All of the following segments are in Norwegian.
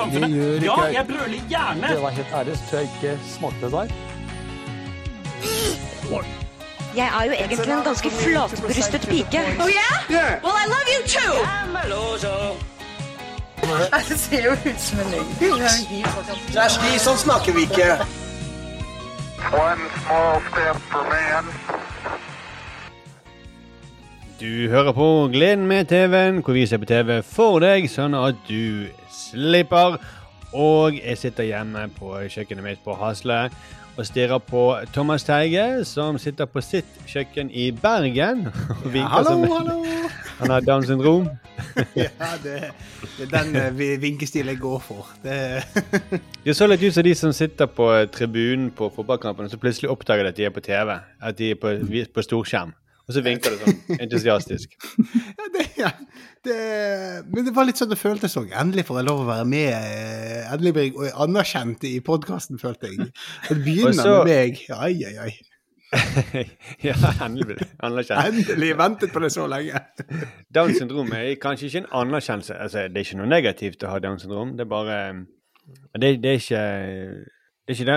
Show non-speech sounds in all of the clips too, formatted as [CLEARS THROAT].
samfunnet. Det gjør Ja, ikke jeg. jeg brøler gjerne. Det var helt ærlig, så jeg ikke smakte deg. der. Jeg er jo egentlig en ganske flatbrystet pike. Oh yeah? Well, I love you too. [LAUGHS] Det ser jo ut som en løgn. de sånn snakker vi ikke. One small step for man. Du hører på Gleden med TV-en, hvor vi ser på TV for deg, sånn at du slipper. Og jeg sitter hjemme på kjøkkenet mitt på Hasle og stirrer på Thomas Teige, som sitter på sitt kjøkken i Bergen. [LAUGHS] og ja, Hallo, som- hallo. [LAUGHS] Han har Downs syndrom. [LAUGHS] Ja, det, det er den eh, vinkestilen jeg går for. Det, Det så litt ut som de som sitter på tribunen på fotballkampen, og så plutselig oppdager de at de er på TV. At de er på, på storskjerm. Og så vinker det sånn entusiastisk. [LAUGHS] ja, det, ja, det, men det var litt sånn det føltes òg. Endelig får jeg lov å være med. eh, Endelig blir jeg anerkjent i podkasten, følte jeg. Det [LAUGHS] begynner så- med meg. Ai, ai, ai. [LAUGHS] ja, endelig blir anerkjent. Endelig ventet på det så lenge. Downs syndrom er kanskje ikke en anerkjennelse. Altså, det er ikke noe negativt å ha Downs syndrom. Det er bare Det, det er ikke det er ikke det,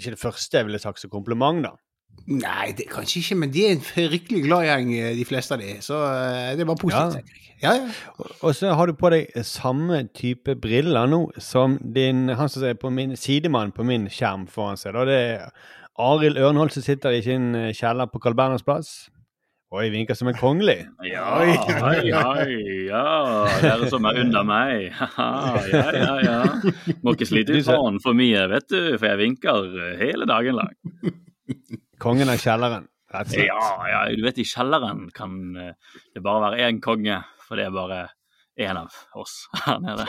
ikke det første jeg ville sagt som kompliment, da. Nei, det, kanskje ikke, men de er en fryktelig glad gjeng, eh, de fleste av de. Så eh, det var positivt, Ja. Ja, ja. Og- så har du på deg samme type briller nå som din, han som er på min sidemann på min skjerm foran seg. Da. Det er Arild Ørnholt som sitter i sin eh, kjeller på Carl Berners plass. Jeg vinker som en kongelig. Ja, oi, oi, ja. Dere som er under meg. [LAUGHS] Ja, ja, ja. Må ikke slite ut hånden for mye, vet du, for jeg vinker hele dagen lang. [LAUGHS] Kongen av kjelleren, rett og slett. Ja, ja, du vet i kjelleren kan eh, det bare være én konge, for det er bare én av oss her nede.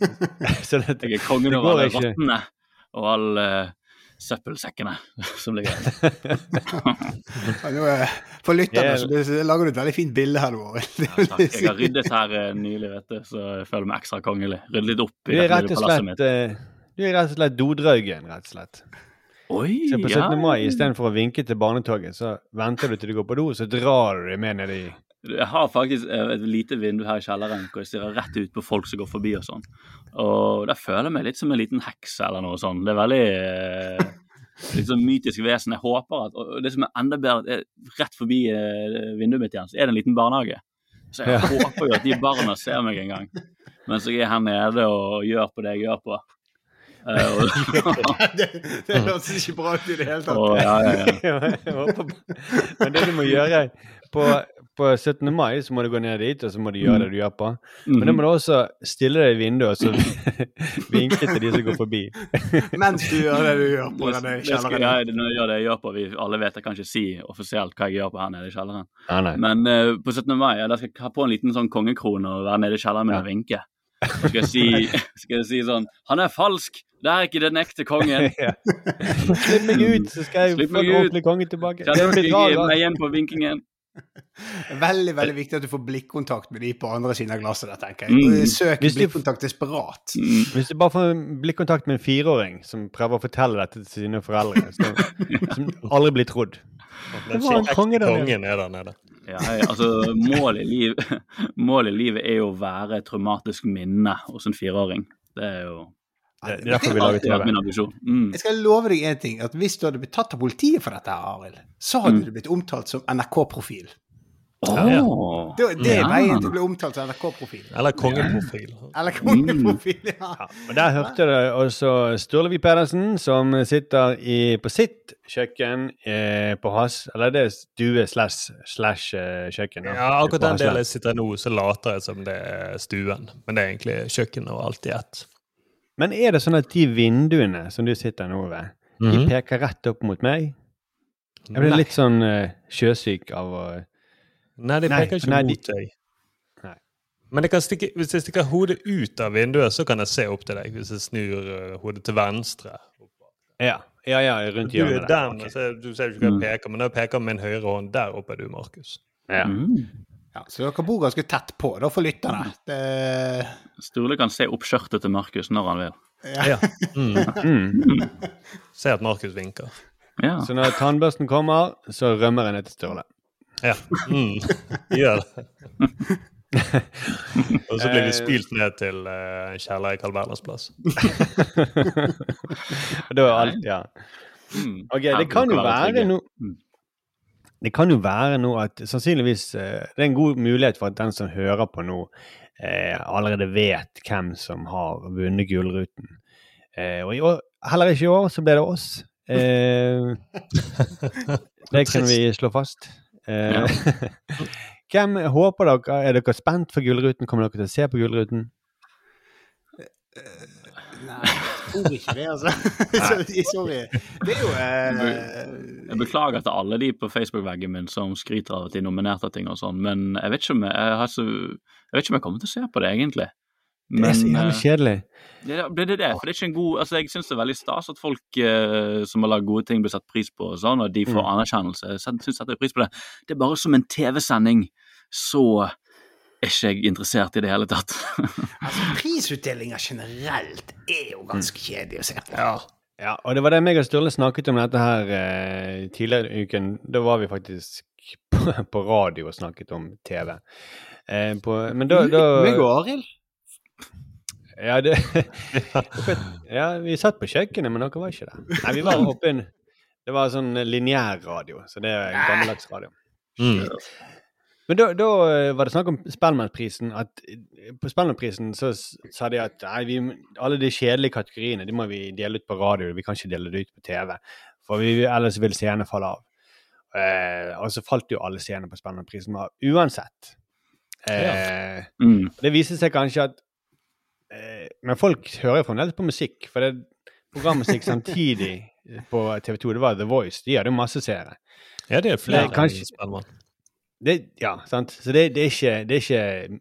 [LAUGHS] Så det, Jeg er kongen over alle rottene og alle uh, søppelsekkene [LAUGHS] som ligger der. Ja, eh, For lytterne så det- lager du et veldig fint bilde her nå. Ja, takk. jeg har ryddet her uh, nylig, vet du, så jeg føler meg ekstra kongelig. Ryddet litt opp i det dette lille palasset mitt. Du er rett og slett dodraugen, rett og slett. Oi, Så på ja. 17. mai, istedenfor å vinke til barnetoget, så venter du til du går på do, så drar du deg med ned i Jeg har faktisk eh, et lite vindu her i kjelleren hvor jeg stirrer rett ut på folk som går forbi og sånn. Og da føler jeg meg litt som en liten heks eller noe sånt. Det er veldig eh, litt sånn mytisk vesen. Jeg håper at Og det som er enda bedre, er rett forbi eh, vinduet mitt igjen, så er det en liten barnehage. Så jeg Ja. håper jo at de barna ser meg en gang. Mens jeg er her nede og gjør på det jeg gjør på. Eh, [LAUGHS] det, det høres ikke bra ut i det hele tatt. Oh, ja, ja, ja. [LAUGHS] Ja, Men det du må gjøre på, på 17. mai, så må du gå ned dit, og så må du gjøre det du gjør på. Men da må du også stille deg i vinduet og så [LAUGHS] vinke til de som går forbi. Mens du gjør det du gjør på denne kjelleren. jeg, når jeg gjør det jeg gjør på, vi alle vet jeg kan ikke si offisielt hva jeg gjør på her nede i kjelleren. Ah. Men uh, på 17. mai jeg skal jeg ha på en liten sånn kongekrone og være nede i kjelleren min og vinke. Skal jeg, si, skal jeg si sånn Han er falsk! Det er ikke den ekte kongen! [LAUGHS] Ja. Slipp meg ut, så skal jeg få den en ordentlig konge tilbake. Er dere ikke meg igjen på vinkingen? [LAUGHS] Veldig veldig viktig at du får blikkontakt med de på andre siden av glasset. der, tenker Mm. jeg. Søk Hvis blikkontakt desperat. Mm. Hvis du bare får blikkontakt med en fireåring som prøver å fortelle dette til sine foreldre, så, [LAUGHS] som aldri blir trodd Det var en konge der nede. ja, altså, målet i, livet, [LAUGHS] målet i livet er jo å være et traumatisk minne hos en fireåring. Det er jo Det er derfor vi lager TV. Mm. Jeg skal love deg en ting, at hvis du hadde blitt tatt av politiet for dette, Arild, så hadde Mm. du blitt omtalt som NRK-profil. Åh. Det, det er Ja. veien til å bli omtalt som NRK-profil. Eller kongeprofil. Eller kongeprofil, ja. Og Der hørte du også Sturlevi Pedersen, som sitter i, på sitt kjøkken eh, på Has Eller det er stue slash, slash eh, kjøkken. da, Ja, akkurat den delen jeg sitter i nå, så later jeg som det er stuen. Men det er egentlig kjøkkenet og alt i ett. Men er det sånn at de vinduene som du sitter nå ved, de Mhm. peker rett opp mot meg? Jeg blir Nei. litt sånn uh, sjøsyk av å Nei, de peker ikke nei, de- mot deg. Nei. Men jeg kan stikke, hvis jeg stikker hodet ut av vinduet, så kan jeg se opp til deg. Hvis jeg snur uh, hodet til venstre. Ja, ja, ja rundt Du er hjørnet der, okay. så du ser ikke hva Mm. jeg peker, men når jeg peker med min høyre hånd, der oppe er du, Markus. Ja. Mm. Ja. Så dere bor ganske tett på, da, for lytterne. Det, Sturle kan se opp skjørtet til Markus når han vil. ja. Mm. Mm. Se at Markus vinker. Ja. Så når tannbørsten kommer, så rømmer jeg ned til Sturle. Ja. Mm. Gjør det. Og så blir vi spylt ned til uh, kjeller i Carl Berners plass. [LAUGHS] da er alt, ja. Mm. Ok, det kan jo være være noe Mm. Det kan jo være noe at sannsynligvis eh, Det er en god mulighet for at den som hører på nå, eh, allerede vet hvem som har vunnet Gullruten. Eh, og i år, heller ikke i år så ble det oss. Eh, [LAUGHS] det kan vi slå fast. Eh, [LAUGHS] hvem håper dere Er dere spent for Gullruten? Kommer dere til å se på Gullruten? Nei, jeg tror ikke det, altså. [LAUGHS] Sorry. Det er jo eh, Jeg beklager til alle de på Facebook-veggen min som skryter av at de er nominert av ting og sånn, men jeg vet ikke om jeg, jeg, så, jeg vet ikke om jeg kommer til å se på det, egentlig. Det er så jævlig eh, kjedelig. det, det, det, det, for det er ikke en god Altså, jeg syns det er veldig stas at folk eh, som har lagd gode ting, blir satt pris på og sånn, og de får Mm. anerkjennelse. Jeg syns setter pris på det. Det er bare som en TV-sending, så er ikke jeg interessert i det hele tatt. [LAUGHS] altså, Prisutdelinger generelt er jo ganske kjedelig å se på. Ja, og det var det meg og Sturle snakket om dette her eh, tidligere i uken. Da var vi faktisk [LAUGHS] på, på radio og snakket om TV. Eh, på, men da, da [LAUGHS] Meg og Arild. ja, det, ja, vi satt på kjøkkenet, men dere var ikke der. Nei, vi var oppe inn Det var sånn lineær radio, så det er en gammeldags radio. Mm. Men da, da eh, var det snakk om Spellemannprisen. At eh, på Spellemannprisen så sa de at nei, vi, alle de kjedelige kategoriene de må vi dele ut på radio. Vi kan ikke dele det ut på TV, for vi, ellers vil seerne falle av. Eh, og så falt jo alle seerne på Spellemannprisen av uansett. Eh, Mm. Det viser seg kanskje at eh, Men folk hører jo fremdeles på musikk, for det er programmusikk samtidig på TV 2, det var The Voice. De hadde jo masse seere. Ja, det er flere Ja, kanskje- enn Spellemann. Det, ja, sant. Så det, det, er ikke, det, er ikke,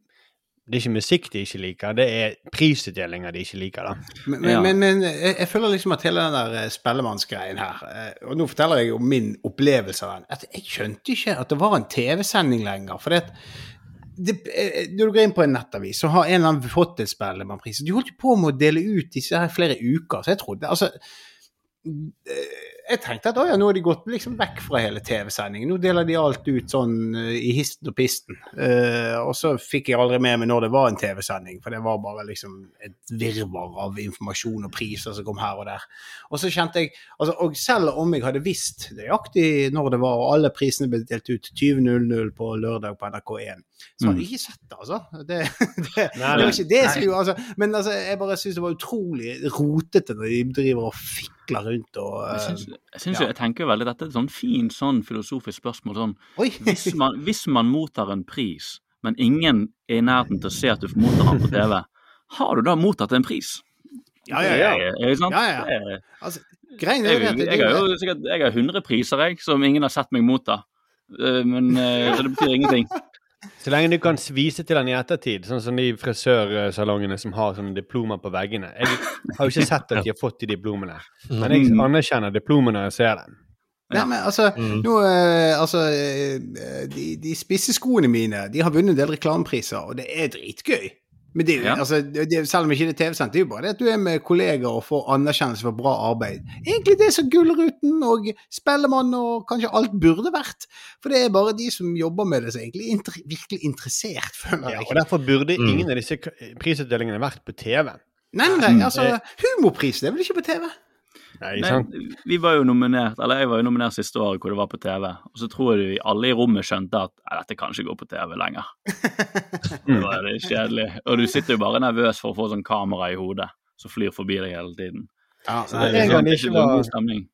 det er ikke musikk de ikke liker, det er prisutdelinger de ikke liker, da. Men, men, Ja. men, men jeg, jeg føler liksom at hele den der eh, spellemannsgreien her eh, Og nå forteller jeg om min opplevelse av den. At jeg skjønte ikke at det var en TV-sending lenger. For det, det, eh, når du går inn på en nettavis, så har en eller annen fått et Spellemannpris. De holdt jo på med å dele ut disse her i flere uker, så jeg trodde altså eh, jeg tenkte at å ja, nå har de gått liksom vekk fra hele TV-sendingen. Nå deler de alt ut sånn eh, i histen og pisten. Uh, og så fikk jeg aldri med meg når det var en TV-sending, for det var bare liksom et virvar av informasjon og priser som kom her og der. Og så kjente jeg altså, Og selv om jeg hadde visst nøyaktig når det var, og alle prisene ble delt ut 20.00 på lørdag på NRK1, så hadde jeg ikke sett det, altså. Det, [LAUGHS] det, det var ikke det som gjorde altså, Men altså, jeg bare syns det var utrolig rotete når de driver og fikler rundt og syns, jeg, synes, ja. jeg tenker veldig dette er et sånn fint sånn filosofisk spørsmål. sånn, hvis man, hvis man mottar en pris, men ingen er i nærheten til å se at du mottar den på TV, har du da mottatt en pris? Ja, ja, ja. Er, er sant? Ja, ja. Er- Altså, greien Jeg, er det, jeg, har jo sikkert jeg har 100 priser jeg, som ingen har sett meg motta. Eh, Men, eh, så det betyr ingenting. Så lenge du kan vise til den i ettertid, sånn som de frisørsalongene som har sånne diplomer på veggene. Jeg har jo ikke sett at de har fått de diplomene, men jeg anerkjenner diplomene når jeg ser dem. Nei, men altså, nå, eh, altså eh, de, de spisse skoene mine de har vunnet en del reklamepriser, og det er dritgøy. Men det Ja. altså, det, selv om ikke det er TV-sendt, det er jo bare det at du er med kollegaer og får anerkjennelse for bra arbeid. Egentlig det som Gullruten og Spellemann og kanskje alt burde vært. For det er bare de som jobber med det som egentlig er inter virkelig interessert, [LAUGHS] føler Ja, og derfor burde Mm. ingen av disse prisutdelingene vært på TV. Nei, nei, nei, altså, humorprisen er vel ikke på TV? Nei, Men vi var jo nominert, eller Jeg var jo nominert siste året hvor det var på TV. Og så tror jeg vi alle i rommet skjønte at dette kan ikke gå på TV lenger. [LAUGHS] Det var det kjedelig. Og du sitter jo bare nervøs for å få sånn kamera i hodet som flyr forbi deg hele tiden. Ja, Så det, en gang ikke det ikke var- god stemning.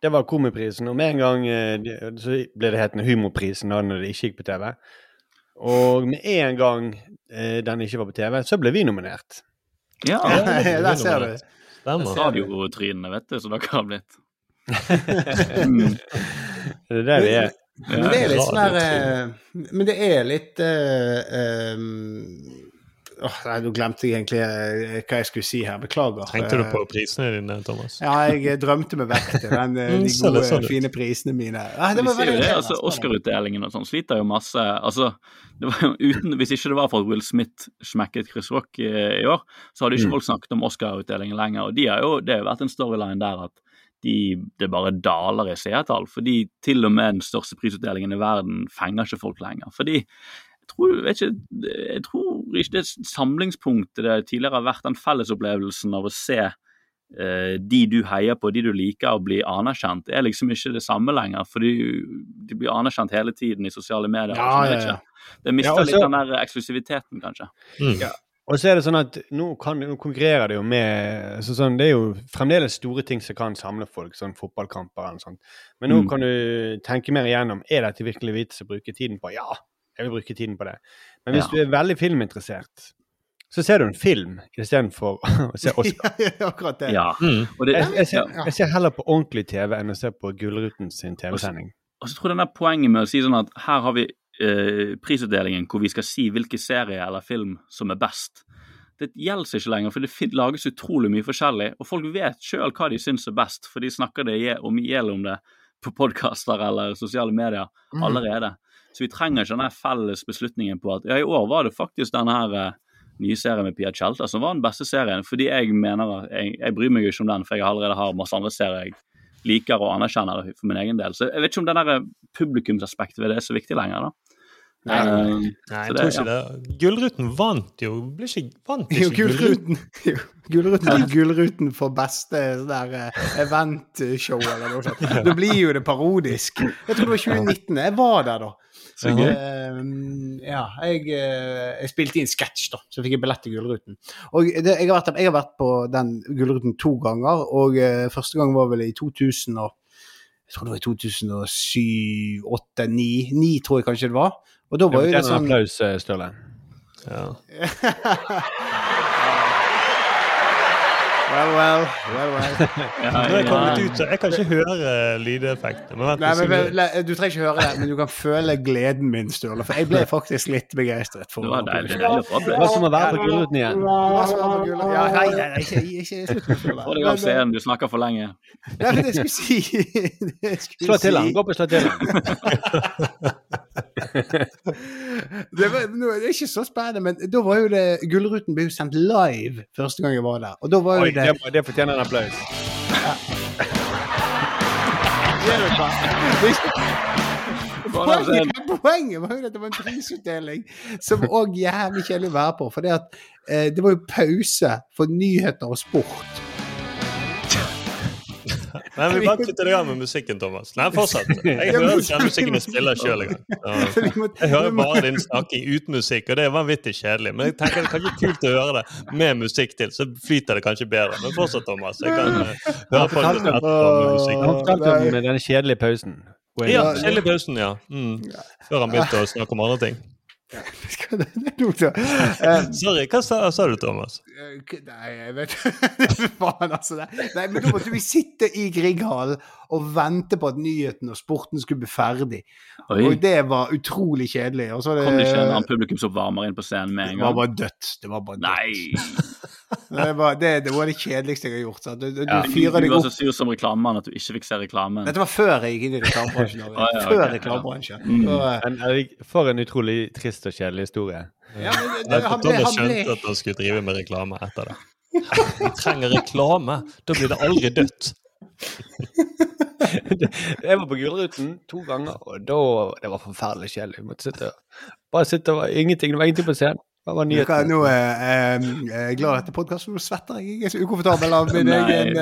Det var Komiprisen, og med en gang eh, så ble det hetende Humorprisen da når det ikke gikk på TV. Og med en gang eh, den ikke var på TV, så ble vi nominert. Ja, [LAUGHS] der ser du. Stemmer. radiotrynene, vet du, som dere har blitt. Mm. [LAUGHS] Det er det vi er. Men det er litt sånn der eh, Men det er litt uh, um, åh, Nei, nå glemte jeg egentlig eh, hva jeg skulle si her. Beklager. Tenkte du på prisene dine, Thomas? Ja, jeg drømte meg vekk til den, [LAUGHS] Mm, de gode, fine prisene mine. Ja, det var veldig det, altså Oscar-utdelingen og sånn sliter jo masse. altså uten, Hvis ikke det var for at Will Smith smekket Chris Rock i, i år, så hadde ikke folk snakket om Oscar-utdelingen lenger. og de har jo, Det har jo vært en storyline der at de, det bare daler i seertall. Fordi til og med den største prisutdelingen i verden fenger ikke folk lenger. Fordi jeg tror, vet ikke, jeg tror ikke det samlingspunktet det tidligere har vært den fellesopplevelsen av å se de du heier på, de du liker, og bli anerkjent, er liksom ikke det samme lenger. For de blir anerkjent hele tiden i sosiale medier. Ja, sånn, ja, ja. Det mister Ja, og litt den der eksklusiviteten, kanskje. Mm. Og så er det sånn at nå, kan, nå konkurrerer det jo med så sånn, Det er jo fremdeles store ting som kan samle folk, sånn fotballkamper eller noe sånt. Men nå Mm. kan du tenke mer igjennom er dette virkelig vits å bruke tiden på. Ja, jeg vil bruke tiden på det. Men hvis Ja. du er veldig filminteressert, så ser du en film istedenfor [LAUGHS] å se Oscar. [LAUGHS] Ja, akkurat det. Ja. Mm. Og, det, Jeg, jeg, ser, jeg ser heller på ordentlig TV enn å se på Gullruten sin TV-sending. og så tror jeg denne poenget med å si sånn at her har vi eh, prisutdelingen hvor vi skal si hvilke serie eller film som er best. Det gjelder ikke lenger, for det lages utrolig mye forskjellig, og folk vet sjøl hva de syns er best, for de snakker det om i hjel om det på podkaster eller sosiale medier Mm. allerede. Så vi trenger ikke den felles beslutningen på at ja, i år var det faktisk denne her eh, nye serien med Pia Tjelta som var den beste serien, fordi jeg mener at jeg, jeg bryr meg jo ikke om den, for jeg allerede har masse andre serier jeg liker og anerkjenner for min egen del. Så jeg vet ikke om det der publikumsaspektet ved det er så viktig lenger, da. Nei. nei, Nei, Så jeg det- tror ikke det. Gullruten vant jo ble ikke, Vant ikke jo, Gullruten Gullruten er Gullruten for beste sånn der eh, eventshow eller noe sånt. [LAUGHS] Da blir jo det parodisk. Jeg tror det var 2019. Jeg var der da. Så gøy. Uh, ja, jeg, eh, jeg spilte i en sketsj, da, så fikk jeg billett til Gullruten. Og det, jeg, har vært, jeg har vært på den Gullruten to ganger, og uh, første gang var vel i 2000 og Jeg tror det var i 2007, 8, 9, 9 tror jeg kanskje det var. Og da var jo det sånn applaus, eh, Sturle. Ja. [LAUGHS] Well, well, well, well. [LAUGHS] Ja, jeg ja. kommet ut, så jeg kan ikke høre men, men, Du trenger ikke høre det, men du kan føle gleden min, Sturle. For jeg ble faktisk litt begeistret. For Det var deilig. Det var som å være på Gullruten igjen? Ja, nei, nei, nei, ikke, ikke slutt med Sturle. Få deg av scenen, du snakker for lenge. Nei, men det jeg skulle si [LAUGHS] det skulle Slå til han. Gå på slå til han. [LAUGHS] Det, var, det er ikke så spennende, men da var jo det Gullruten ble jo sendt live første gang jeg var der. Og da var Oi, jo det det, det fortjener en applaus. [LAUGHS] Poenget, poenget var jo at det var en prisutdeling som òg jævlig kjedelig å være på. For det, at, eh, det var jo pause for nyheter og sport. Nei, vi bare kutter deg av med musikken, Thomas. Nei, fortsett. Jeg hører ikke den musikken jeg spiller sjøl engang. [LAUGHS] Jeg hører bare din snakking uten musikk, og det er vanvittig kjedelig. Men jeg tenker det er kanskje kult å høre det med musikk til, så flyter det kanskje bedre. Men fortsett, Thomas. Jeg kan eh, [LAUGHS] høre på det etterpå med musikk. Han fortalte om den kjedelige pausen. Ja, kjedelige pausen, ja. Mm. Før han begynte å snakke om andre ting. [LAUGHS] Det- det ja. Eh, Sorry, hva sa, sa du, Thomas? Eh, Nei, jeg vet [LAUGHS] Faen, altså. det- Nei, men da måtte vi sitte i Grieghallen og vente på at nyheten og sporten skulle bli ferdig. Oi. Og det var utrolig kjedelig. Og så var Kom det ikke en publikum annen publikumsoppvarmer inn på scenen med en det var gang? bare dødt. Det var bare dødt. Nei! [LAUGHS] [LAUGHS] Det var det, det var det kjedeligste jeg har gjort. Du, du, Ja, fyrer du var så sur som reklamemann at du ikke fikk se reklamen. Dette var før jeg gikk inn i reklamebransjen. [LAUGHS] Ah, ja, Før reklamebransjen. Mm. Så, eh, For en utrolig trist og kjedelig historie. ja, men det, han ble, han ble skjønte at han skulle drive med reklame etter det. Vi trenger reklame! Da blir det aldri dødt. [LAUGHS] Jeg var på Gullruten to ganger, og da, det var forferdelig kjedelig. Måtte sitte, bare sitte og ingenting, det var ingenting på scenen. Det var hva, nyheter. Nå er eh, jeg glad i dette podkasten, nå svetter jeg. Jeg er så ukomfortabel av min egen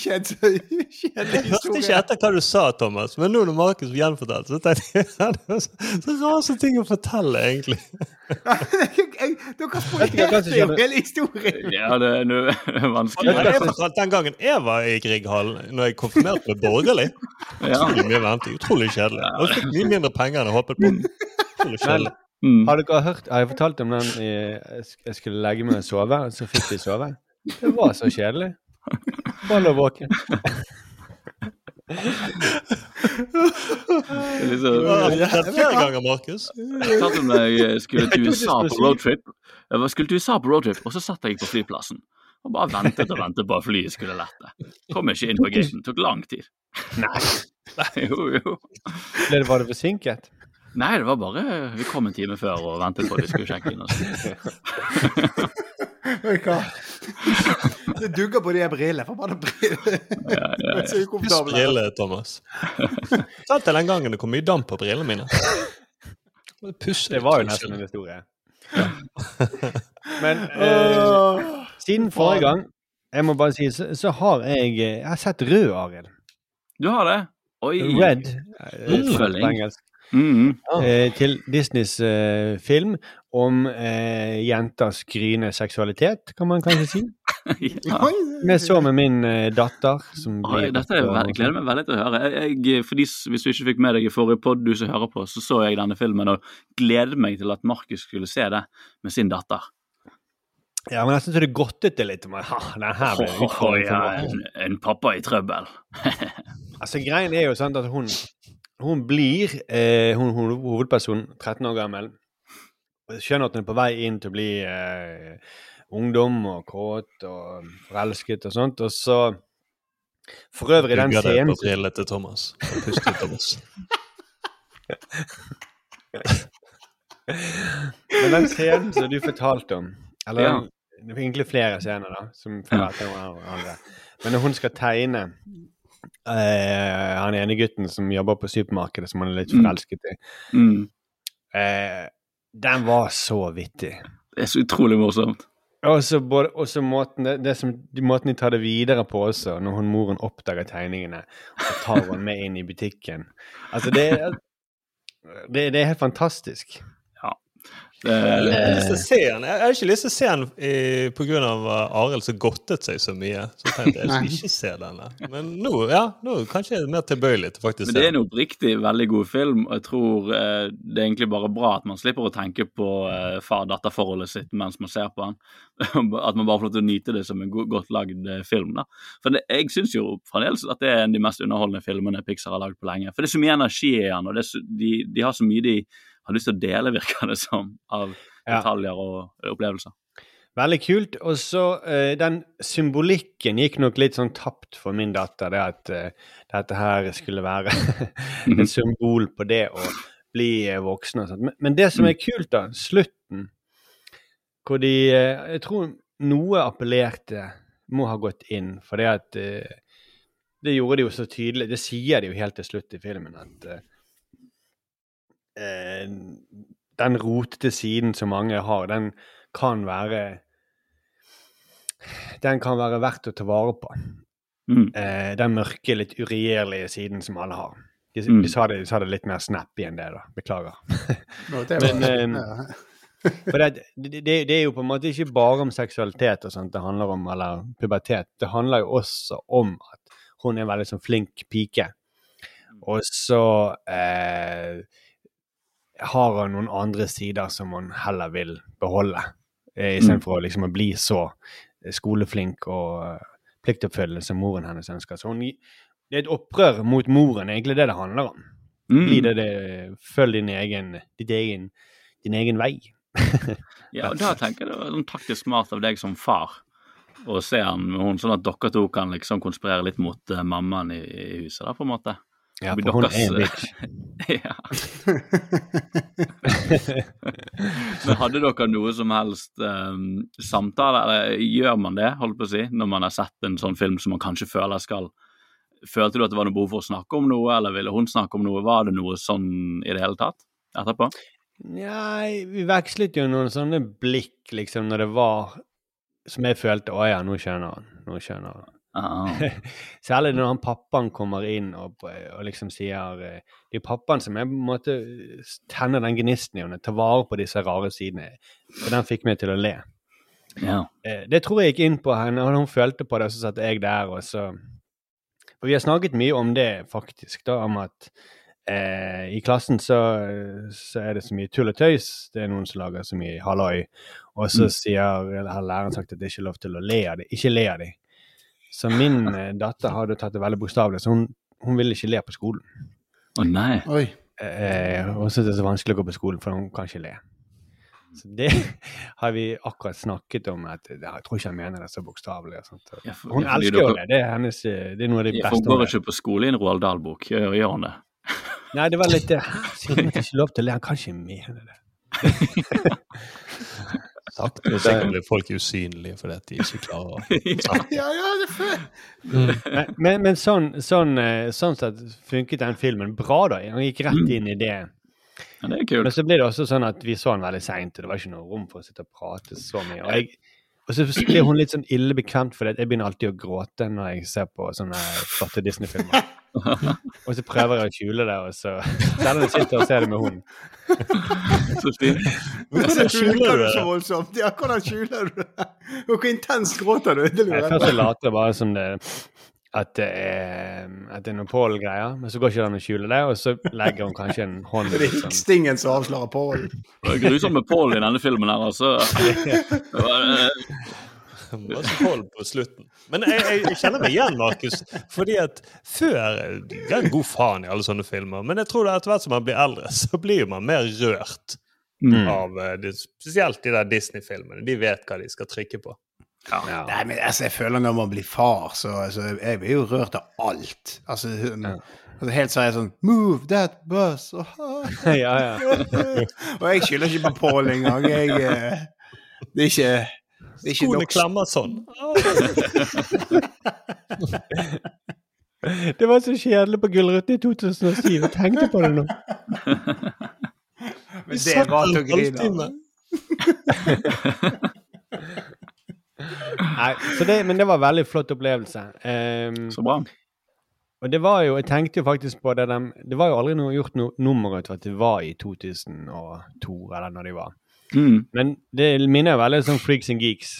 kjedelig historie. Jeg hørte ikke etter hva du sa, Thomas, men nå når Markus gjenfortalte, så tenkte jeg [LAUGHS] ja, det var så, så rare ting å fortelle, egentlig. [LAUGHS] Dere hva spoilerte jo hele historien! Ja, det er [LAUGHS] vanskelig. Den gangen jeg var i Grieghallen, når jeg konfirmerte meg borgerlig. Utrolig mye venting, utrolig kjedelig. Og fikk mye mindre penger enn jeg håpet på. Utrolig kjedelig. Mm. Har dere hørt, har jeg fortalt om den i, jeg jeg skulle legge meg og sove, og så fikk vi sove? Det var så kjedelig. Bare lå våken. Det er liksom, flere ganger, Markus. Jeg satt om jeg skulle til USA på roadtrip. Jeg skulle til USA på roadtrip, og så satt jeg på flyplassen. Og bare ventet og ventet på at flyet skulle lette. Kom ikke inn på gaten. Tok lang tid. Nei. [LAUGHS] Jo, jo. Ble det, var det forsinket? Nei, det var bare Vi kom en time før og ventet på at de skulle sjekke inn. oss. [LAUGHS] Oi, hva? Det dugger på de her brillene. Forbanna briller. Ja, ja, ja. så briller, Thomas. [LAUGHS] Satt til den gangen det kom mye damp på brillene mine? Det var jo nesten en historie. [LAUGHS] Men eh, siden forrige gang, jeg må bare si, så, så har jeg Jeg har sett Rød, Arild. Du har det? Oi. Red. Oppfølging. Mm. Eh, til Disneys eh, film om eh, jenters gryende seksualitet, kan man kanskje si. [LAUGHS] ja. Vi så med min eh, datter, som Oi, dette er, jeg gleder meg veldig til å høre. Jeg, jeg, for de, hvis du ikke fikk med deg i forrige podd du som hører på, så så jeg denne filmen og gledet meg til at Markus skulle se det med sin datter. Ja, men jeg syns det godtet det litt. Men, ha, den her ble oh, ja, en, en pappa i trøbbel. [LAUGHS] Altså, greien er jo sånn at hun, hun blir eh, hun, hun, hovedpersonen 13 år gammel. Skjønner at hun er på vei inn til å bli eh, ungdom og kåt og forelsket og sånt. Og så For øvrig, den Bygger det scenen på brillene til Thomas. Pust ut, Thomas. [LAUGHS] Men den scenen som du fortalte om Eller Ja. det er egentlig flere scener, da. Som følger etter hverandre. Men når hun skal tegne eh, han ene gutten som jobber på supermarkedet, som han er litt Mm. forelsket i Mm. eh, Den var så vittig. Det er så utrolig morsomt. Og så måten, det, det som, de måten de tar det videre på også, når hun moren oppdager tegningene og tar henne med inn i butikken. Altså, det, det, det er helt fantastisk. Det, Jeg har lyst til å se den. Jeg har ikke lyst til å se den pga. av uh, Arild som godtet seg så mye. Så tenkte jeg jeg skal ikke se denne. Men nå, ja, nå kanskje jeg er mer tilbøyelig til faktisk Men det er en oppriktig veldig god film, og jeg tror eh, det er egentlig bare bra at man slipper å tenke på eh, far-datter-forholdet sitt mens man ser på den. [LAUGHS] at man bare får lov til å nyte det som en go godt lagd eh, film. da. For det, Jeg syns jo fremdeles at det er en av de mest underholdende filmene Pixar har lagd på lenge. For det er så mye energi i den, og det er så, de, de har så mye de har lyst til å dele, virker det som, av detaljer og opplevelser. Veldig kult. Og så uh, den symbolikken gikk nok litt sånn tapt for min datter. Det at uh, dette her skulle være [LAUGHS] et symbol på det å bli uh, voksen og sånt. Men, men det som er kult, da, slutten, hvor de Jeg tror noe appellerte må ha gått inn, for det at Det gjorde de jo så tydelig. Det sier de jo helt til slutt i filmen, at eh, den rotete siden som mange har, den kan være Den kan være verdt å ta vare på. Mm. Eh, den mørke, litt uregjerlige siden som alle har. De, Mm. de, sa det, de sa det litt mer snappy enn det, da. Beklager. [LAUGHS] Det var- Men, eh. [LAUGHS] For det, det, det er jo på en måte ikke bare om seksualitet og sånt det handler om, eller pubertet. Det handler jo også om at hun er en veldig sånn flink pike. Og så eh, har han noen andre sider som hun heller vil beholde, istedenfor mm. å liksom å bli så skoleflink og eh, pliktoppfyllende som moren hennes ønsker. Så hun, det er et opprør mot moren, egentlig det det handler om. Mm. Det, det, følg din egen, egen, din egen vei. [LAUGHS] Ja, og da tenker jeg det var sånn taktisk smart av deg som far å se han med henne, sånn at dere to kan liksom konspirere litt mot eh, mammaen i, i huset, da, på en måte. Ja, for hun er en bitch. [LAUGHS] ja. [LAUGHS] Men hadde dere noe som helst um, samtale, eller gjør man det, holdt på å si, når man har sett en sånn film som man kanskje føler skal Følte du at det var noe behov for å snakke om noe, eller ville hun snakke om noe? Var det noe sånn i det hele tatt etterpå? Nei, vi vekslet jo noen sånne blikk, liksom, når det var Som jeg følte Å ja, nå skjønner han. Nå skjønner han. Ah. [LAUGHS] Særlig når han pappaen kommer inn og, og liksom sier eh, Det er pappaen som er på en måte tenner den gnisten i henne, tar vare på disse rare sidene. Og den fikk meg til å le. Ja. Eh, Det tror jeg gikk inn på henne, og hun følte på det, og så satt jeg der, og så For vi har snakket mye om det, faktisk, da, om at eh, i klassen så, så er det så mye tull og tøys. Det er noen som lager så mye halloi. Og så Mm. sier har læreren sagt at det er ikke lov til å le av det. Ikke le av det. Så min eh, datter hadde tatt det veldig bokstavelig, så hun, hun ville ikke le på skolen. Å nei. Oi. Eh, hun syntes det er så vanskelig å gå på skolen, for hun kan ikke le. Så det [LAUGHS] har vi akkurat snakket om, at jeg tror ikke han mener det så bokstavelig. Ja, for- Hun ja, elsker jo dere- det. Det er, hennes, eh, det er noe av det beste Hun går ikke på skole i en Roald Dahl-bok, gjør hun det? Nei, det var litt [LAUGHS] det. hun han ikke lov til å le? Han kan ikke mene det. [LAUGHS] Sakte Og sikkert blir folk usynlige fordi de ikke klarer å [LAUGHS] Ja, ja, det er før. Men, men, men sånn, sånn, eh, sånn sett funket den filmen bra, da. Han gikk rett inn i det. Ja, det er Men så blir det også sånn at vi så den veldig seint, og det var ikke noe rom for å sitte og prate så mye. Og, jeg, og så blir hun litt sånn ille bekvemt for jeg begynner alltid å gråte når jeg ser på sånne flotte Disney-filmer. og så prøver jeg å skjule det, og så [LAUGHS] selv om jeg sitter og ser det med hunden. Så fint. Hvordan skjuler du det? så voldsomt? Ja, hvordan skjuler du det? Og [LAUGHS] hvor intenst gråter du? Det lurer Jeg først på. så later jeg bare som det at det er, at det er noen Pål-greier, men så går ikke det an å skjule det, og så legger hun kanskje en hånd Det er sånn stingen som avslører Pål. Det var grusomt med Paul i denne filmen her, altså. Det var, eh, hold på slutten. Men jeg, jeg, jeg kjenner meg igjen, Markus. Fordi at før Jeg er en god faen i alle sånne filmer, men jeg tror det etter hvert som man blir eldre, så blir man mer rørt Mm. av eh, det, Spesielt de der Disney-filmene. De vet hva de skal trykke på. Ja. Nei, men altså, jeg føler når man blir far, så altså, jeg blir jo rørt av alt. Altså, hun, altså helt så er jeg sånn Move that bus! Og, [LAUGHS] ja, ja. [LAUGHS] og jeg skylder ikke på Pål engang. Jeg eh, Det er ikke det er ikke Skoene klammer sånn. [LAUGHS] Det var så kjedelig på Gullruten i 2007. Jeg tenkte på det nå. Men det var til å grine av. Nei, så det, men det var en veldig flott opplevelse. Um, så bra. og det var jo Jeg tenkte jo faktisk på det de, Det var jo aldri noe, gjort noe nummer ut av at det var i 2002, eller når de var. Mm. Men det minner jo veldig om Freaks and Geeks.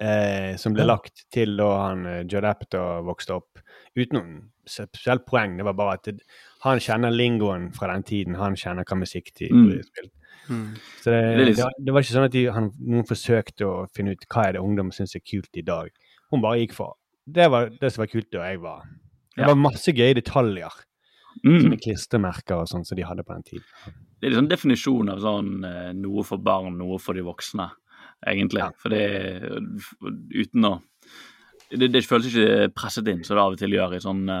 Eh, som ble lagt til da han Joe Judd Apatow vokste opp. Uten noen spesielt poeng. Det var bare at det, han kjenner lingoen fra den tiden. Han kjenner hva musikk de Mm. blir spilt. Mm. Så det, Det det, var- det var ikke sånn at de, han, noen forsøkte å finne ut hva er det ungdom syns er kult i dag. Hun bare gikk for det var det som var kult da jeg var. Det var masse gøye detaljer. Mm. Sånne klistremerker og sånn som de hadde på den tiden. Det er liksom definisjon av sånn eh, noe for barn, noe for de voksne, egentlig. Ja. For det uten å det, det føles ikke presset inn, som det av og til gjør i sånne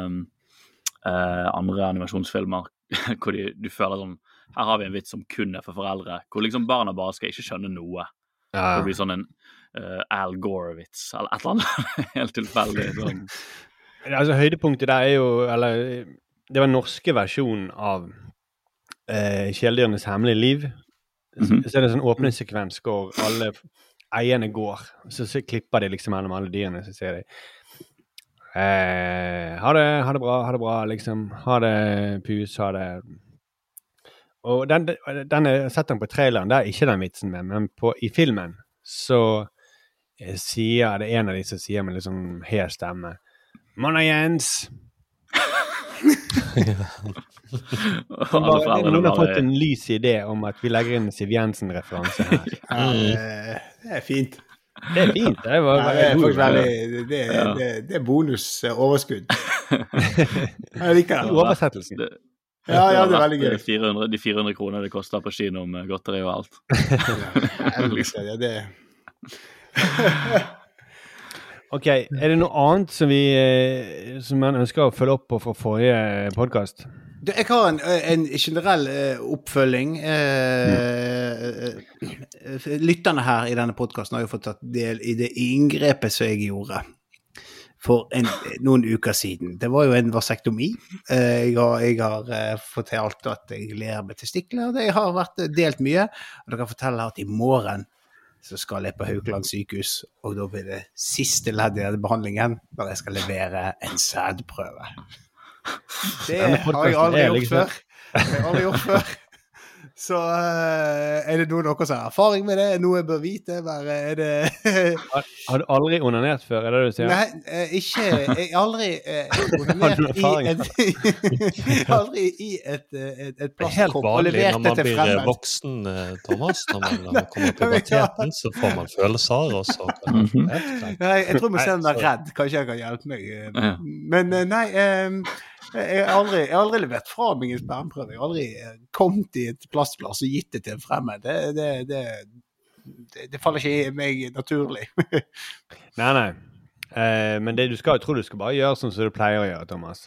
uh, andre animasjonsfilmer. [LAUGHS] hvor de, du føler sånn Her har vi en vits som kun er for foreldre. Hvor liksom barna bare skal ikke skjønne noe. Det blir sånn en uh, Al Gore-vits eller et eller annet [LAUGHS] helt tilfeldig. [LAUGHS] Sånn. Altså, høydepunktet der er jo Eller det var den norske versjonen av eh, Kjæledyrenes hemmelige liv. Så- Mhm. Så er det en sånn åpningssekvens hvor alle eierne går. Så, så klipper de liksom mellom alle dyrene, så sier de eh, ha, det, ha det bra, ha det bra, liksom. Ha det, pus, ha det Og den, den jeg sett den på traileren, der er ikke den vitsen med, men på, i filmen så eh, sier det en av de som sier med litt sånn stemme Monna Jens! Bare, noen har fått en lys idé om at vi legger inn en Siv Jensen-referanse her. [LAUGHS] Ja, det, det er fint. Det er fint. Det var Ja, det er god. veldig Det, er- det, det er bonus overskudd. [LAUGHS] Jeg liker den. Oversettelsen. Ja, ja, det er veldig gøy. eh, 400, de 400 kronene det koster på kino med godteri og alt. [LAUGHS] Jeg liker det. det. [LAUGHS] Ok, Er det noe annet som vi eh, som man ønsker å følge opp på fra forrige podkast? Jeg har en, en generell eh, oppfølging. Eh, eh, lytterne her i denne podkasten har jo fått tatt del i det inngrepet som jeg gjorde for en, noen uker siden. Det var jo en vasektomi. Eh, jeg har, jeg har eh, fortalt at jeg ler med testikler. Det har vært delt mye. Og dere kan fortelle at i morgen så skal jeg på Haukeland sykehus, og da blir det siste ledd i denne behandlingen, når jeg skal levere en sædprøve. Det har jeg aldri gjort liksom- før. Det har jeg aldri gjort før. Så eh, er det noen av dere som har erfaring med det? Noe jeg bør vite? Bare, er det [LAUGHS] Har, har du aldri onanert før, er det det du sier? Nei, eh, ikke Jeg har aldri eh, [LAUGHS] onanert i et Jeg [LAUGHS] aldri i et, et, et Det er helt vanlig når man blir fremmed. voksen, Thomas. Når man kommer til Ja, puberteten, så får man følelser, og så Mhm. Nei, jeg tror Nei, Michelle er redd. Kanskje jeg kan hjelpe meg. Men nei eh, jeg har, aldri, jeg har aldri levert fra meg en spermprøve. Jeg har aldri eh, kommet i et plastglass og gitt det til en fremmed. Det, det, det, det, faller ikke i meg naturlig. [LAUGHS] Nei, nei. Eh, men det, du skal jeg tror du skal bare gjøre sånn som du pleier å gjøre, Thomas.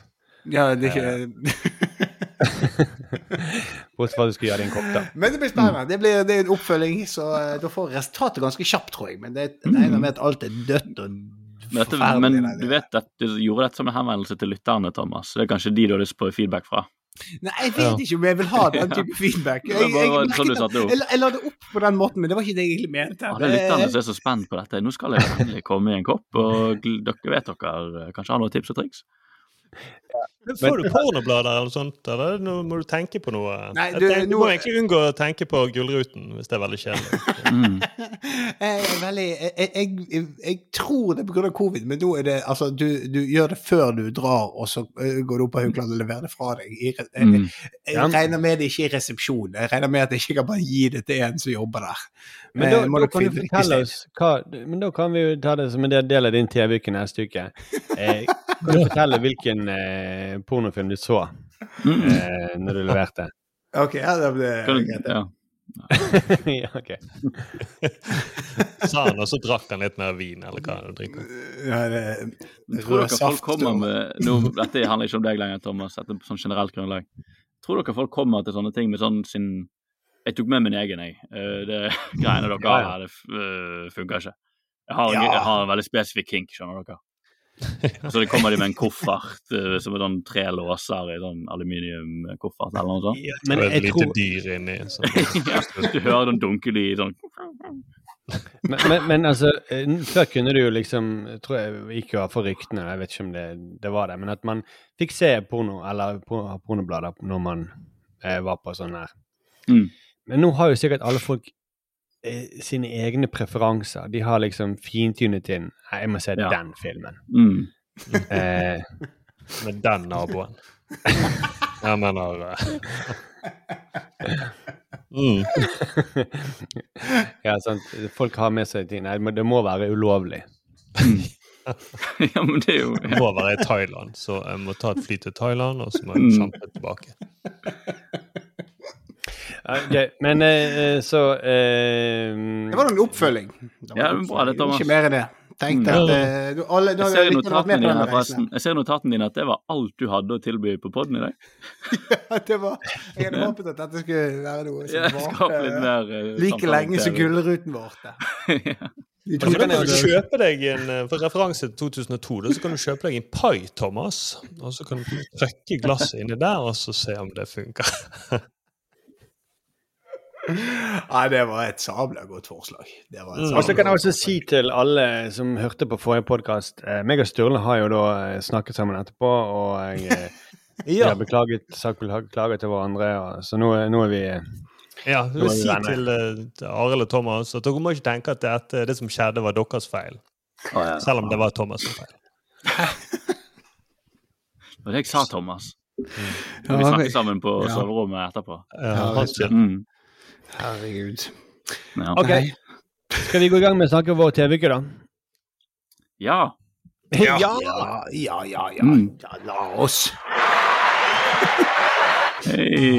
Ja, det er ikke [LAUGHS] Bortsett fra at du skal gjøre det i en kopp, da. Men det blir spennende. Det, blir, det er en oppfølging, så eh, da får resultatet ganske kjapt, tror jeg. Men det regner med at alt er dødt og Men, dette, men du vet at du gjorde dette som en henvendelse til lytterne, Thomas. Det er kanskje de du har lyst på feedback fra. Nei, jeg vet ikke om jeg vil ha [LAUGHS] den type feedback. Det Jeg, jeg, jeg, la- jeg la det opp på den måten, men det var ikke det jeg egentlig mente. Alle lytterne som er så spent på dette. Nå skal jeg endelig komme i en kopp, og dere vet dere kanskje har noen tips og triks? Får du pornoblader eller noe sånt, eller nå må du tenke på noe? Nei, du, tenker, du nå- må egentlig unngå å tenke på Gullruten, hvis det er veldig kjedelig. Mm. [LAUGHS] Jeg veldig jeg, jeg, jeg, tror det er pga. covid, men nå er det altså du, du gjør det før du drar, og så går du opp på Haukeland og leverer det fra deg. Jeg, jeg, Mm. jeg regner med det ikke er resepsjon. Jeg regner med at jeg ikke kan bare gi det til en som jobber der. Men da, Eh, da kan du fortelle oss hva Men da kan vi jo ta det som en del av din TV-uke neste uke. [LAUGHS] Eh, kan du fortelle hvilken eh, pornofilm du så Mm. eh, når du leverte? [LAUGHS] Ok, ja, det ble Kan du, greit. ja. ja, [LAUGHS] ok. [LAUGHS] Sa han, og så drakk han litt mer vin, eller hva han drikker. Ja, det, Tror dere folk kommer med nå, Dette handler ikke om deg lenger, Thomas, dette er på sånn generelt grunnlag. Tror dere folk kommer til sånne ting med sånn sin Jeg tok med min egen, jeg. Eh, Det greiene dere har ja. her, det uh, funker ikke. Jeg har, en, Ja. jeg har en veldig spesifikk kink, skjønner dere. Så det kommer de med en koffert eh, som er sånn tre låser i sånn aluminiumkoffert eller noe sånt. Men det er jeg et lite tror dyr inni. Sånn. [LAUGHS] Ja, du hører den dunkelyd sånn men, men, men altså, eh, før kunne du jo liksom tror jeg gikk jo for ryktene, jeg vet ikke om det, det var det, men at man fikk se porno, eller por- pornoblader når man eh, var på sånn her. Mm. Men nå har jo sikkert alle folk sine egne preferanser. De har liksom fintunet inn «Nei, Jeg må se Ja. den filmen. mm. [LAUGHS] Eh, Med den naboen. [LAUGHS] Jeg mener eh, [LAUGHS] mm. ja, sant. Folk har med seg ting. Nei, men det må være ulovlig. Ja, men det er jo må være i Thailand, så jeg må ta et fly til Thailand, og så må jeg Mm. kjempe tilbake. Ok, men eh, så eh, Det var noen oppfølging. Det Ja, bra det, Thomas. Ikke mer enn det. Tenkte at eh, du, alle, du Jeg ser, i notatene dine, reisen. jeg ser notatene dine at det var alt du hadde å tilby på poden i dag. [LAUGHS] ja, det var, jeg hadde håpet at dette skulle være noe som Ja, mer eh, like lenge som. Gullruten vår. [LAUGHS] ja. De Men kan du kjøpe deg en eh, for referanse til 2002, da, så kan du kjøpe deg en pai, Thomas. Og så kan du trykke glasset inni der, og så se om det funker. [LAUGHS] Nei, det var et sabla godt forslag. Det var et Mm. Og så kan jeg også si til alle som hørte på forrige podkast eh, Meg og Sturle har jo da eh, snakket sammen etterpå, og jeg, eh, [LAUGHS] Ja, har beklaget, sagt beklaget til hverandre. Og, så nå, nå er vi eh, ja så er Si til, til Arild og Thomas at dere må ikke tenke at det, det som skjedde, var deres feil. Oh, ja. Selv om det var Thomas' feil. [LAUGHS] Det var det jeg sa, Thomas. Ja, vi snakket sammen på Ja. soverommet etterpå. Ja. Mm. Herregud. Ja. OK. Skal vi gå i gang med å snakke om vår TV-uke, da? ja. Ja, ja, ja, ja. ja. Mm. ja la oss. Hei.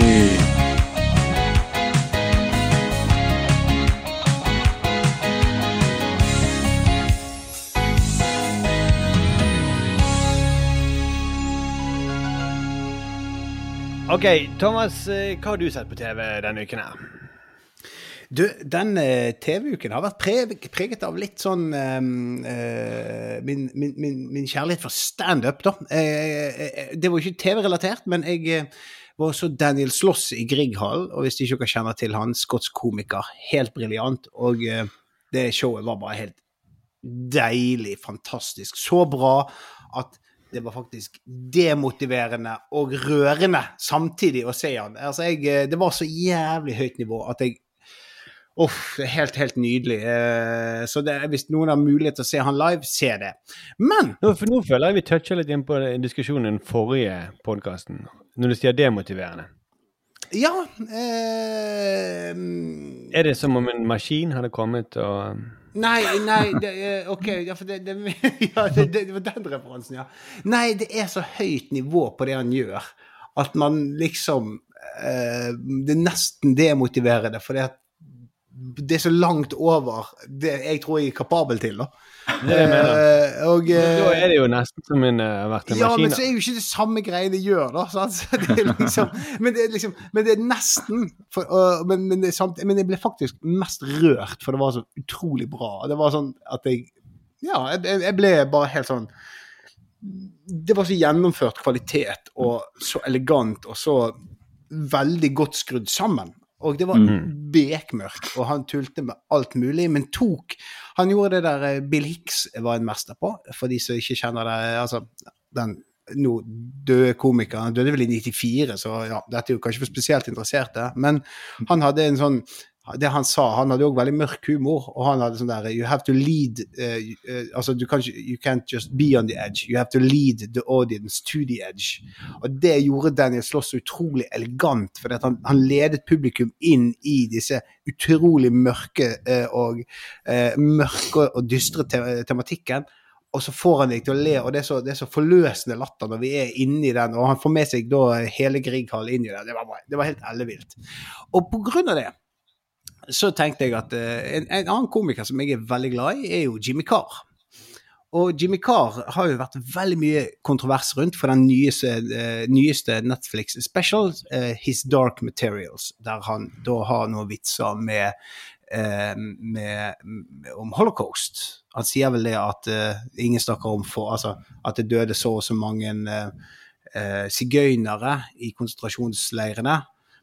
OK, Thomas, eh, hva har du sett på TV denne uken her? Du, den eh, TV-uken har vært pre preget av litt sånn eh, min, min, min, min kjærlighet for standup, da. Uh, det var ikke TV-relatert, men jeg var så Daniel Sloss i Grieghallen, og hvis ikke dere kjenner til han, skotsk komiker, helt briljant. Og uh, det showet var bare helt deilig, fantastisk. Så bra at det var faktisk demotiverende og rørende samtidig å se han. Altså, jeg, det var så jævlig høyt nivå at jeg Uff, helt, helt nydelig. Eh, Så det, hvis noen har mulighet til å se han live, se det. Men Nå, nå føler jeg vi toucher litt inn på diskusjonen i den forrige podkasten. Når du sier demotiverende. ja eh, Er det som om en maskin hadde kommet og Nei, nei det, OK, ja, for det, det, [LAUGHS] ja, det, det var den referansen, ja. Nei, det er så høyt nivå på det han gjør, at man liksom eh, Det nesten demotiverende, fordi at det er så langt over det jeg tror jeg er kapabel til, da. Det er det. Eh, og, eh, Da er det jo nesten som en uh, vært en Ja, maskin. men så er jo ikke det samme greiene jeg gjør, da. [LAUGHS] Så det liksom, men, det er liksom, men det er nesten for, uh, men, men, det er samt, men jeg ble faktisk mest rørt, for det var så utrolig bra. Det var sånn at jeg Ja, jeg, jeg ble bare helt sånn Det var så gjennomført kvalitet og så elegant og så veldig godt skrudd sammen. Og det var mm. bekmørkt, og han tulte med alt mulig, men tok Han gjorde det der eh, Bill Hicks var en mester på, for de som ikke kjenner det. altså den nå døde komikeren. Han døde vel i 94, så ja, dette er jo kanskje for spesielt interesserte. Men han hadde en sånn det han sa, Han hadde òg veldig mørk humor, og han hadde sånn der You have to lead uh, uh, altså du kan ikke You can't just be on the edge. You have to lead the audience to the edge. Og det gjorde Daniel Sloss utrolig elegant, for han, han ledet publikum inn i disse utrolig mørke uh, og mørke og dystre te tematikken. Og så får han deg til å le, og det er så, det er så forløsende latter når vi er inni den. Og han får med seg da hele Grieghallen inn i det. Det var, det var helt ellevilt. Og på grunn av det så tenkte jeg at eh, en, en annen komiker som jeg er veldig glad i, er jo Jimmy Carr. Og Jimmy Carr har jo vært veldig mye kontrovers rundt for den nyeste, eh, nyeste Netflix special, eh, His Dark Materials, der han da har noen vitser med, med, med om holocaust. Han sier vel det at uh, ingen snakker om for, altså, at det døde så og så mange eh, sigøynere i konsentrasjonsleirene,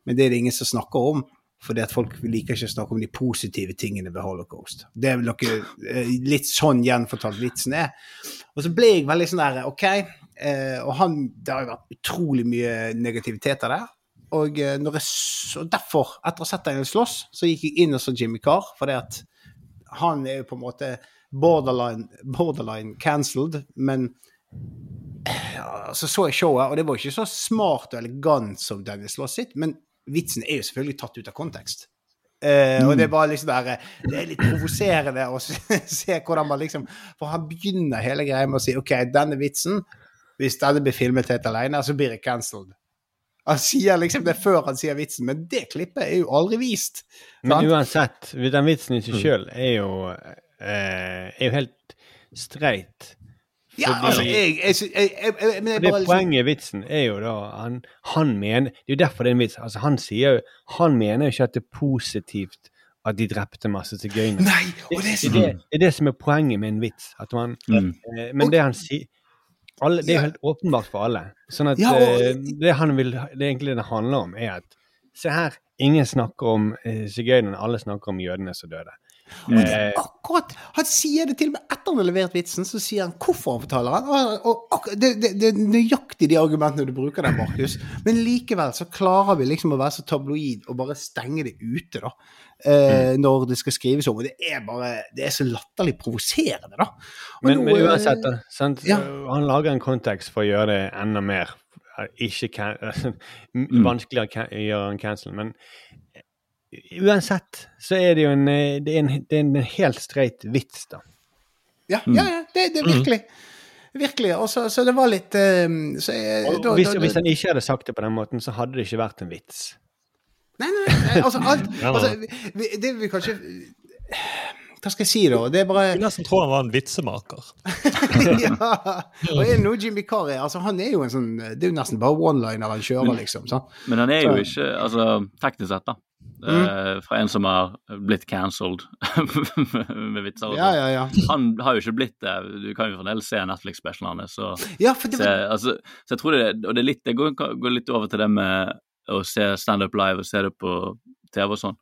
men det er det ingen som snakker om. Fordi at folk liker ikke å snakke om de positive tingene ved holocaust. Det er noe eh, litt sånn gjenfortalt vitsen er. Og så ble jeg veldig sånn der OK. Eh, og han Det har jo vært utrolig mye negativitet av det. Og, eh, jeg, og derfor, etter å ha sett Daniel slåss, så gikk jeg inn og så Jimmy Carr. fordi at han er jo på en måte borderline, borderline cancelled, men ja, så så jeg showet, og det var ikke så smart og elegant som Daniel Sloss sitt, men vitsen er jo selvfølgelig tatt ut av kontekst. Eh, og det er bare liksom der, det er litt provoserende å [LAUGHS] se, se hvordan man liksom For han begynner hele greia med å si OK, denne vitsen, hvis denne blir filmet helt alene, så blir det cancelled. Han sier liksom det før han sier vitsen, men det klippet er jo aldri vist. Men sant? uansett, den vitsen i seg sjøl er eh, er jo helt streit. Ja, altså, jeg, jeg, jeg, jeg, jeg, men jeg Det bare liksom, poenget i vitsen er jo da han, han mener Det er jo derfor det er en vits. Altså, han sier jo Han mener jo ikke at det er positivt at de drepte masse sigøynere. Det Det, det, det er det som er poenget med en vits. At man, Mm. eh, men det han sier alle, Det er jo helt åpenbart for alle. Sånn at Ja, og- eh, det han vil Det egentlig det handler om, er at Se her, ingen snakker om eh, sigøynerne, alle snakker om jødene som døde. Men det er Eh, akkurat Han sier det til og med etter han har levert vitsen, så sier han hvorfor han forteller den. Og, og, det, det, det er nøyaktig de argumentene du bruker der, Markus. Men likevel så klarer vi liksom å være så tabloid og bare stenge det ute, da. Eh, når det skal skrives om. Og det er bare Det er så latterlig provoserende, da. Men, men eh, uansett, ja. han lager en kontekst for å gjøre det enda mer ikke can [LAUGHS] Mm. vanskeligere å gjøre en cancel. Men uansett så er det jo en, eh, det er en, det er en helt streit vits, da. Ja, ja, ja det, det er virkelig. Virkelig. Og så, så det var litt eh, så jeg, Og da- hvis, da- hvis han ikke hadde sagt det på den måten, så hadde det ikke vært en vits. Nei, nei, nei, altså alt [LAUGHS] altså, vi- Det vi kanskje Hva skal jeg si, da? Det er bare Jeg nesten tror han var en vitsemaker. [LAUGHS] ja. Og er det noe Jimmy Carr er? Altså, han er jo en sånn Det er jo nesten bare one-liner han kjører, liksom. Så. Men han er jo ikke Altså, teknisk sett, da. Eh, fra en som har blitt cancelled [LAUGHS] med vitser og Ja, ja, ja. Han har jo ikke blitt det. Du kan jo fremdeles se Netflix-specialen hans. Så, Ja, for det se, altså, så jeg tror det, og det, er litt, det går, går litt over til det med å se standup live og se det på TV og sånn.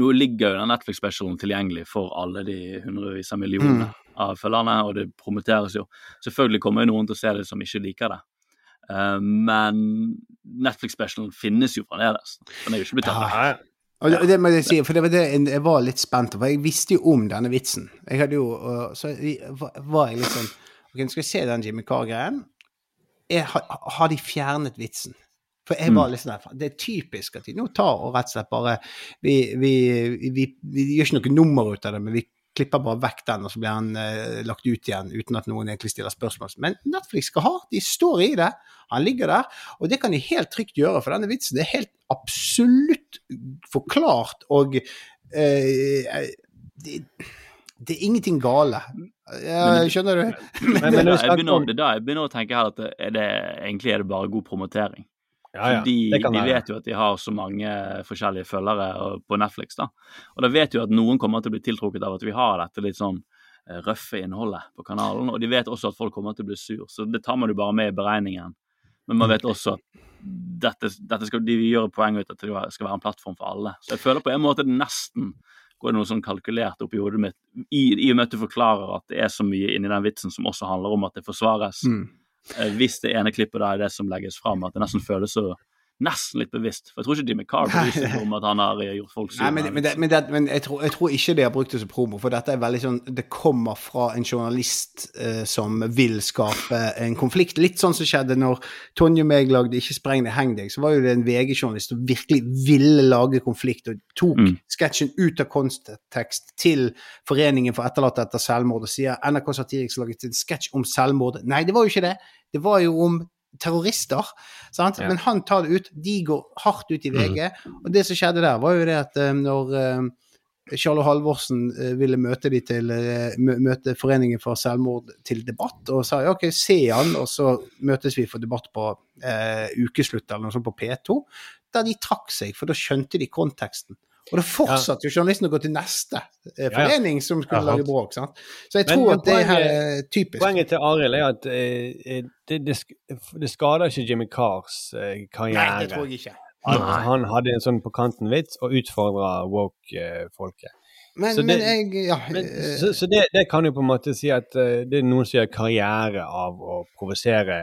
Nå ligger jo den Netflix-specialen tilgjengelig for alle de hundrevis av millionene av følgerne, og det promoteres jo. Selvfølgelig kommer jo noen til å se det som ikke liker det. Uh, men Netflix-specialen finnes jo fremdeles. Den er jo ikke blitt tatt. Ja, Og det, må jeg si, for det var det jeg var litt spent på, for jeg visste jo om denne vitsen. Jeg hadde jo, Så var- jeg litt sånn Ok, nå skal vi se den Jimmy Carr-greien. Har har de fjernet vitsen? For jeg var litt sånn der, Det er typisk at de nå tar og rett og slett bare Vi, vi, vi, vi gjør ikke noe nummer ut av det, men vi klipper bare vekk den, og så blir han eh, lagt ut igjen uten at noen egentlig stiller spørsmål. Men Netflix skal ha, de står i det. Han ligger der, og det kan de helt trygt gjøre, for denne vitsen er helt absolutt forklart, og eh, det, det er ingenting gale. Ja, skjønner du? Men, men, [LAUGHS] men jeg begynner, det er da jeg begynner å tenke her at det, det, egentlig er det bare god promotering. Ja, ja, Fordi de vet jo at de har så mange forskjellige følgere på Netflix. da. Og da vet jo at noen kommer til å bli tiltrukket av at vi har dette litt sånn eh, røffe innholdet på kanalen. Og de vet også at folk kommer til å bli sur, så det tar man jo bare med i beregningen. Men man vet også at dette, dette skal, de gjør poeng ut at det skal være en plattform for alle. Så jeg føler på en måte det nesten går det noe sånn kalkulert opp i hodet mitt, i, i og med at du forklarer at det er så mye inni den vitsen som også handler om at det forsvares. Mm. Eh, hvis det ene klippet da er det som legges fram, at det nesten føles så nesten litt bevisst. For jeg tror ikke Jimmy Carr seg om at han har gjort folk sure. Men, men, men, det, men jeg, tror, jeg tror ikke de har brukt det som promo, for dette er veldig sånn Det kommer fra en journalist eh, som vil skape en konflikt. Litt sånn som skjedde når Tonje og meg lagde 'Ikke spreng deg, heng deg'. Så var jo det en VG-journalist som virkelig ville lage konflikt, og tok Mm. sketsjen ut av kontekst til Foreningen for etterlatte etter selvmord, og sier NRK Satiriks laget en sketsj om selvmord. Nei, det var jo ikke det. Det var jo om terrorister. Sant? Ja. Men han tar det ut. De går hardt ut i VG. Og det som skjedde der, var jo det at eh, når eh, Charlo Halvorsen eh, ville møte de til møte Foreningen for selvmord til debatt, og sa ja, OK, se han, og så møtes vi for debatt på eh, ukeslutt eller noe sånt på P2. Der de trakk seg, for da skjønte de konteksten. Og da fortsatte jo journalisten å gå til neste eh, ja. forening som skulle lage bråk. sant? Så jeg tror men at det her er typisk. Poenget til Arild er at eh, det, det, det skader ikke Jimmy Carrs eh, karriere. Nei, det tror jeg ikke. At Nei. han hadde en sånn på kanten-vits og utfordra woke-folket. Men, Så det- men jeg ja, Men, eh, så så det, det kan jo på en måte si at uh, det er noen som gjør karriere av å provosere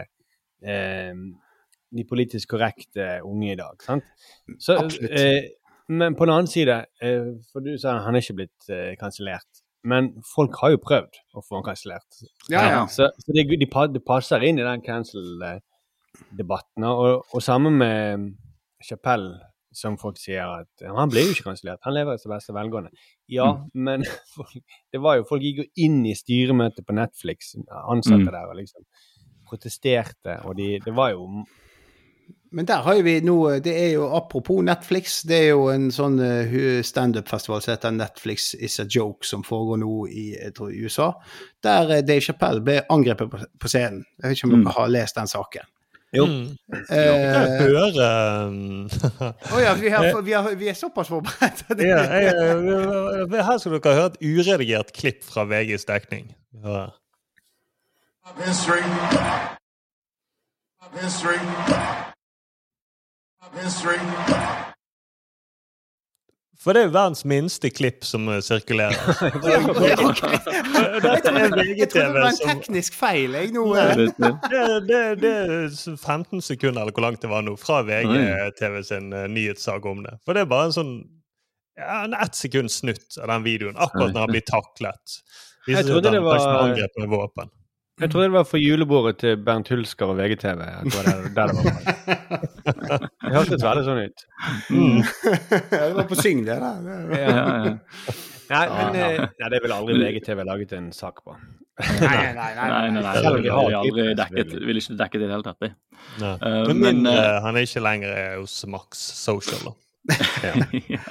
uh, de politisk korrekte unge i dag. sant? Så, Absolutt. eh, men på den annen side, eh, for du sa han er ikke blitt eh, kansellert. Men folk har jo prøvd å få han kansellert. ja, ja. Så, så det, de, de, passer inn i den cancel-debatten. Og, og sammen med Chapell, som folk sier at han ble jo ikke kansellert, han lever etter beste velgående. Ja, men [LAUGHS] folk, det var jo, folk gikk jo inn i styremøtet på Netflix, ansatte Mm. der, og liksom protesterte, og de, det var jo Men der har jo vi noe Det er jo apropos Netflix, det er jo en sånn uh, standup-festival som heter Netflix is a joke, som foregår nå i, jeg tror, USA. Der eh, Dave Chappelle ble angrepet på, scenen. Jeg vet ikke om Mm. dere har lest den saken. Jo. Mm. Eh, Jeg hører Å ja, vi, har, [LAUGHS] vi, har, vi er såpass forberedt. det- [LAUGHS] ja, jeg, jeg, Her skal dere høre et uredigert klipp fra VGs dekning. Ja. History. History. History. For det er jo verdens minste klipp som eh, sirkulerer. [LAUGHS] Dette er Jeg trodde det var en teknisk feil. Jeg, nå, eh, det, det, det er 15 sekunder, eller hvor langt det var nå, fra VGTV sin eh, nyhetssak om det. For det er bare en sånn ja, en ett sekund snutt av den videoen, akkurat når han blir taklet. Jeg Viser seg trodde det var- Jeg tror det var for julebordet til Bernt Hulsker og VGTV. Jeg tror det, er der det var. [LAUGHS] Det hørtes veldig sånn ut. Mm. det var på syng, det da. Ja, ja, ja. Nei, men ja. nei, det vil aldri VGTV laget en sak på. Nei, nei, nei. Nei, nei, nei, Selv det ville vil aldri dekket, selvfølgelig. vil ikke dekke det i det hele tatt. det. Nei. Eh, Men, men, eh, eh, han er ikke lenger eh, hos Max Social. Da. [LAUGHS] ja.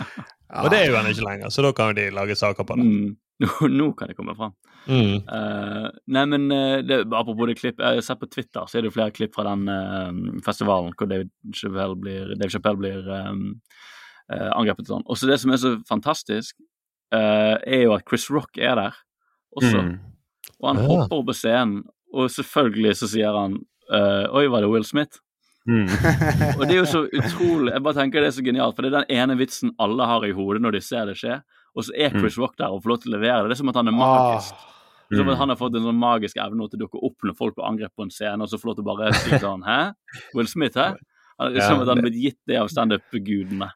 Og det er jo han ikke lenger, så da kan de lage saker på det. Mm. [LAUGHS] Nå, nå kan det komme fram. Mm. Eh, nei, men eh, det, apropos det klipp, jeg sett på Twitter så er det flere klipp fra den uh, festivalen hvor David Chappelle blir, Dave Chappelle blir um, uh, angrepet og sånn. Og så det som er så fantastisk, er jo at Chris Rock er der også. Mm. Og han Ja. hopper opp på scenen, og selvfølgelig så sier han Oi, var det Will Smith? Mm. Og det er jo så utrolig Jeg bare tenker det er så genialt, for det er den ene vitsen alle har i hodet når de ser det skje, og så er Chris Rock der og får lov til å levere det. Det er som at han er magisk. Er som at han har fått en sånn magisk evne til å dukke opp når folk blir angrepet på en scene, og så får lov til å bare si sånn Hæ? Will Smith, hæ? Han- Det Ja, som at han er blitt gitt det av standup-gudene.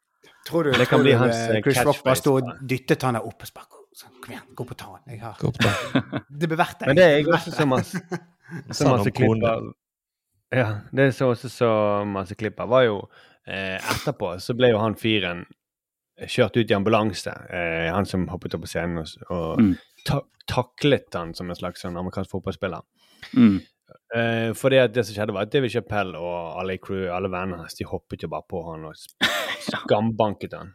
Tror du, Det kan tror bli du, hans, eh, eh, Chris Rock bare står stod og dytter dyttet han opp og så sånn, Kom igjen, gå på tann. Jeg har. [LAUGHS] Det blir verdt det. Men det er jeg også [LAUGHS] så masse, så masse klipper Ja, det er så også så masse klipper. Var jo eh, Etterpå så ble jo han fyren kjørt ut i ambulanse, eh, han som hoppet opp på scenen og, og Mm. ta, taklet han som en slags sånn amerikansk fotballspiller. Mm. Eh, for det, det som skjedde, var at David Chapell og alle i crew, alle vennene hans, de hoppet jo bare på han og [LAUGHS] skambanket han.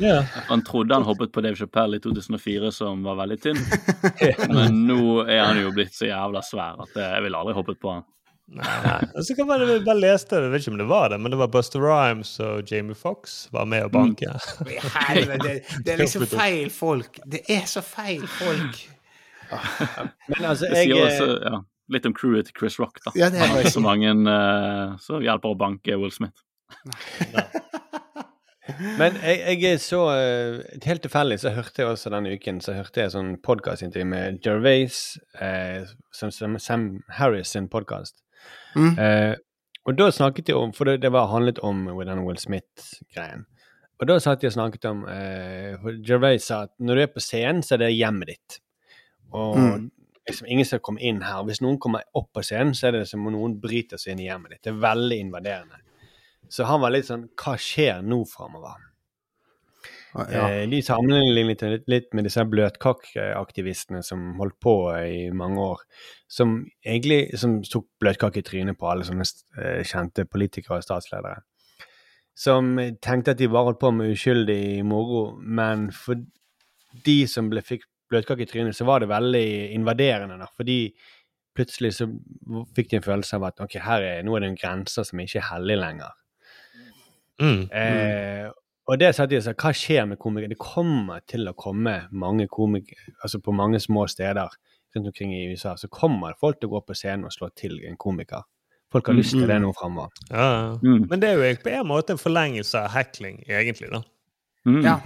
yeah. Han trodde han hoppet på Dave Chapell i 2004, som var veldig tynn, [LAUGHS] men nå er han jo blitt så jævla svær at eh, jeg ville aldri hoppet på han. Nei. [LAUGHS] Og så kan man jeg bare leste det, jeg vet ikke om det var det, men det var Buster Rhymes og Jamie Foxx var med å banke. Mm. helvete, det, det er liksom [LAUGHS] feil folk. Det er så feil folk. [LAUGHS] Men altså, Det sier eh, også ja, litt om crewet til Chris Rock, da. Ja, det Han har ikke så mange uh, som hjelper å banke Will Smith. Men jeg, jeg er så eh, Helt tilfeldig så hørte jeg også denne uken så hørte jeg sånn podkastintervju med Gervais, eh, som, som Sam Harris sin podkast. Mm. Eh, og da snakket de om For det, det var handlet om denne Will Smith-greien. Og da satt de og snakket om eh, for Gervais sa at når du er på scenen, så er det hjemmet ditt. Og Mm. liksom ingen skal komme inn her. Hvis noen kommer opp på scenen, så er det som om noen bryter seg inn i hjemmet ditt. Det er veldig invaderende. Så han var litt sånn Hva skjer nå framover? Ja. Eh, de sammenlignet litt, litt med disse bløtkakeaktivistene som holdt på i mange år. Som egentlig som tok bløtkake i trynet på alle sånne eh, kjente politikere og statsledere. Som tenkte at de bare holdt på med uskyldig moro, men for de som ble, fikk bløtkake i trynet, så var det veldig invaderende. Da, fordi plutselig så fikk de en følelse av at ok, her er, nå er det en grense som ikke er hellig lenger. Mm. Eh, og det satt jeg og sa, hva skjer med komikere? Det kommer til å komme mange komikere, altså på mange små steder rundt omkring i USA, så kommer folk til å gå på scenen og slå til en komiker. Folk har Mm, lyst til det nå framover. Ja, ja. Mm. Men det er jo på en måte en forlengelse av hackling egentlig. da. Mm. Ja.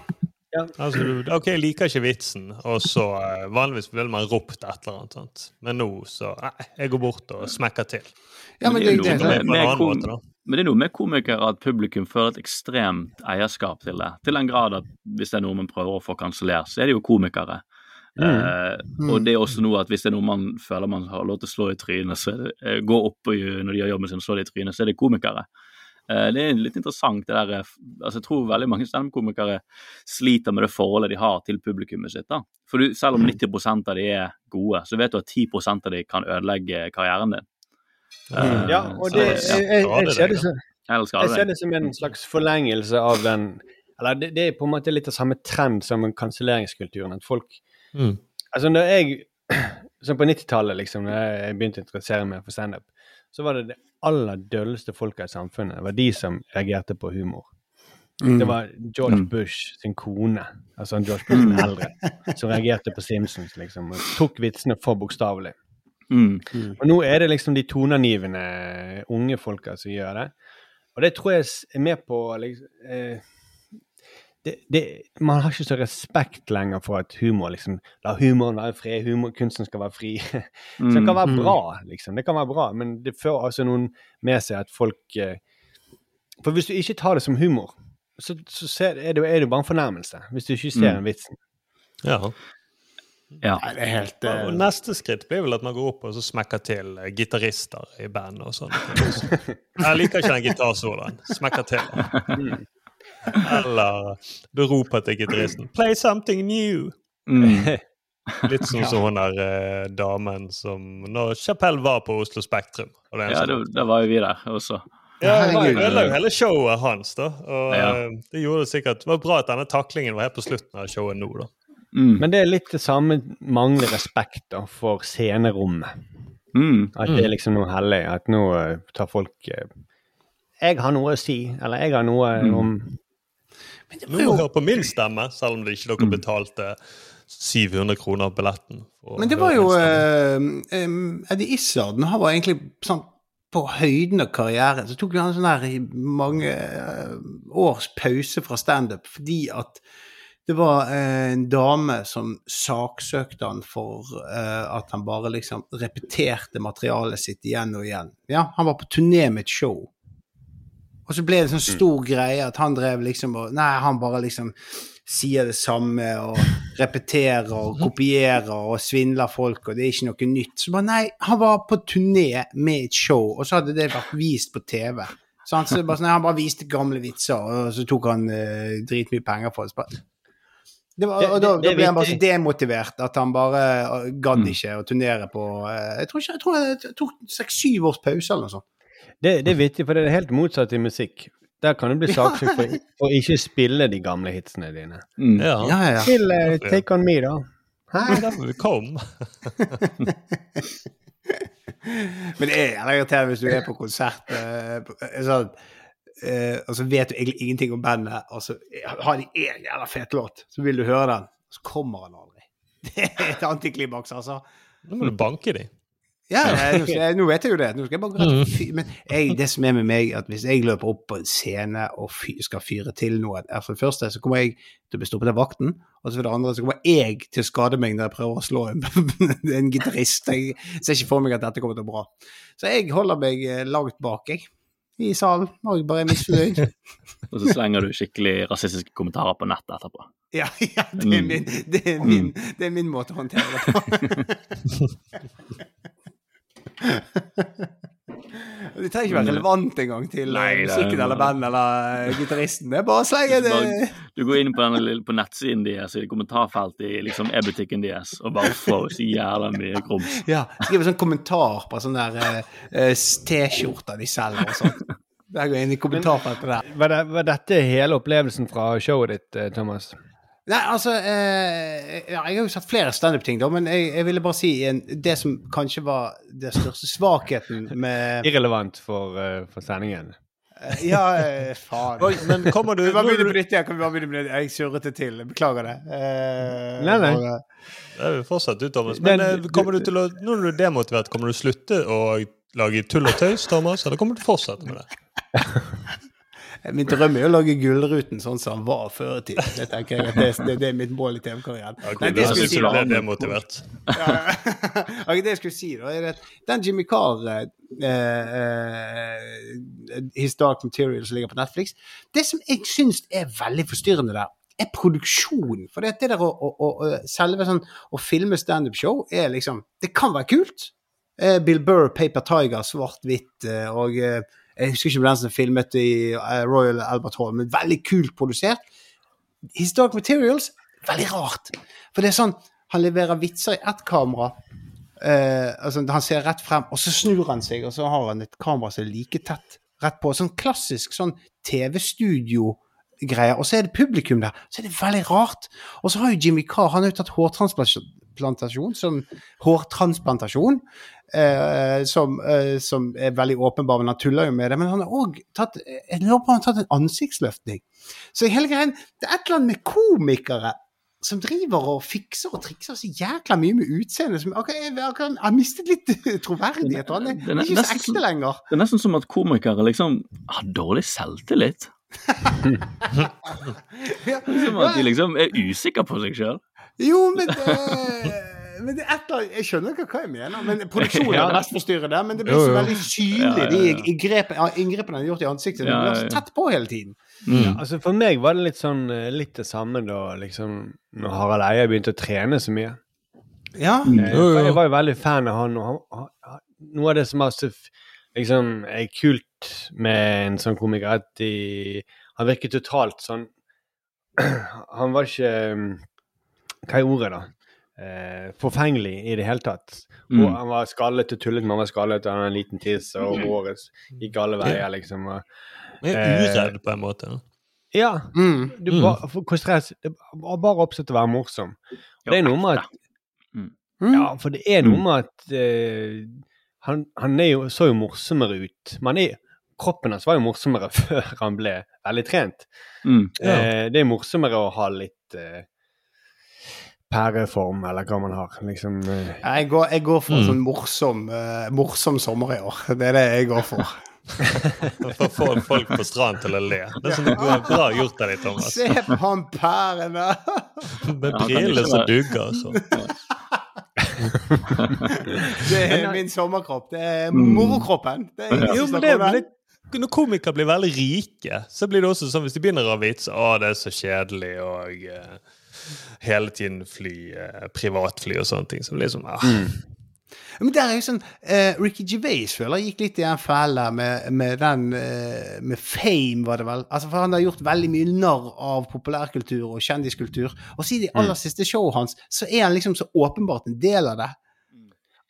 Altså, OK, jeg liker ikke vitsen, og så eh, Vanligvis ville man ropt et eller annet. Sant? Men nå så Nei, jeg går bort og smekker til. ja, men det er det, det, noe På med måte. Men det er noe med komikere at publikum føler et ekstremt eierskap til det. Til den grad at hvis det er noe man prøver å få kansellert, så er det jo komikere. Eh, og det er også noe at hvis det er noe man føler man har lov til å slå i trynet, så er det, uh, gå opp og, når de gjør jobben sin slå det i trynet, så er det komikere. Eh, det er litt interessant det der eh, altså Jeg tror veldig mange standup-komikere sliter med det forholdet de har til publikummet sitt. da. For du, selv om 90 av de er gode, så vet du at 10 av de kan ødelegge karrieren din. Eh, Ja, og så ja, jeg, jeg, jeg, ser det som, jeg ser det som en slags forlengelse av den Eller det, det er på en måte litt av samme trend som en kanselleringskulturen. At folk Mm. Altså, når jeg [CLEARS THROAT] Som på 90-tallet, liksom, når jeg begynte å interessere meg for standup, så var det det aller dølleste folka i samfunnet. Det var de som reagerte på humor. Mm. Det var George Bush sin kone, altså George Bush den eldre, som reagerte på Simpsons, liksom, og tok vitsene for bokstavelig. Mm. Og nå er det liksom de toneangivende unge folka som gjør det. Og det tror jeg er med på liksom, eh, det, det, Man har ikke så respekt lenger for at humor liksom La humoren være fri, humor, kunsten skal være fri. [LAUGHS] Så det kan være Mm. bra, liksom. Det kan være bra, men det fører altså noen med seg at folk eh, For hvis du ikke tar det som humor, så, så ser, er, det, er det bare en fornærmelse. Hvis du ikke ser Mm. en vitsen. Ja. Ja. Nei, det er helt Og eh, neste skritt blir vel at man går opp og så smekker til uh, gitarister i band og sånn. [LAUGHS] Jeg liker ikke den gitarsoloen. Smekker til. Eller du roper til gitaristen 'Play something new'. Mm. Litt sånn som hun der eh, damen som Når Chapell var på Oslo Spektrum. Og det er en Ja, sånn- da, da var jo vi der også. Ja, Herregud. det ødela jo hele showet hans, da. Og Ja. eh, det gjorde det sikkert Det var bra at denne taklingen var helt på slutten av showet nå, da. Mm. Men det er litt det samme manglende respekt da, for scenerommet. Mm. At det er liksom noe hellig. At nå eh, tar folk eh, Jeg har noe å si, eller jeg har noe om Men det Nå var jo hør på min stemme, selv om det ikke dere betalte 700 kroner billetten. Men det var jo uh, Eddie Izzard han var egentlig sånn på høyden av karrieren. Så tok han sånn her mange uh, års pause fra standup fordi at det var eh, en dame som saksøkte han for at han bare liksom repeterte materialet sitt igjen og igjen. Ja, han var på turné med et show. Og så ble det sånn stor greie at han drev liksom og Nei, han bare liksom sier det samme og repeterer og kopierer og svindler folk, og det er ikke noe nytt. Så bare nei, han var på turné med et show, og så hadde det vært vist på TV. Så han, så bare, sånn, nei, han bare viste gamle vitser, og så tok han uh, dritmye penger for det. Det var, og da, da ble han bare så demotivert at han bare eh, gadd Mm. ikke å turnere på eh, Jeg tror ikke, jeg tror det tok seks-syv års pause eller noe sånt. Det, det er vittig, for det er helt motsatt i musikk. Der kan du bli saksøkt for å ikke spille de gamle hitsene dine. Mm. Ja, Ja, ja. Til eh, Take On Me, da. er derfor kom. Men det er irriterende hvis du er på konsert uh, eh, sånn, uh, og så vet du egentlig ingenting om bandet, og så har de én jævla fet låt, så vil du høre den, og så kommer han aldri. [LAUGHS] det er et antiklimaks, altså. Nå må du banke dem. Ja, jeg, nå, vet jeg jo det. Nå skal jeg bare fy, Men jeg, det som er med meg, at hvis jeg løper opp på en scene og fy, skal fyre til noe er For det første så kommer jeg til å bli stoppet av vakten, og så for det andre så kommer jeg til å skade meg når jeg prøver å slå en, [LAUGHS] en gitarist. Jeg ser ikke for meg at dette kommer til å bra. Så jeg holder meg eh, langt bak, jeg. I salen. Og jeg bare er misfornøyd. [LAUGHS] Og så slenger du skikkelig rasistiske kommentarer på nettet etterpå. Ja, ja det, er min, det, er min, det er min måte å håndtere det på. [LAUGHS] [LAUGHS] Det trenger ikke være relevant engang til Nei, eh, det er- musikken eller bandet eller eh, gitaristen. Det er bare å slenge det Du går inn på, denne, lille- på nettsiden deres, i kommentarfeltet i liksom e-butikken deres, og bare får så jævla mye grums. [LAUGHS] Ja, skriver sånn kommentar på sånne der eh, eh, T-skjorter de selger og sånn. Der går jeg inn i kommentarfeltet der. Var, det, var dette hele opplevelsen fra showet ditt, Thomas? Nei, altså eh, ja, Jeg har jo sett flere standup-ting, da, men jeg, jeg ville bare si en, det som kanskje var den største svakheten med Irrelevant for, uh, for sendingen. eh, Ja, eh, faen. Oi, Men kommer du Vi bare begynner på nytt igjen. Kan vi bare begynne på nytt? Jeg surret det til. Beklager det. Eh, Nei, nei. Og, Det er jo fortsatt du, Thomas. Men Men- kommer kommer du til å, når du er demotivert, kommer du slutte å lage tull og tøys, Thomas? Eller kommer du til å fortsette med det? [LAUGHS] Min drøm er å lage Gullruten sånn som han var før i tiden. Det tenker jeg det, det, det er mitt mål i TV-karrieren. Ok, Nei, det si, det, bli demotivert. Ja, [LAUGHS] ok, det jeg skulle si, da, er at den Jimmy Carr eh, eh, His Dark Material som ligger på Netflix Det som jeg syns er veldig forstyrrende der, er produksjonen. For det, der å, å, å, selve sånn Å filme standup-show er liksom Det kan være kult. Eh, Bill Burr, Paper Tiger, svart-hvitt, eh, og eh, jeg husker ikke den som filmet i eh, Royal Albert Hall, men veldig kult produsert. Historic Materials, veldig rart. For det er sånn, han leverer vitser i ett kamera. Eh, altså, han ser rett frem, og så snur han seg, og så har han et kamera som er like tett rett på. Sånn klassisk sånn TV-studio-greie. Og så er det publikum der. Så er det veldig rart. Og så har jo Jimmy Carr han har jo tatt hårtransplantasjon som hårtransplantasjon. Eh, som, eh, som er veldig åpenbar, men han tuller jo med det. Men han har òg tatt tatt en ansiktsløftning. Så i hele greien, det er et eller annet med komikere som driver og fikser og trikser så jækla mye med utseendet. som- ok, Jeg jeg har mistet litt [LAUGHS] troverdighet. Han er Det er ikke så ekte lenger. Det er nesten som at komikere liksom har dårlig selvtillit. [LAUGHS] [LAUGHS] Som at de liksom er usikre på seg sjøl. Jo, men det, men det er annet Jeg skjønner ikke hva jeg mener, men [LAUGHS] produksjonen er Ja. det mest forstyrrende. Men det blir så veldig synlig, Ja, ja, ja. de inngrepene, ja, han har gjort i ansiktet. Ja, Ja, ja, ja, ja. så tett på hele tiden. Mm. Altså For meg var det litt sånn eh, litt det samme da liksom når Harald Eia begynte å trene så mye. Ja. Jeg, Jeg var jo veldig fan av han, og han, noe av det som er så liksom, er kult med en sånn komiker, er at de, han virker totalt sånn [CLEARS THROAT] Han var ikke mm, Hva er ordet, da? Eh, forfengelig i det hele tatt. Og Mm. han var skallet og tullet, men han var skallet, og han hadde en liten tiss, og håret gikk alle veier, liksom. Og, er Eh, uredd på en måte. da. ja, Mm. du Mm. bare, for, seg- det var bare oppsett å være morsom. Og det er noe med at Mm. Ja, for det er noe med at eh, han, han er jo, så jo morsommere ut. Men er, kroppen hans var jo morsommere [LAUGHS] før han ble veldig trent. Mm. Ja. Eh, det er morsommere å ha litt eh, pæreform, eller hva man har. Liksom, eh. Jeg, går, jeg går for en Mm. sånn morsom, uh, morsom sommer i år. Det er det jeg går for. [LAUGHS] For å få folk på stranden til å le. Det er sånn det går bra gjort av deg, Thomas. [LAUGHS] Se på han pærene! [LAUGHS] Med Ja, briller som dugger dugger. Så. Det er min sommerkropp. Det er morokroppen. Det er Jo, men det, men det, når komikere blir veldig rike, så blir det også sånn hvis de begynner å ha vits Å, det er så kjedelig, og eh, hele tiden fly, eh, privatfly og sånne ting. Så liksom, det ah, Men der er jo sånn eh, Ricky Gervais føler jeg gikk litt i den fella med, med den eh, Med fame, var det vel. Altså For han har gjort veldig mye narr av populærkultur og kjendiskultur. Og siden i de aller siste showet hans, så er han liksom så åpenbart en del av det.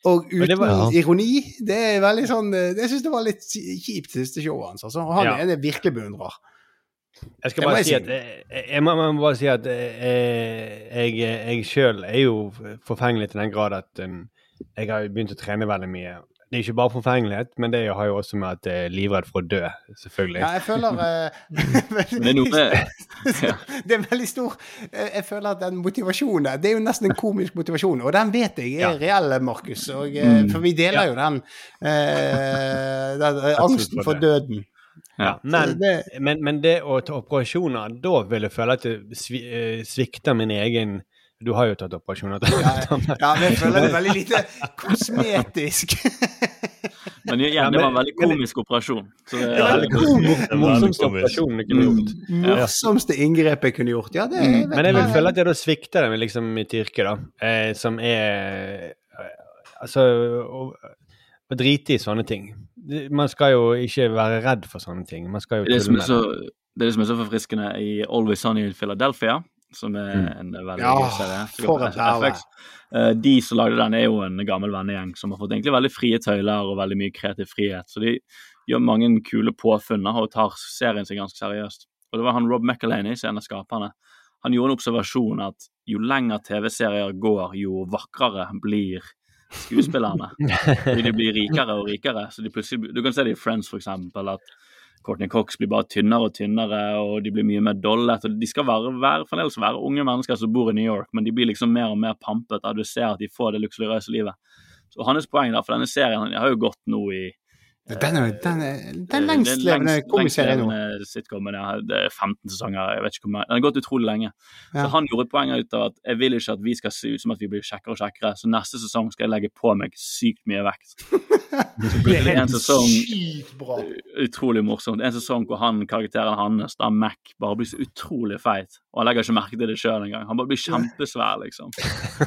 Og uten det var- ironi. Det er veldig sånn eh, Jeg syns det var litt kjipt, siste showet hans. Altså. Han Ja. er en jeg virkelig beundrer. Jeg skal bare jeg si at jeg, jeg, må, må bare si at eh, jeg, jeg sjøl er jo forfengelig til den grad at um, jeg har begynt å trene veldig mye. det er ikke bare forfengelighet, men det har jo også med at jeg er livredd for å dø, selvfølgelig. Ja, jeg føler [LAUGHS] uh, Det er noe med. [LAUGHS] Det er veldig stor eh, Jeg føler at den motivasjonen Det er jo nesten en komisk motivasjon, og den vet jeg er reell, Markus. Og, eh, Mm. For vi deler jo den, [LAUGHS] uh, den eh, angsten for døden. Ja. Men, det- men, men det å ta operasjoner, da vil jeg føle at det svi, eh, svikter min egen Du har jo tatt operasjoner. Ja, [LAUGHS] men jeg føler det veldig lite kosmetisk. [LAUGHS] Men igjen, Ja, det var en veldig komisk operasjon. Så det, Ja, veldig komisk. Morsomste komisk. operasjonen jeg kunne gjort. Morsomste inngrepet jeg kunne gjort. Ja, det Mm. Men jeg vil hva. føle at jeg da svikter det med liksom mitt yrke, da. Eh, som er eh, Altså å, å drite i sånne ting. Man skal jo ikke være redd for sånne ting. Man skal jo det, som er så, det. som er så forfriskende i Always Sunny in Philadelphia, som er Mm. en veldig Ja, gøy serie. for et. FX. Eh, De som lagde den, er jo en gammel vennegjeng som har fått egentlig veldig frie tøyler og veldig mye kreativ frihet. Så de gjør mange kule påfunn og tar serien sin ganske seriøst. Og det var han Rob McElhaney, som en av skaperne. Han gjorde en observasjon at jo lenger TV-serier går, jo vakrere blir skuespillerne. [LAUGHS] Fordi de blir rikere og rikere. Så de plutselig, du kan se det i Friends, for eksempel, at Courtney Cox blir bare tynnere og tynnere, og de blir mye mer dollet. og De skal være, være, fremdeles være unge mennesker som bor i New York, men de blir liksom mer og mer pampet. da Du ser at de får det luksuriøse livet. Så hans poeng da, for denne serien har jo gått nå i Den er den, er, den eh, lengstlevende lengst- komiserien nå. sitcomen, ja. Det er 15 sesonger, jeg vet ikke hvor mange. Den har gått utrolig lenge. Ja. Så han gjorde poenget ut av at jeg vil ikke at vi skal se ut som at vi blir kjekkere og kjekkere, så neste sesong skal jeg legge på meg sykt mye vekt. [LAUGHS] Så blir det en sesong utrolig morsomt. En sesong hvor han, karakteren hans, da Mac, bare blir så utrolig feit. Og han legger ikke merke til det sjøl engang. Han bare blir kjempesvær, liksom.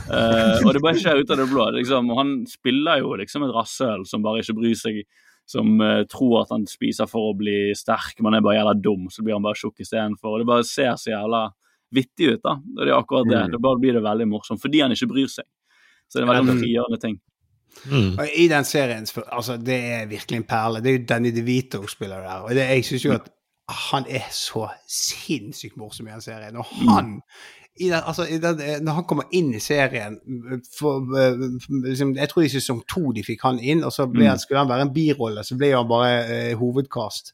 uh, [LAUGHS] og det bare skjer ut av det blå. Liksom. Og han spiller jo liksom et rasshøl som bare ikke bryr seg. Som uh, tror at han spiser for å bli sterk, men er bare jævla dum. Så blir han bare tjukk istedenfor. Det bare ser så jævla vittig ut, da. Det er akkurat det. Mm. Da bare blir det veldig morsomt. Fordi han ikke bryr seg. Så det er en veldig Mm. frigjørende ting. Mm. Og I den serien altså Det er virkelig en perle. Det er jo Danny DeVito spiller der. Og det, jeg syns jo at han er så sinnssykt morsom i den serien. Og han i den, altså, i den, Når han kommer inn i serien for, liksom, Jeg tror i sesong to de fikk han inn, og så han, skulle han være en birolle. Så ble han bare eh, hovedkast.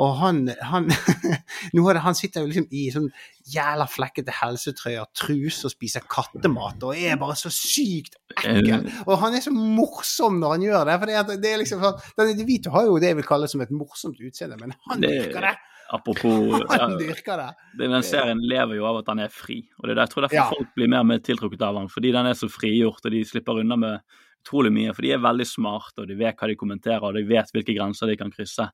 Og han, han [LAUGHS] nå det, han sitter jo liksom i sånn jævla flekkete helsetrøyer, truse og spiser kattemat og er bare så sykt ekkel. Og han er så morsom når han gjør det. For det, er- det er liksom sånn, Danny DeVito har jo det jeg vil kalle som et morsomt utseende, men han virker det! Apropos [LAUGHS] Han dyrker det! Den serien lever jo av at han er fri, og det er der, jeg tror derfor Ja. folk blir mer mer tiltrukket av han, fordi den er så frigjort, og de slipper unna med utrolig mye, for de er veldig smarte, og de vet hva de kommenterer, og de vet hvilke grenser de kan krysse.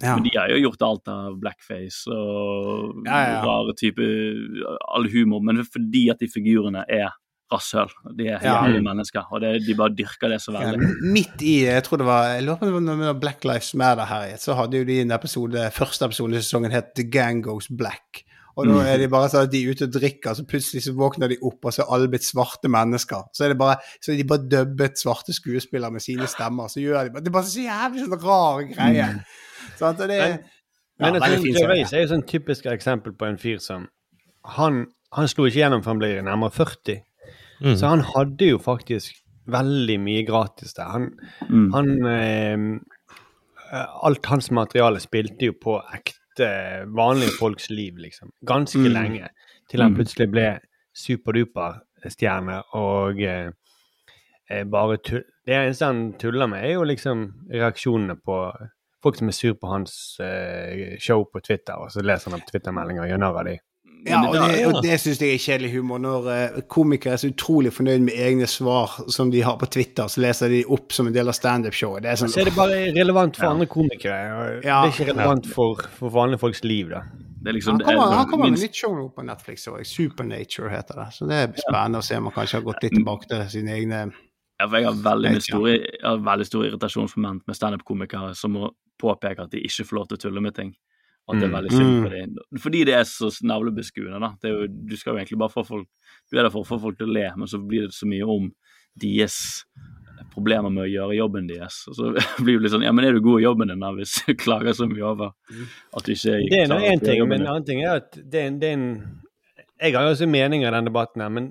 Ja. Men de har jo gjort alt av blackface og Ja, rare typer all humor, men fordi at de figurene er rasshøl. De er Ja. mennesker, og det, de bare dyrker det så Ja, veldig. midt i Jeg tror det var jeg lurer på om det var når Black Lives Matter herjet, så hadde jo de en episode første episode i sesongen het The Gang Goes Black. Og da er de bare sånn at de er ute og drikker, så plutselig så våkner de opp, og så er alle blitt svarte mennesker. Så er det bare, så er de bare dubbet svarte skuespillere med sine stemmer. Så gjør de bare Det er bare så jævlig sånn rar greie. Sant? Og det Men- Men ja, jeg serie. Gervais er jo sånn typisk eksempel på en fyr som Han, han slo ikke gjennom for han ble nærmere 40. Mm. Så han hadde jo faktisk veldig mye gratis der. Han, Mm. han eh, Alt hans materiale spilte jo på ekte, vanlige folks liv, liksom. Ganske Mm. lenge. Til han Mm. plutselig ble superduper-stjerne og eh, eh, bare tull... Det eneste han tuller med, er jo liksom reaksjonene på folk som er sur på hans eh, show på Twitter, og så leser han opp Twitter-meldinger og gjør narr av dem. Ja, og det, og det syns jeg er kjedelig humor. Når eh, komikere er så utrolig fornøyd med egne svar som de har på Twitter, så leser de opp som en del av standup-showet. Sånn Så er det bare relevant for Ja. andre komikere. og Ja. Det er ikke relevant for, for vanlige folks liv, da. Det er liksom Han kommer, det er han kommer med nytt show nå på Netflix, òg. Supernature heter det. Så det er spennende å se om han kanskje har gått litt tilbake til sine egne Ja, for jeg har veldig, stor, jeg har veldig stor irritasjonsmoment med standup-komikere som må påpeke at de ikke får lov til å tulle med ting. At det er Mm. veldig synd for dem. Fordi det er så navlebeskuende. da. Det er jo, du skal jo egentlig bare få folk Du er der for å få folk til å le, men så blir det så mye om deres problemer med å gjøre jobben deres. Og så [LAUGHS] blir det litt sånn Ja, men er du god i jobben din da, hvis du klager så mye over at du ikke Det er nå én ting, men en annen ting er at det er en, det er en Jeg har jo også meninger i den debatten her, men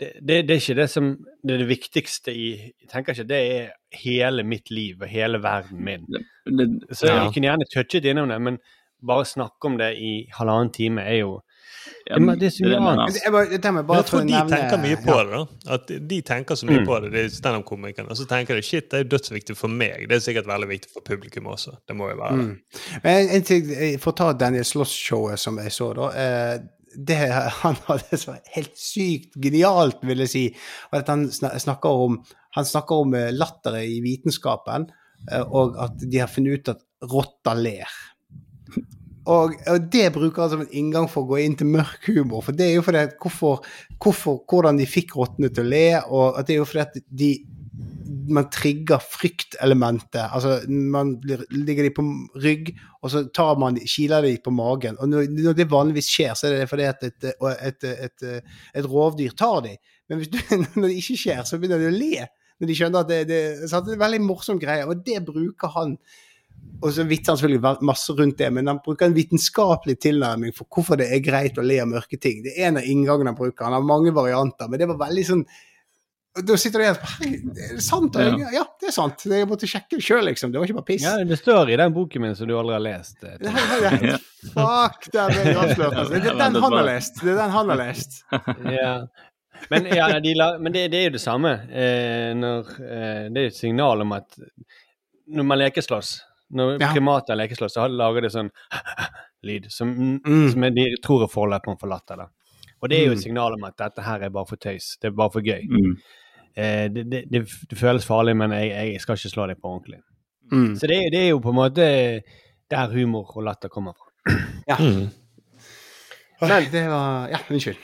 det, det, det er ikke det som det er det viktigste i Jeg tenker ikke det er hele mitt liv og hele verden min. Det, Så jeg kunne gjerne touchet innom det, men bare snakke om det i halvannen time er jo ja, det, det er så annet. jeg. Jeg, bare, dette bare jeg tror de nevne- tenker mye på det. da. At De tenker så mye Mm. på det, de standup-komikerne. Og så tenker de shit, det er dødsviktig for meg. Det er sikkert veldig viktig for publikum også. Det må jo være. Mm. Men en, en ting, For å ta Daniel Sloss-showet som jeg så, da. Eh, det han hadde så helt sykt genialt, vil jeg si, var at han snakker om, han snakker om eh, latteret i vitenskapen, eh, og at de har funnet ut at rotter ler. Og, og det bruker han som en inngang for å gå inn til mørk humor. For det er jo fordi at hvorfor, hvorfor, hvordan de fikk rottene til å le, og at det er jo fordi at de man trigger fryktelementet. Altså, man ligger de på rygg, og så tar man, kiler de på magen. Og når, det vanligvis skjer, så er det fordi at et, et, et, et, rovdyr tar de. Men du, [LAUGHS] når det ikke skjer, så begynner de å le. Når de skjønner at det, det, det er en veldig morsom greie, og det bruker han. Og så vitser han selvfølgelig masse rundt det, men han bruker en vitenskapelig tilnærming for hvorfor det er greit å le av mørke ting. Det er en av inngangene han bruker. Han har mange varianter, men det var veldig sånn Da sitter du igjen og er det sant? Ja. Ja, det er sant. Jeg måtte sjekke det sjøl, liksom. Det var ikke bare piss. Ja, det står i den boken min som du aldri har lest. eh, [LAUGHS] det her- Fuck, der ble jeg avslørt. Altså. Det er den han har lest. Det er den han har lest. [LAUGHS] Ja. Men, ja, de men det, det er jo det samme. Eh, når, eh, det er jo et signal om at når man lekeslåss, når Ja. primater lekeslåss, så lager de sånn [LAUGHS] lyd som, Mm. som de tror er forløperen for latter. da. Og det er jo et Mm. signal om at dette her er bare for tøys. Det er bare for gøy. Mm. Eh, det, det, det, det føles farlig, men jeg, jeg skal ikke slå deg på ordentlig. Mm. Så det, er- det er jo på en måte der humor og latter kommer fra. [CLEARS THROAT] Ja. Mm. Men det var Ja, unnskyld.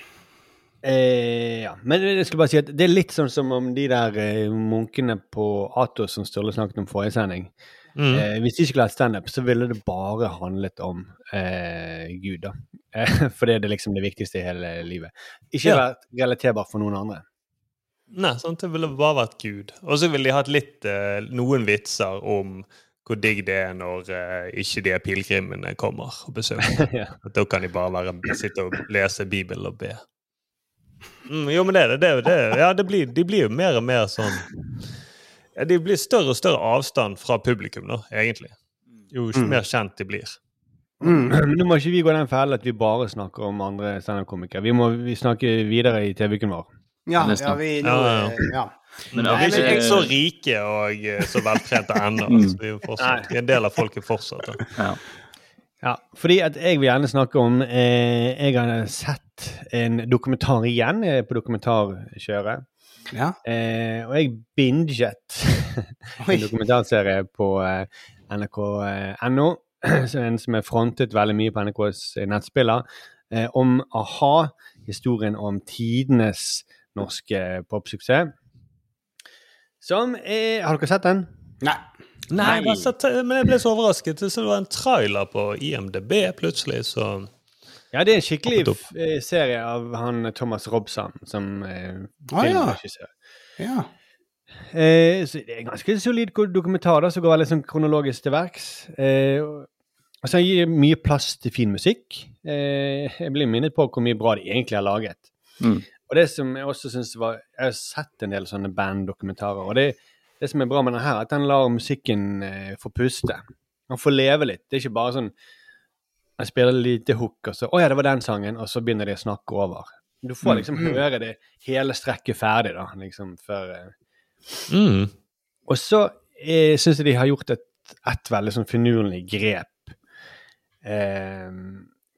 Eh, ja, men jeg skulle bare si at det er litt sånn som om de der eh, munkene på Atos som Sturle snakket om forrige sending. Mm. Eh, hvis de skulle hatt standup, så ville det bare handlet om eh, Gud, da. Eh, [LAUGHS] for det er det liksom det viktigste i hele livet. Ikke Ja. vært relaterbar for noen andre. Nei, sant? det ville bare vært Gud. Og så ville de hatt litt eh, noen vitser om hvor digg det er når eh, ikke de pilegrimene kommer og besøker. [LAUGHS] ja. Da kan de bare være, sitte og lese Bibelen og be. Mm, jo, men det er det. det, det. Ja, det blir, de blir jo mer og mer sånn ja, De blir større og større avstand fra publikum, da, egentlig. Jo Mm. mer kjent de blir. Mm. [CLEARS THROAT] Nå må ikke vi gå den fellen at vi bare snakker om andre standup-komikere. Vi må vi snakke videre i TV-uken vår. Ja, ja, vi nå Ja, ja. eh, Ja. Men Vi er ikke så rike og eh, så veltrente ennå. Mm. Vi er vi er en del av folket fortsatt. Ja. Ja, fordi at jeg vil gjerne snakke om eh, Jeg har sett en dokumentar igjen eh, på dokumentarkjøret. Ja. Eh, og jeg binget [LAUGHS] en dokumentarserie på eh, nrk.no, [CLEARS THROAT] en som er frontet veldig mye på NRKs nettspiller, eh, om a-ha, historien om tidenes norske popsuksess. Som er Har dere sett den? Nei. Nei, jeg sett, men jeg ble så overrasket. Så det var en trailer på IMDb plutselig, så Ja, det er en skikkelig eh, serie av han Thomas Robson, som eh, ah, ja. filmregissør. Ja. Eh, så det er en ganske solid dokumentar da, som går veldig sånn kronologisk til verks. Eh, og så gir mye plass til fin musikk. Eh, jeg blir minnet på hvor mye bra de egentlig har laget. Mm. Og det som jeg også synes var Jeg har sett en del sånne banddokumentarer, og det, det som er bra med denne her, er at den lar musikken eh, få puste. Han får leve litt. Det er ikke bare sånn Jeg spiller lite hook, og så Å ja, det var den sangen, og så begynner de å snakke over. Du får liksom Mm. høre det hele strekket ferdig, da, liksom, før eh, mm. og så eh, syns jeg de har gjort et, et veldig sånn finurlig grep. Eh,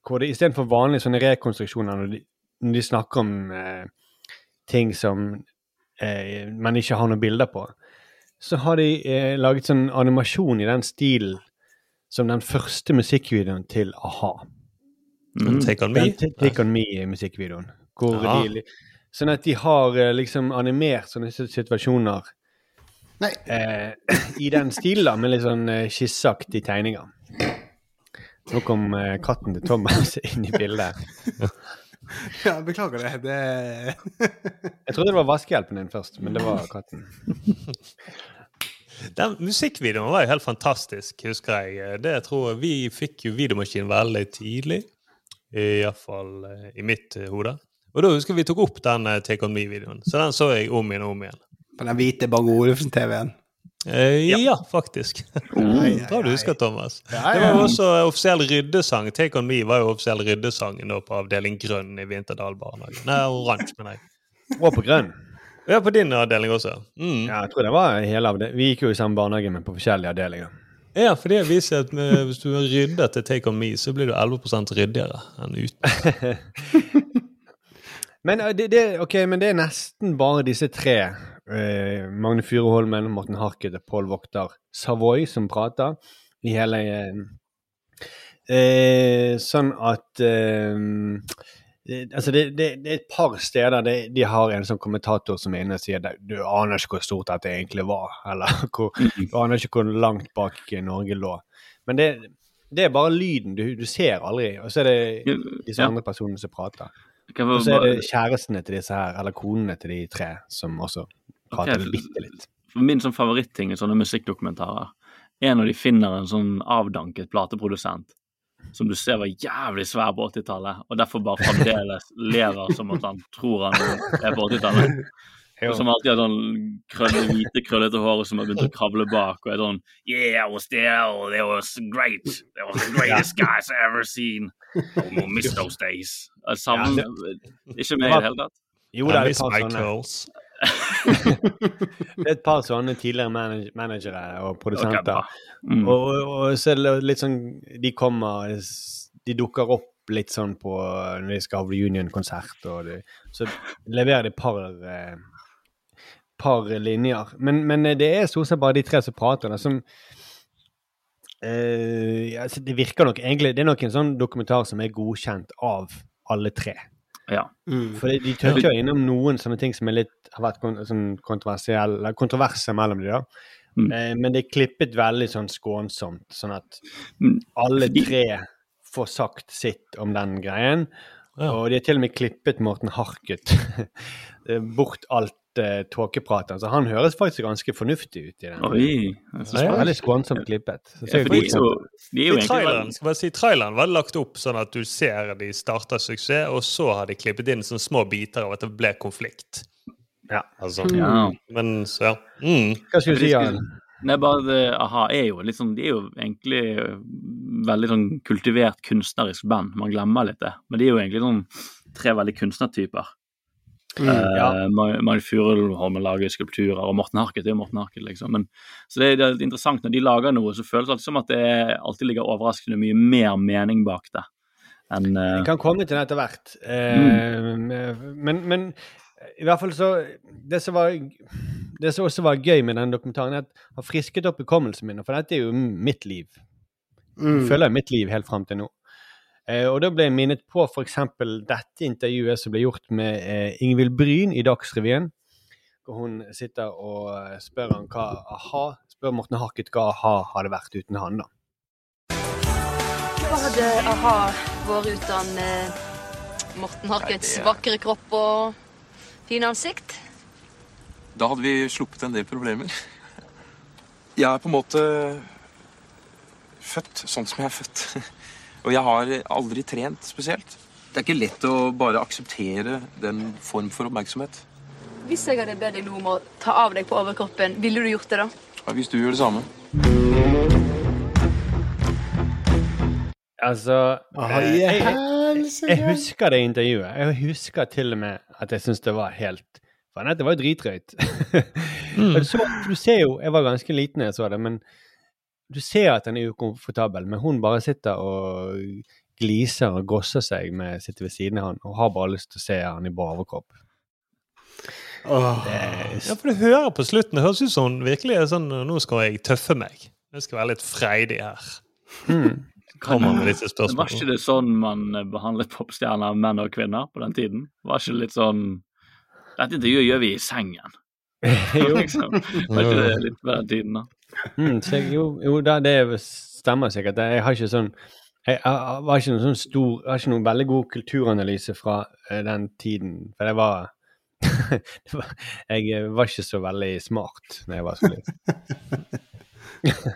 hvor det istedenfor vanlige sånne rekonstruksjoner, når de, når de snakker om eh, ting som eh, man ikke har noen bilder på, så har de eh, laget sånn animasjon i den stilen som den første musikkvideoen til a-ha. Mm. Take on me. Den Take On Me-musikkvideoen. Sånn at de har eh, liksom animert sånne situasjoner Nei. eh, i den stilen, da, med litt sånn eh, skisseaktige tegninger. Nå kom eh, katten til Thomas [LAUGHS] inn i bildet. [LAUGHS] ja, beklager det. det Jeg trodde det var vaskehjelpen din først, men det var katten. [LAUGHS] Den musikkvideoen var jo helt fantastisk, husker jeg. Det tror jeg Vi fikk jo videomaskin veldig tidlig. Iallfall i mitt eh, hode. Og da husker jeg vi tok opp den eh, Take On Me-videoen. Så den så jeg om igjen og om igjen. På den hvite Bang Olufsen-TV-en. Eh, ja. faktisk. [LAUGHS] Bra du husker, Thomas. Det var jo også offisiell ryddesang. Take On Me var jo offisiell ryddesangen på avdeling grønn i Vinterdal barnehage. Nei, oransje, mener jeg. Og på grønn. Ja, på din avdeling også. Mm. Ja, jeg tror det var hele av det. Vi gikk jo i samme barnehage, men på forskjellige avdelinger. Ja, for det viser at med, hvis du har ryddet til Take On Me, så blir du 11% ryddigere enn uten. [LAUGHS] Men eh, det, det, okay, men det er nesten bare disse tre, eh, Magne Furuholmen, Morten Harket og Pål Vokter Savoy, som prater i hele eh, eh, Sånn at eh, det, altså det, det, det er et par steder det, de har en sånn kommentator som er inne og sier du aner ikke hvor stort dette egentlig var, eller [LAUGHS] hvor, du aner ikke hvor langt bak Norge lå. Men det, det er bare lyden. Du, du ser aldri. Og så er det disse andre personene som prater. Og så er det kjærestene til disse her, eller konene til de tre, som også prater okay, bitte litt. Min sånn favoritting i sånne musikkdokumentarer er når de finner en sånn avdanket plateprodusent som du ser var jævlig svær på 80-tallet, og derfor bare fremdeles lever som at han tror han er på 80-tallet. [LAUGHS] Og Som alltid har sånn krølle, hvite, krøllete hår som har begynt å kravle bak og er sånn Yeah, I was there, they it was great. They was the [LAUGHS] greatest guys I ever seen. I will miss those days. Jeg Ikke med i det hele tatt. Jo, det er litt miss Det er et par sånne tidligere manag managere og produsenter. Okay, Mm. Og, og, så er det litt sånn De kommer De dukker opp litt sånn på når de skal ha reunion-konsert, og de, så leverer de par eh, par linjer. Men, men det er stort sett bare de tre som prater, da, som eh, ja, altså, Det virker nok egentlig Det er nok en sånn dokumentar som er godkjent av alle tre. Ja. For de tør ikke innom noen sånne ting som er litt, har vært kon sånn kontroversielle, kontroverser mellom de da. Mm. Eh, men det er klippet veldig sånn skånsomt, sånn at Mm. alle tre får sagt sitt om den greien. Ja. Og de har til og med klippet Morten Harket [LAUGHS] eh, bort alt uh, tåkepratet. Så han høres faktisk ganske fornuftig ut i den. Oi. det er Veldig skånsomt klippet. Så Ja, for de er jo, de er jo I egentlig traileren, skal bare si, traileren var lagt opp sånn at du ser de starter suksess, og så har de klippet inn sånne små biter av at det ble konflikt. Ja. Altså, Ja. Men så, ja. Mm. Hva skulle du si, Jan? Nei, bare det, a-ha er jo sånn, De er jo egentlig veldig sånn kultivert kunstnerisk band. Man glemmer litt det. Men de er jo egentlig sånn tre veldig kunstnertyper. Mm. Ja. uh, Mari Furuholmen lager skulpturer, og Morten Harket er jo Morten Harket, liksom. Men, så det det er interessant når de lager noe, så føles det alltid som at det alltid ligger overraskende mye mer mening bak det. enn Vi kan komme til det etter hvert. Eh, men, men i hvert fall så Det som var det som også var gøy med den dokumentaren, er at den har frisket opp hukommelsen min. For dette er jo mitt liv. Mm. Jeg føler mitt liv helt fram til nå. Eh, og da ble jeg minnet på f.eks. dette intervjuet som ble gjort med eh, Ingvild Bryn i Dagsrevyen. Hvor hun sitter og eh, spør han hva a-ha spør Morten Harket hva a-ha hadde vært uten han, da. Hva hadde a-ha vært uten eh, Morten Harkets vakre kropp og fine ansikt? Da hadde vi sluppet en del problemer. Jeg er på en måte født sånn som jeg er født. Og jeg har aldri trent spesielt. Det er ikke lett å bare akseptere den form for oppmerksomhet. Hvis jeg hadde bedt deg nå om å ta av deg på overkroppen, ville du gjort det da? Ja, Hvis du gjør det samme. Altså oh, yeah. jeg, jeg, jeg husker det intervjuet. Jeg husker til og med at jeg syntes det var helt Faen, dette var jo dritrøyt. [LAUGHS] For du ser jo Jeg var ganske liten da jeg så det, men du ser at han er ukomfortabel. Men hun bare sitter og gliser og gosser seg med sitter ved siden av han og har bare lyst til å se han i bar overkropp. Oh. Er Ja, for du hører på slutten, det høres ut som hun virkelig er sånn Nå skal jeg tøffe meg. Jeg skal være litt freidig her. mm. [LAUGHS] Kommer med disse Var ikke det sånn man eh, behandlet popstjerner, menn og kvinner, på den tiden? Var ikke det litt sånn Dette intervjuet gjør vi i sengen. [LAUGHS] jo. [LAUGHS] liksom. Var ikke det litt på den tiden, da? Mm, jeg, jo, jo da, det stemmer sikkert. Jeg har ikke sånn jeg, jeg, var ikke noen sånn stor Jeg har ikke noen veldig god kulturanalyse fra eh, den tiden. For [LAUGHS] det var, Jeg eh, var ikke så veldig smart da jeg var så liten.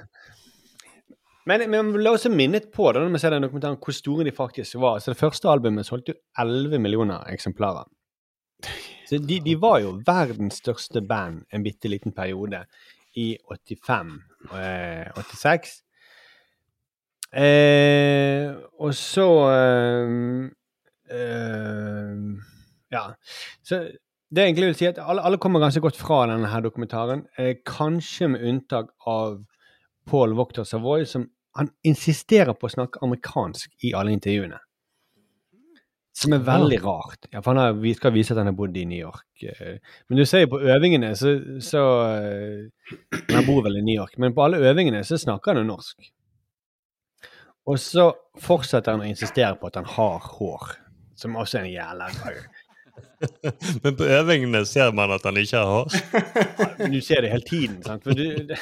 [LAUGHS] Men, men ble også minnet på da, når vi ser den dokumentaren, hvor store de faktisk var. Så Det første albumet solgte jo 11 millioner eksemplarer. Så de, de var jo verdens største band en bitte liten periode i 85 eh, 86. Eh, og så eh, eh, Ja. Så det jeg egentlig vil si, at alle, alle kommer ganske godt fra denne her dokumentaren. Kanskje med unntak av Paul Wachter Savoy, som han insisterer på å snakke amerikansk i alle intervjuene. Som er veldig rart. Ja, for han har, vi skal vise at han har bodd i New York. eh, Men du ser jo på øvingene, så, så eh, Han bor vel i New York, men på alle øvingene så snakker han jo norsk. Og så fortsetter han å insistere på at han har hår, som også er en jævla [LAUGHS] Men på øvingene ser man at han ikke har hår. Du ser det hele tiden. sant? For du,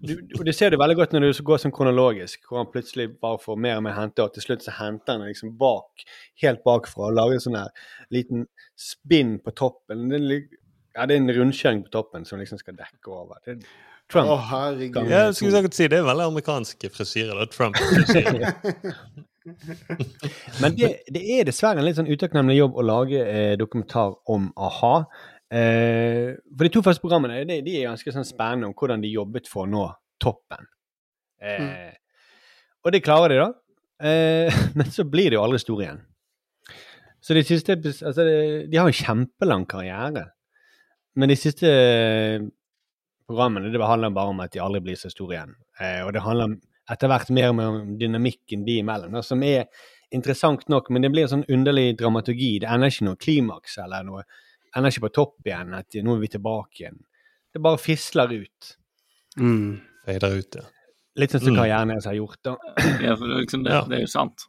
du, du, det ser du veldig godt når du går sånn kronologisk, hvor han plutselig bare får mer og mer hente, og til slutt så henter han liksom bak, helt bakfra og lage en sånn her liten spinn på toppen. Det er, ja, det er en rundkjøring på toppen som liksom skal dekke over. Det er Trump. Å, herregud. Ja, jeg skulle sikkert si Det er veldig amerikanske frisyrer. Det er Trump-frisyrer. [LAUGHS] [LAUGHS] Men det, det er dessverre en litt sånn utakknemlig jobb å lage eh, dokumentar om a-ha. Eh, for de to første programmene de, de er ganske sånn spennende om hvordan de jobbet for å nå toppen. Eh, Og det klarer de, da. Eh, [LAUGHS] men så blir de jo aldri store igjen. Så de siste altså, de, de har en kjempelang karriere. Men de siste eh, programmene det handler bare om at de aldri blir så store igjen. Eh, og det handler etter hvert mer om dynamikken de imellom, da, som er interessant nok, men det blir en sånn underlig dramaturgi. Det ender ikke noe klimaks eller noe ender ikke på topp igjen, at nå er vi tilbake igjen. Det bare fisler ut. Mm. Feider ut, ja. Litt sånn som Mm. karrieren deres har gjort, da. Ja, for det, er liksom, det, Ja. det er jo sant.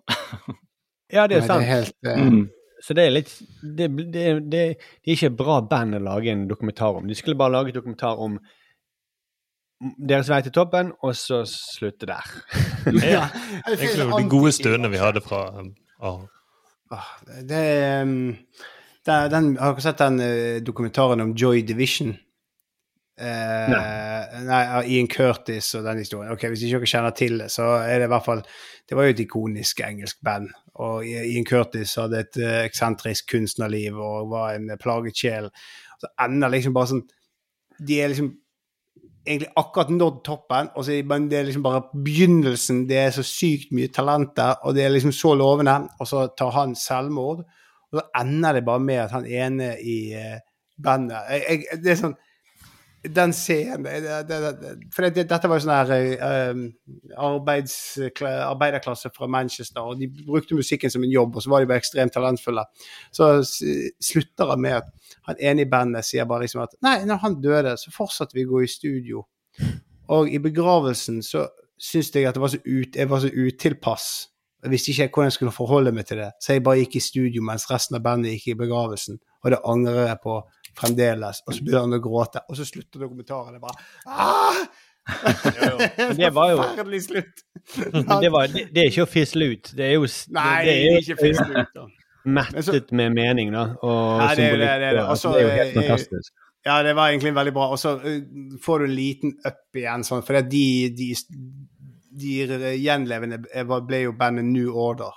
Ja, det er Nei, sant. det er helt eh, Mm. Så det er litt det, det, det, det er ikke et bra band å lage en dokumentar om. De skulle bare lage dokumentar om deres vei til toppen, og så slutte der. [LAUGHS] ja. det er Egentlig de gode stundene vi hadde fra. Ah, Det er um, det den, Har dere sett den eh, dokumentaren om Joy Division? Eh, nei. nei. Ian Curtis og den historien. Ok, Hvis ikke dere kjenner til det, så er det i hvert fall Det var jo et ikonisk engelsk band. Og Ian Curtis hadde et eh, eksentrisk kunstnerliv og var en eh, plaget sjel. Så ender liksom bare sånn De er liksom egentlig akkurat nådd toppen, og så men det er liksom bare begynnelsen. Det er så sykt mye talent der, og det er liksom så lovende. Og så tar han selvmord, og så ender det bare med at han ene i eh, bandet jeg, jeg, Det er sånn Den scenen det, det, det, For det, dette var jo sånn her eh, arbeiderklasse fra Manchester, og de brukte musikken som en jobb, og så var de bare ekstremt talentfulle. Så slutter han med at han ene i bandet sier bare liksom at nei, når han døde, så fortsatte vi å gå i studio. Og i begravelsen så syntes jeg at det var så ut, jeg var så utilpass. Jeg visste ikke hvordan jeg skulle forholde meg til det, så jeg bare gikk i studio mens resten av bandet gikk i begravelsen. Og det angrer jeg på fremdeles. Og så begynner han å gråte, og så slutter dokumentaren. Det bare Aah! Det var jo- Forferdelig slutt. Det, var, det, det er ikke å fisle ut. Det er jo Nei, det er ikke fisle ut, da. mettet med mening, da. Og Nei, det det. det, er det. og- Og det er jo helt eh, fantastisk. Ja, det var egentlig veldig bra. Og så eh, får du en liten up igjen, sånn, for de, de, de gjenlevende ble jo bandet New Order.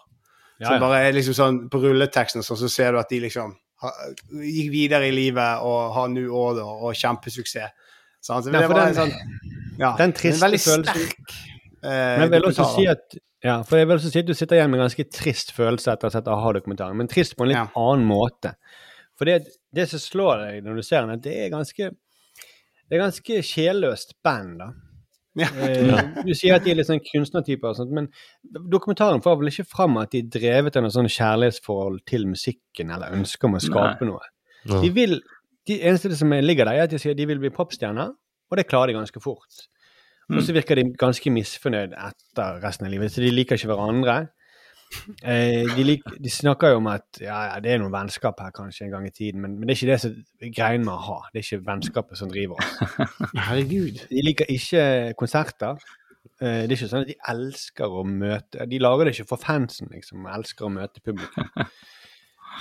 Så bare liksom sånn På rulleteksten så, så ser du at de liksom gikk videre i livet og har nå Order og kjempesuksess. Så det var den- en sånn ja, den en triste veldig følelsen- sterk eh, Men jeg vil også si at ja, for jeg vil også si at du sitter igjen med en ganske trist følelse etter å ha sett a-ha-dokumentaren, men trist på en litt Ja. annen måte. For det, det som slår deg når du ser den, at det er ganske det er ganske sjelløst band, da. Ja. Eh, du sier at de er litt sånn kunstnertyper, og sånt, men dokumentaren får vel ikke fram at de er drevet av noe sånn kjærlighetsforhold til musikken eller ønsker om å skape noe. Nei. De vil, de eneste som ligger der, er at de sier at de vil bli popstjerner, og det klarer de ganske fort. Og så virker de ganske misfornøyd etter resten av livet, så de liker ikke hverandre. Eh, de, lik, de snakker jo om at ja, ja, det er noe vennskap her kanskje en gang i tiden, men, men det er ikke det som er greien med å ha. Det er ikke vennskapet som driver oss. [LAUGHS] Herregud. De liker ikke konserter. Eh, det er ikke sånn at de elsker å møte De lager det ikke for fansen, liksom. Elsker å møte publikum.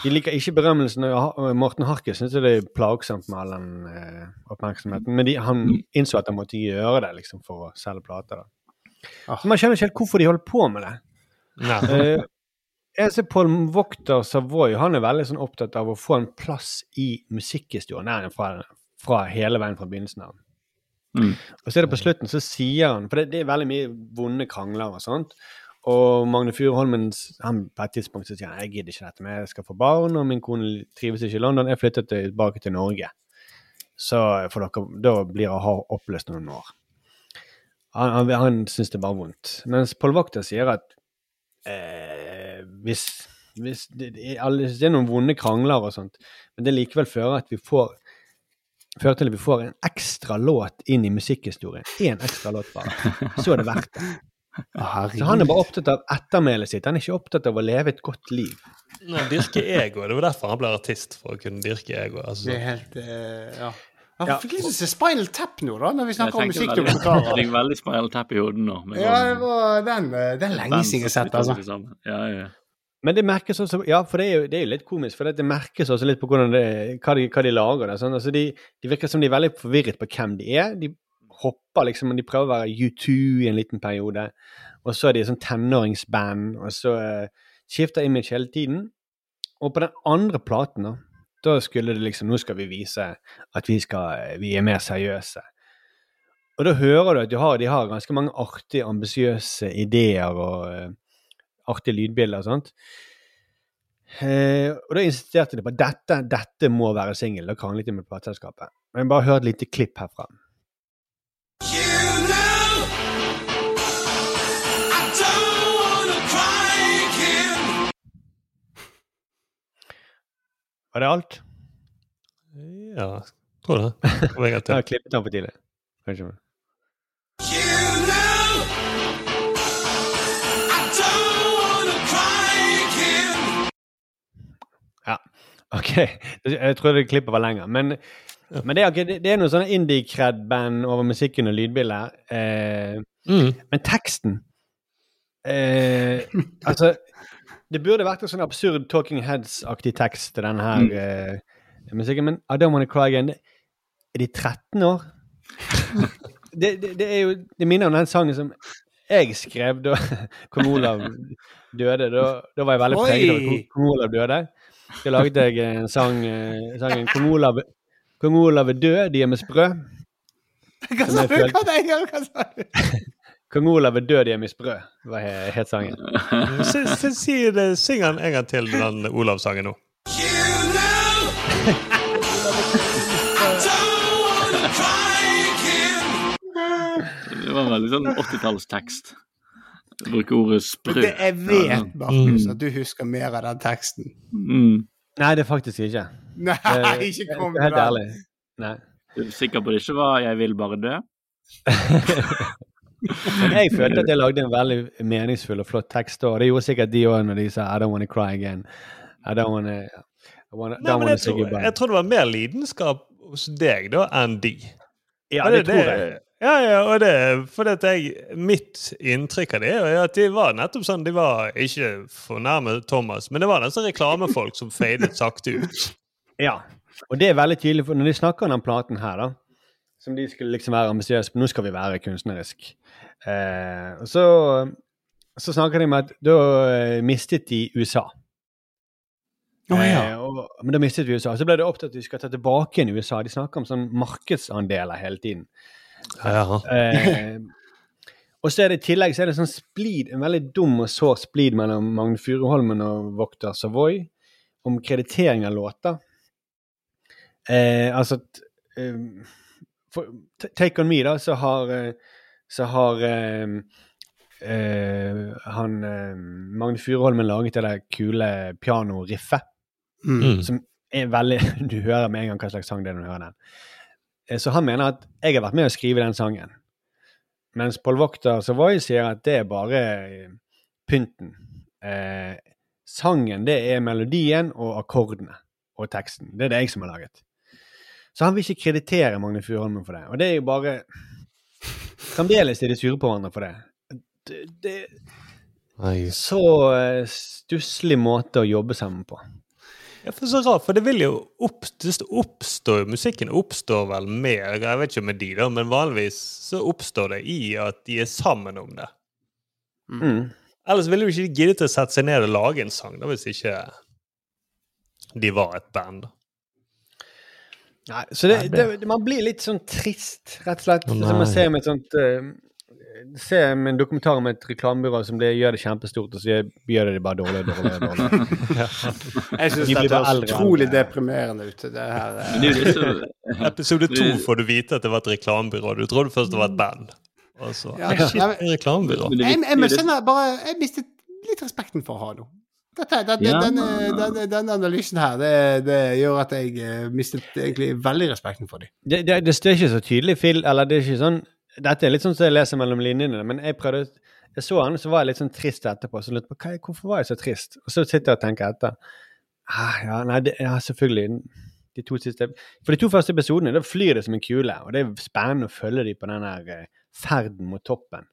De liker ikke berømmelsen. og Morten Harket syns det er plagsomt med all den eh, oppmerksomheten, men de, han innså at han måtte gjøre det liksom, for å selge plater. da. Ah. Så man skjønner ikke helt hvorfor de holder på med det. [LAUGHS] Eh, jeg ser Paul Wachter Savoy han er veldig sånn opptatt av å få en plass i musikkhistorien. Fra, fra hele veien fra begynnelsen av. Mm. Og så er det på slutten, så sier han For det, det er veldig mye vonde krangler og sånt. Og Magne Furuholmen han på et tidspunkt så sier han, jeg gidder ikke dette, men jeg skal få barn, og min kone trives ikke i London. Jeg flytter tilbake til Norge. Så for dere, da blir det å ha oppløst noen år. Han, han, han syns det er bare vondt. Mens Paul Wachter sier at eh, hvis, hvis det, det, er alle, det er noen vonde krangler og sånt, men det likevel fører at vi får fører til at vi får en ekstra låt inn i musikkhistorien. Én ekstra låt bare. Så er det verdt det. Så han er bare opptatt av ettermælet sitt. Han er ikke opptatt av å leve et godt liv. Nei, dyrke ego. Det var derfor han ble artist, for å kunne dyrke ego. Altså, Det er helt uh, Ja. Ja. Jeg fikk lyst til å se Spinal Tap nå, da, når vi snakker om tenker veldig- Jeg fikk veldig Spinal Tap i hodet nå. Ja, det sånn var den, eh, den lenge siden jeg har sett, altså. Ja, ja. Men det merkes også Ja, for det er jo, det er jo litt komisk, for det, det merkes også litt på det, hva, de, hva de lager. Det, sånn. altså de, de virker som de er veldig forvirret på hvem de er. De hopper liksom, de prøver å være U2 i en liten periode, og så er de sånn tenåringsband, og så uh, skifter image hele tiden. Og på den andre platen, da, da skulle det liksom Nå skal vi vise at vi, skal, vi er mer seriøse. Og da hører du at de har, de har ganske mange artige, ambisiøse ideer og uh, artige lydbilder og sånt. Uh, og da insisterte de på at dette, dette må være singel. Da kranglet de med plateselskapet. Men bare hør et lite klipp herfra. Var det alt? ja, tror det. Kom en gang Jeg til. har klippet den for tidlig. Kanskje. Ja, OK. Jeg trodde klippet var lenger. Men, men det, er, det er noe sånn indie-cred-band over musikken og lydbildet. Eh, Mm. men teksten eh, Altså, det burde vært en sånn absurd Talking Heads-aktig tekst til denne her eh, musikken, men I Don't Wanna Cry Again Er de 13 år? [LAUGHS] det, det, det er jo Det minner om den sangen som jeg skrev da [LAUGHS] kong Olav døde. Da, da var jeg veldig preget av at kong- kong Olav døde. Da laget jeg en sang, eh, sangen 'Kong Olav, kong Olav er død, de er med sprø'. Hva sa du? Hva sa du? [LAUGHS] Hva? Kong Olav er død, i en misbrød, he- het sangen. [LAUGHS] Det, Syng den en gang til, den Olav-sangen nå. Det var veldig sånn 80-tallstekst. Bruke ordet sprø. Det, jeg vet, Markus, Mm. at du husker mer av den teksten. Mm. Nei, det er faktisk ikke. Nei, ikke kom Helt med den. ærlig. Nei. Du er sikker på det ikke var 'Jeg vil bare dø'? [LAUGHS] Jeg følte at jeg lagde en veldig meningsfull og flott tekst, og det gjorde sikkert de òg når de sa 'I don't wanna cry again'. I don't wanna, I wanna, Nei, don't wanna jeg, tror, jeg tror det var mer lidenskap hos deg da enn de. Ja, det, det tror jeg. Ja, ja, og det fordi at jeg, Mitt inntrykk av det er at de var nettopp sånn De var ikke fornærmet Thomas, men det var nesten reklamefolk som fadet sakte ut. Ja, og det er veldig tydelig, for når de snakker om den platen her, da, som de skulle liksom være ambisiøse på, nå skal vi være kunstnerisk, eh, så, så snakker de om at da eh, mistet de USA. Oh, ja. Eh, og, men da mistet vi USA. Så ble det opptatt at de skal ta tilbake igjen USA. De snakker om sånn markedsandeler hele tiden. Ja. Eh, og så er det i tillegg så er det sånn splid, en veldig dum og sår splid mellom Magne Furuholmen og Vokter Savoy om kreditering av låter. Eh, altså eh, for, Take On Me, da, så har, eh, så har eh, eh, han eh, Magne Furuholmen laget det der kule pianoriffet Mm. som er veldig [LAUGHS] Du hører med en gang hva slags sang det er når du hører den. Eh, Så han mener at jeg har vært med å skrive den sangen. Mens Paul Vokter Savoy sier at det er bare eh, pynten. Eh, sangen, det er melodien og akkordene og teksten. Det er det jeg som har laget. Så han vil ikke kreditere Magne Furuholmen for det. Og det er jo bare Fremdeles er de sure på hverandre for det. Det, det er så eh, stusslig måte å jobbe sammen på. Ja, for så rart, for det vil jo opp, oppstå Musikken oppstår vel mer, Jeg vet ikke med de, da, men vanligvis så oppstår det i at de er sammen om det. Mm. Ellers ville jo ikke de giddet å sette seg ned og lage en sang, da, hvis ikke de var et band. da. Nei, så det, det, det, man blir litt sånn trist, rett og slett. Oh, Som man ser med et sånt uh, Ser med en dokumentar om et reklamebyrå som det gjør det kjempestort, og så gjør det det bare dårligere og dårligere. dårligere. [LAUGHS] Jeg syns det er utrolig deprimerende ute. Det her som Episode to får du vite at det var et reklamebyrå. Du trodde først det var et band. Og så Ja, shit, reklamebyrå. Jeg, Jeg, jeg, jeg mistet litt respekten for å ha noe. Dette, den, Ja. den, den, den, analysen her, det, det gjør at jeg eh, mistet egentlig veldig respekten for dem. Det, det, det står ikke så tydelig Phil. eller det er ikke sånn Dette er litt sånn som jeg leser mellom linjene, men jeg prøvde Jeg så han, så var jeg litt sånn trist etterpå. Så lurte på hva, hvorfor var jeg så trist? Og så sitter jeg og tenker etter. Ah, ja, nei, det, ja, selvfølgelig. De to siste For de to første episodene, da flyr det som en kule, og det er spennende å følge dem på den der eh, ferden mot toppen.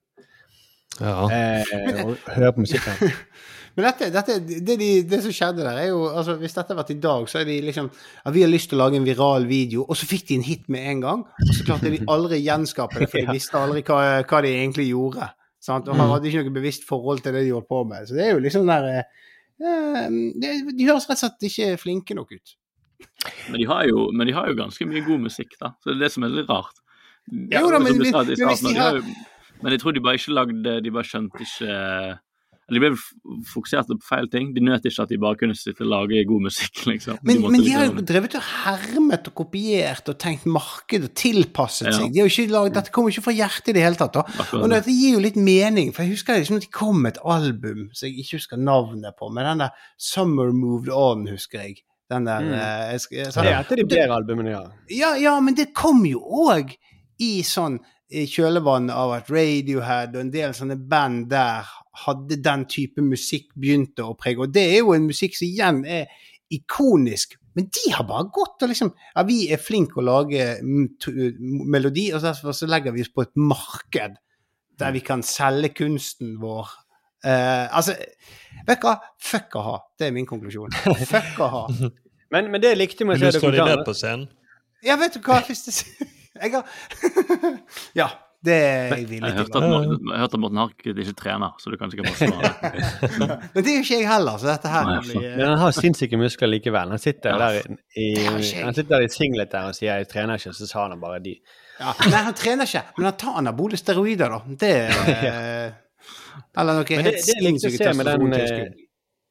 Ja. Eh, og høre på musikken. [LAUGHS] Men dette, dette, det, de, det som skjedde der, er jo altså Hvis dette hadde vært i dag, så er de liksom at Vi har lyst til å lage en viral video, og så fikk de en hit med en gang. Og så klarte de aldri gjenskape det, for de [LAUGHS] visste aldri hva, hva de egentlig gjorde. Sant? Og han hadde ikke noe bevisst forhold til det de holdt på med. Så det er jo liksom der eh, eh, det, De høres rett og slett ikke flinke nok ut. Men de, har jo, men de har jo ganske mye god musikk, da. Så det er det som er litt rart. Jo da, Som men vi- men hvis de har Men jeg tror de bare ikke lagde De bare skjønte ikke de ble fokusert på feil ting. De nøt ikke at de bare kunne sitte og lage god musikk, liksom. Men, måtte men de har jo drevet og hermet og kopiert og tenkt marked og tilpasset Ja. seg. De har jo ikke laget, dette kommer jo ikke fra hjertet i det hele tatt. da. Akkurat Og det. dette gir jo litt mening, for jeg husker liksom at de kom med et album som jeg ikke husker navnet på, men den der 'Summer Moved On', husker jeg. Den der Mm. jeg, jeg jeg, så- Det er et av de bedre albumene ja. ja, ja, men det kom jo òg i sånn i kjølvannet av at Radiohead og en del sånne band der hadde den type musikk begynte å prege. Og det er jo en musikk som igjen er ikonisk. Men de har bare gått og liksom Ja, vi er flinke å lage melodi, og derfor så legger vi oss på et marked der vi kan selge kunsten vår. Eh, altså, vet du hva? Fuck a-ha. Det er min konklusjon. Fuck a-ha. [LAUGHS] Men, men det likte med Men å nå se står de dokumentaren ned på scenen. Ja, vet du hva? Hvis det, [LAUGHS] jeg har [LAUGHS] Ja, det er jeg villig Jeg til. hørte at, Morten- jeg hørte at Morten Harket ikke trener, så du kan sikkert bare svare. [LAUGHS] Men det er jo ikke jeg heller, så dette her Nei, kan Men han har sinnssyke muskler likevel. Han sitter Ja. der i, han sitter der i singlet der og sier 'jeg trener ikke', så sa han bare de. ja. Nei, han trener ikke, men han tar anabole steroider, da. Det [LAUGHS] ja. Eller noe det, helt det jeg eh, testosterontilskudd.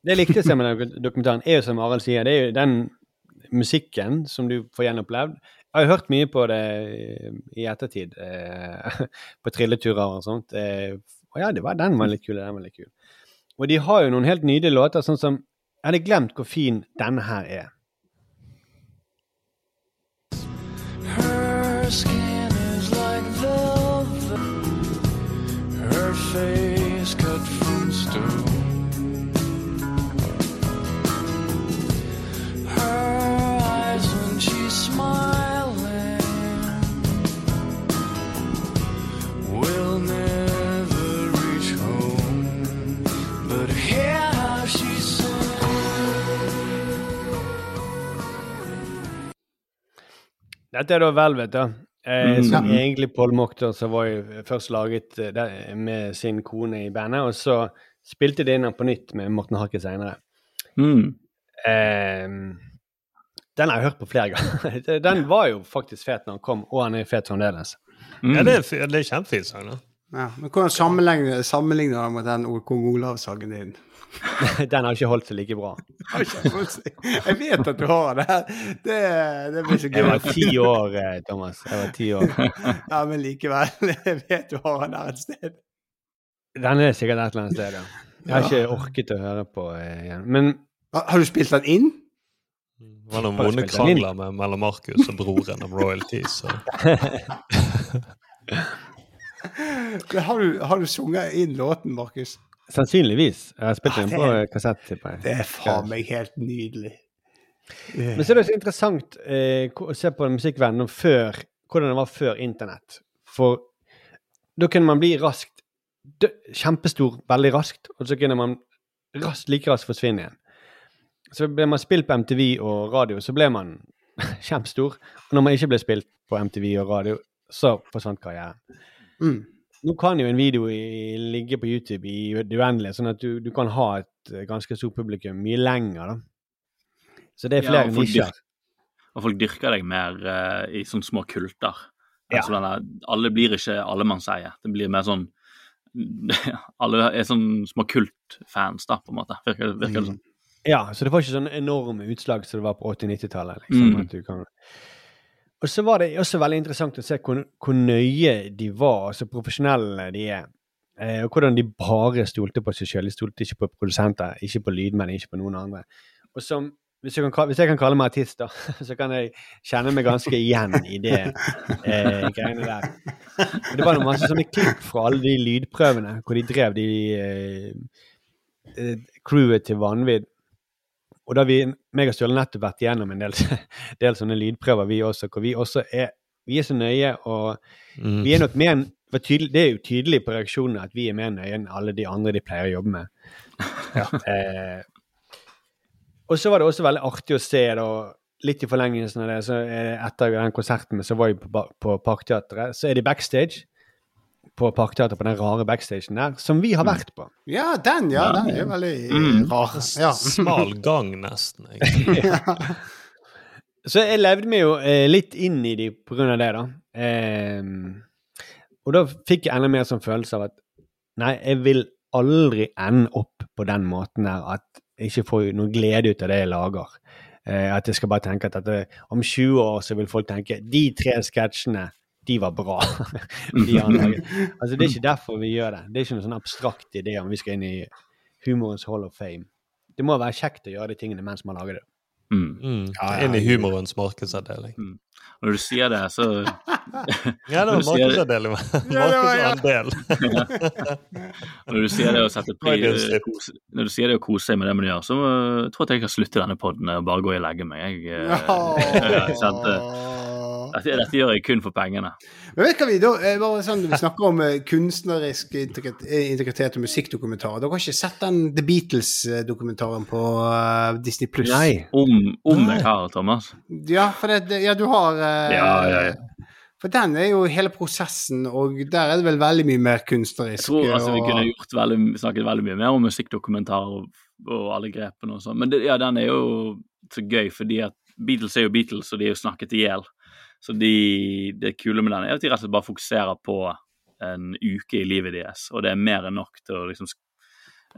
Det jeg likte å se med den dokumentaren, er jo som Arild sier, det er jo den musikken som du får gjenopplevd. Jeg har hørt mye på det i ettertid, eh, [LAUGHS] på trilleturer og sånt. Eh, og ja, det var, den var litt kul, den var litt kul. Og de har jo noen helt nydelige låter, sånn som Jeg hadde glemt hvor fin denne her er. Dette er da Velvet. Eh, Mm. som Ja. egentlig Paul Mokter som var jo først laget eh, med sin kone i bandet, og så spilte de inn den på nytt med Morten Harket senere. Mm. Eh, den har jeg hørt på flere [LAUGHS] ganger. den var jo faktisk fet når den kom, og han er fet fremdeles. Mm. Ja, det er, det er kjempefint sang, da. Ja, men hvordan sammenligner sammenligner den med den Kong Olav-sangen din? [LAUGHS] den har ikke holdt seg like bra. [LAUGHS] Jeg vet at du har det. Det, det blir så gøy. Jeg var ti år, eh, Thomas. Jeg var ti år. [LAUGHS] Ja, men likevel. Jeg vet du har den der et sted. Den er sikkert et eller annet sted, ja. Jeg har ikke orket å høre på eh, igjen. Men Har du spilt den inn? Det var noen vonde krangler med, mellom Markus og broren om royalties. Så. Har du, har du sunget inn låten, Markus? Sannsynligvis. Jeg har spilt Ah, den på kassett, tipper jeg. Det er faen meg helt nydelig. Men så er det så interessant eh, å se på musikkverdenen før, hvordan det var før internett. For da kunne man bli raskt kjempestor veldig raskt, og så kunne man raskt, like raskt forsvinne igjen. så ble man spilt på MTV og radio, så ble man [LAUGHS] kjempestor. Og når man ikke ble spilt på MTV og radio, så forsvant karrieren. Mm. Nå kan jo en video i, ligge på YouTube i det uendelige, sånn at du, du kan ha et eh, ganske stort publikum mye lenger, da. Så det er Ja, flere og folk nisjer. dyrker- Og folk dyrker deg mer uh, i sånne små kulter. Ja. Altså, denne- alle blir ikke allemannseie. Det blir mer sånn [LAUGHS] Alle er sånn små kultfans, da, på en måte. Virker, virker det sånn. Ja, så det var ikke sånn enorme utslag som det var på 80-90-tallet. Liksom, Mm. at du kan... Og så var det også veldig interessant å se hvor, hvor nøye de var, altså profesjonelle de er. Eh, og hvordan de bare stolte på seg sjøl. De stolte ikke på produsenter, ikke på lydmenn, ikke på noen andre. Og som, hvis, jeg kan, hvis jeg kan kalle meg artist, da, [LAUGHS] så kan jeg kjenne meg ganske igjen i det eh, greiene der. Og det var noe masse sånne klipp fra alle de lydprøvene hvor de drev de eh, eh, crewet til vanvidd. Og da vi, meg og Stjøle nettopp vært gjennom en del, [LAUGHS] del sånne lydprøver, vi også, hvor vi også er, vi er så nøye, og Mm. vi er nok mer tydelig, Det er jo tydelig på reaksjonene at vi er mer nøye enn alle de andre de pleier å jobbe med. [LAUGHS] Eh, og så var det også veldig artig å se, da, litt i forlengelsen av det, så er etter den konserten så var vi på, på Parkteatret, så er de backstage på Parkteatret, på den rare backstagen der, som vi har vært på. Ja, den, ja. Den er veldig Mm. rar. Ja. Smal [LAUGHS] gang, nesten. ja. Så jeg levde meg jo eh, litt inn i de på grunn av det, da. Eh, og da fikk jeg enda mer sånn følelse av at nei, jeg vil aldri ende opp på den måten der at jeg ikke får noe glede ut av det jeg lager. Eh, at jeg skal bare tenke at dette, om 20 år så vil folk tenke de tre sketsjene, de var bra. [LAUGHS] de altså, det er ikke derfor vi gjør det. Det er ikke noen sånn abstrakt idé om vi skal inn i humorens hall of fame. Det må være kjekt å gjøre de tingene mens man lager det. Mm. Mm. Ja, ja, Inn i humorens markedsavdeling. Når du sier det, så [LAUGHS] [LAUGHS] Ja, det var markedsavdeling. Ja, ja. Markedsandel. Når du sier det å sette pris Når du sier det å kose seg med det man gjør, så uh, tror jeg at jeg kan slutte denne poden og bare gå og legge meg. Jeg, uh, jeg kjente, dette, dette gjør jeg kun for pengene. Men vet hva vi da, eh, bare sånn, Vi snakker om eh, kunstnerisk eh, integritet og musikkdokumentarer. Dere har ikke sett den The Beatles-dokumentaren på eh, Disney Pluss? Nei. Om, om jeg har, Thomas. Ja, for det, ja, du har eh, Ja, ja, ja. For den er jo hele prosessen, og der er det vel veldig mye mer kunstnerisk. Jeg tror altså, vi kunne gjort veldig, snakket veldig mye mer om musikkdokumentarer og, og alle grepene og sånn. Men det, ja, den er jo så gøy, fordi at Beatles er jo Beatles, og de er jo snakket i hjel. Så de, det kule med den er at de rett og slett bare fokuserer på en uke i livet deres, og det er mer enn nok til å liksom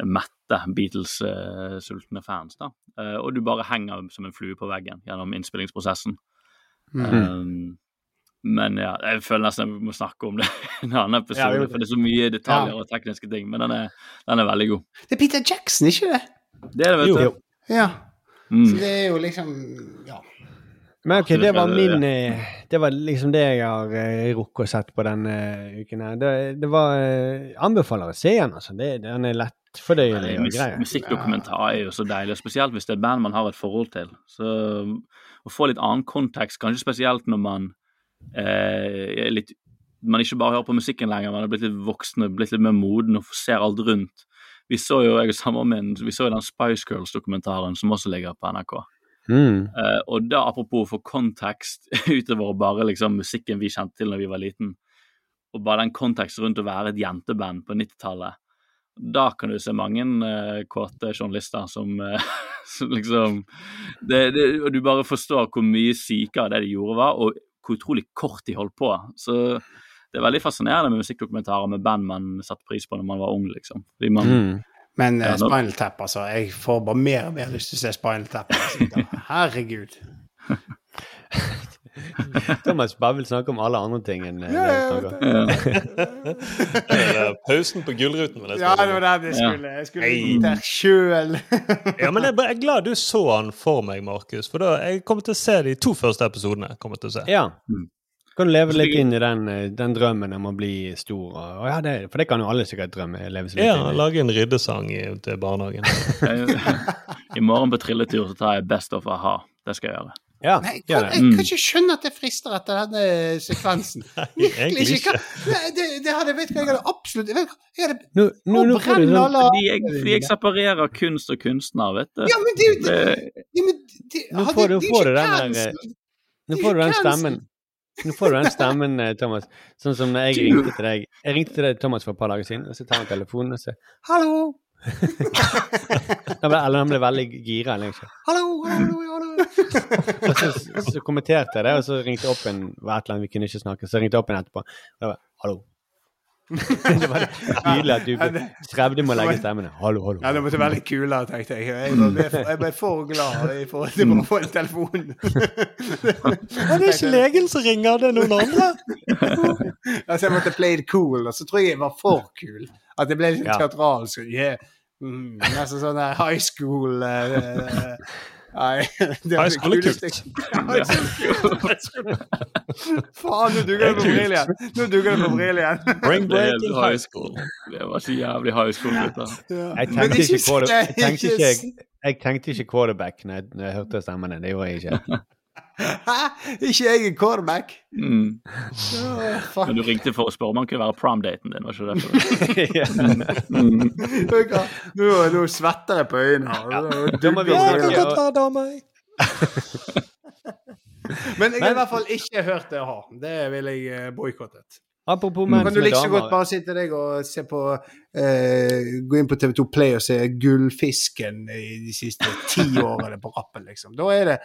mette Beatles-sultne fans. da. Eh, og du bare henger som en flue på veggen gjennom innspillingsprosessen. Mhm. Um, men ja, jeg føler nesten jeg må snakke om det [LAUGHS] i en annen episode, Ja, for det er så mye detaljer Ja. og tekniske ting. Men den er, den er veldig god. Det er Peter Jackson, ikke det? Det er det, vet Jo. du. Ja. Mm. Så det er jo liksom Ja. Men ok, det var min eh, Det var liksom det jeg har eh, rukket å sett på denne uken her. Det, det var eh, Anbefaler å se den, altså. Det, den er lett lettfordøyelig og grei. musikkdokumentar er jo så deilig, og spesielt hvis det er et band man har et forhold til. Så å få litt annen kontekst, kanskje spesielt når man eh, er litt man ikke bare hører på musikken lenger, man er blitt litt voksen og blitt litt mer moden og ser alt rundt. Vi så jo jeg og samboeren min, vi så jo den Spice Girls-dokumentaren som også ligger på NRK. Mm. Uh, og da apropos få kontekst [LAUGHS] utover bare liksom musikken vi kjente til når vi var liten, og bare den konteksten rundt å være et jenteband på 90-tallet, da kan du se mange uh, kåte journalister som, uh, [LAUGHS] som liksom det, det, Og du bare forstår hvor mye sykere det de gjorde var, og hvor utrolig kort de holdt på. Så det er veldig fascinerende med musikkdokumentarer med band man satte pris på når man var ung, liksom. Fordi man, Mm. Men Ja, nå- Spinal Tap, altså. Jeg får bare mer og mer lyst til å se Spinal Tap. Altså. Herregud. [LAUGHS] Thomas bare vil snakke om alle andre ting enn Ja, det vi ja, snakker om. [LAUGHS] Pausen på Gullruten. jeg Ja, det var der jeg skulle. Jeg skulle inn der sjøl. [LAUGHS] Ja, men jeg jeg er glad du så han for meg, Markus. For da jeg kommer til å se de to første episodene. kommer til å se. Ja. Mm. Kan du leve litt inn i den, eh, den drømmen om å bli stor. Og, og ja, det, for det kan jo alle sikkert drømme. leve seg litt Ja, inn i. Lage en ryddesang i, til barnehagen. [LAUGHS] I morgen på trilletur så tar jeg Best of a-ha. Det skal jeg gjøre. Ja, Nei, jeg, jeg, jeg kan ikke skjønne at det frister etter denne sekvensen. [LAUGHS] Virkelig ikke. Det, det hadde, vet hva, jeg hadde absolutt jeg jeg hadde, Nå, nå, nå sånn alle Fordi jeg, jeg separerer kunst og kunstner, vet du. Ja, men det, det, Det- det, det er. Nå får du den cancel. stemmen. Nå får du den stemmen, eh, Thomas. Sånn som når jeg ringte til deg. Jeg ringte til deg, Thomas, for et par dager siden, og så tar han telefonen og sier 'hallo'. [LAUGHS] Ble- Eller han ble veldig gira. Ikke. 'Hallo, hallo, hallo'. Og så, så kommenterte jeg det, og så ringte jeg opp en var et eller annet vi kunne ikke snakke, så ringte jeg opp en etterpå. Og jeg bare 'hallo'. [LAUGHS] det var tydelig at du strevde med å legge stemmene. 'Hallo, hallo'. Ja, det måtte være litt kulere, tenkte jeg. Jeg ble, jeg ble for glad i forhold til å få en telefon. [LAUGHS] Ja, det er ikke legen som ringer, det er noen andre. [LAUGHS] altså, jeg måtte play it cool, og så tror jeg jeg var for kul. At det ble litt Ja. teatralsk. Yeah. Mm, nesten sånn high school eh, Nei, [LAUGHS] det [LAUGHS] er kult. Faen, nå dugger det på brill igjen! [LAUGHS] Nå dugger det på brill igjen. Er breaking high school. Det var så jævlig high school, gutter. Jeg tenkte ikke, jeg tenkte quarterback når jeg, når jeg hørte stemmene. Det gjorde jeg ikke. Hæ? [LAUGHS] Ikke jeg er quarterback? Mm. Oh. Men du ringte for å spørre om han kunne være prom-daten din, var ikke det derfor? [LAUGHS] Ja. Mm. Nå, nå svetter jeg på øynene. her. Da må vi Ja, snakke-. [LAUGHS] Men jeg har i hvert fall ikke hørt det ha. Det vil jeg eh, Apropos Nå menn kan du like så godt bare sitte deg og se på eh, Gå inn på TV2 Play og se Gullfisken i de siste ti [LAUGHS] årene på rappen, liksom. Da er det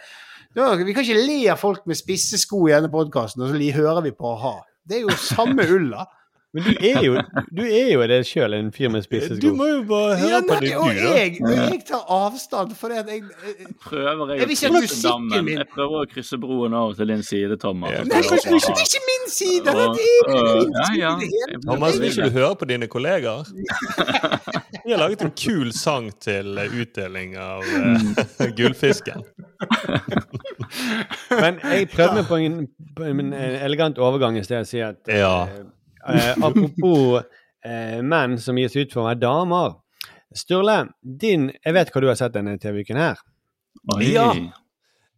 da, Vi kan ikke le av folk med spisse sko i denne podkasten, og så hører vi på a-ha. Det er jo samme ulla. Men du er jo, du er jo det sjøl, en fyr med spisse Du må jo bare Ja, høre på det, og du, da. jeg, og jeg tar avstand, for at jeg jeg, Prøver Jeg jeg å ikke krysse dammen. min- Jeg prøver å krysse broen over til din side, Thomas. Ja. Nei, det er ha- ikke min side! Det er min side ja. ja. hele. Thomas, vil ikke du høre på dine kollegaer? Vi har laget en kul sang til eh, utdeling av uh, [LAUGHS] Gullfisken. Men jeg prøvde meg på en, på en, en elegant overgang i sted og si at Ja. Eh, apropos eh, menn som gis ut for å være damer. Sturle, din Jeg vet hva du har sett denne TV-uken her. Oi. Ja.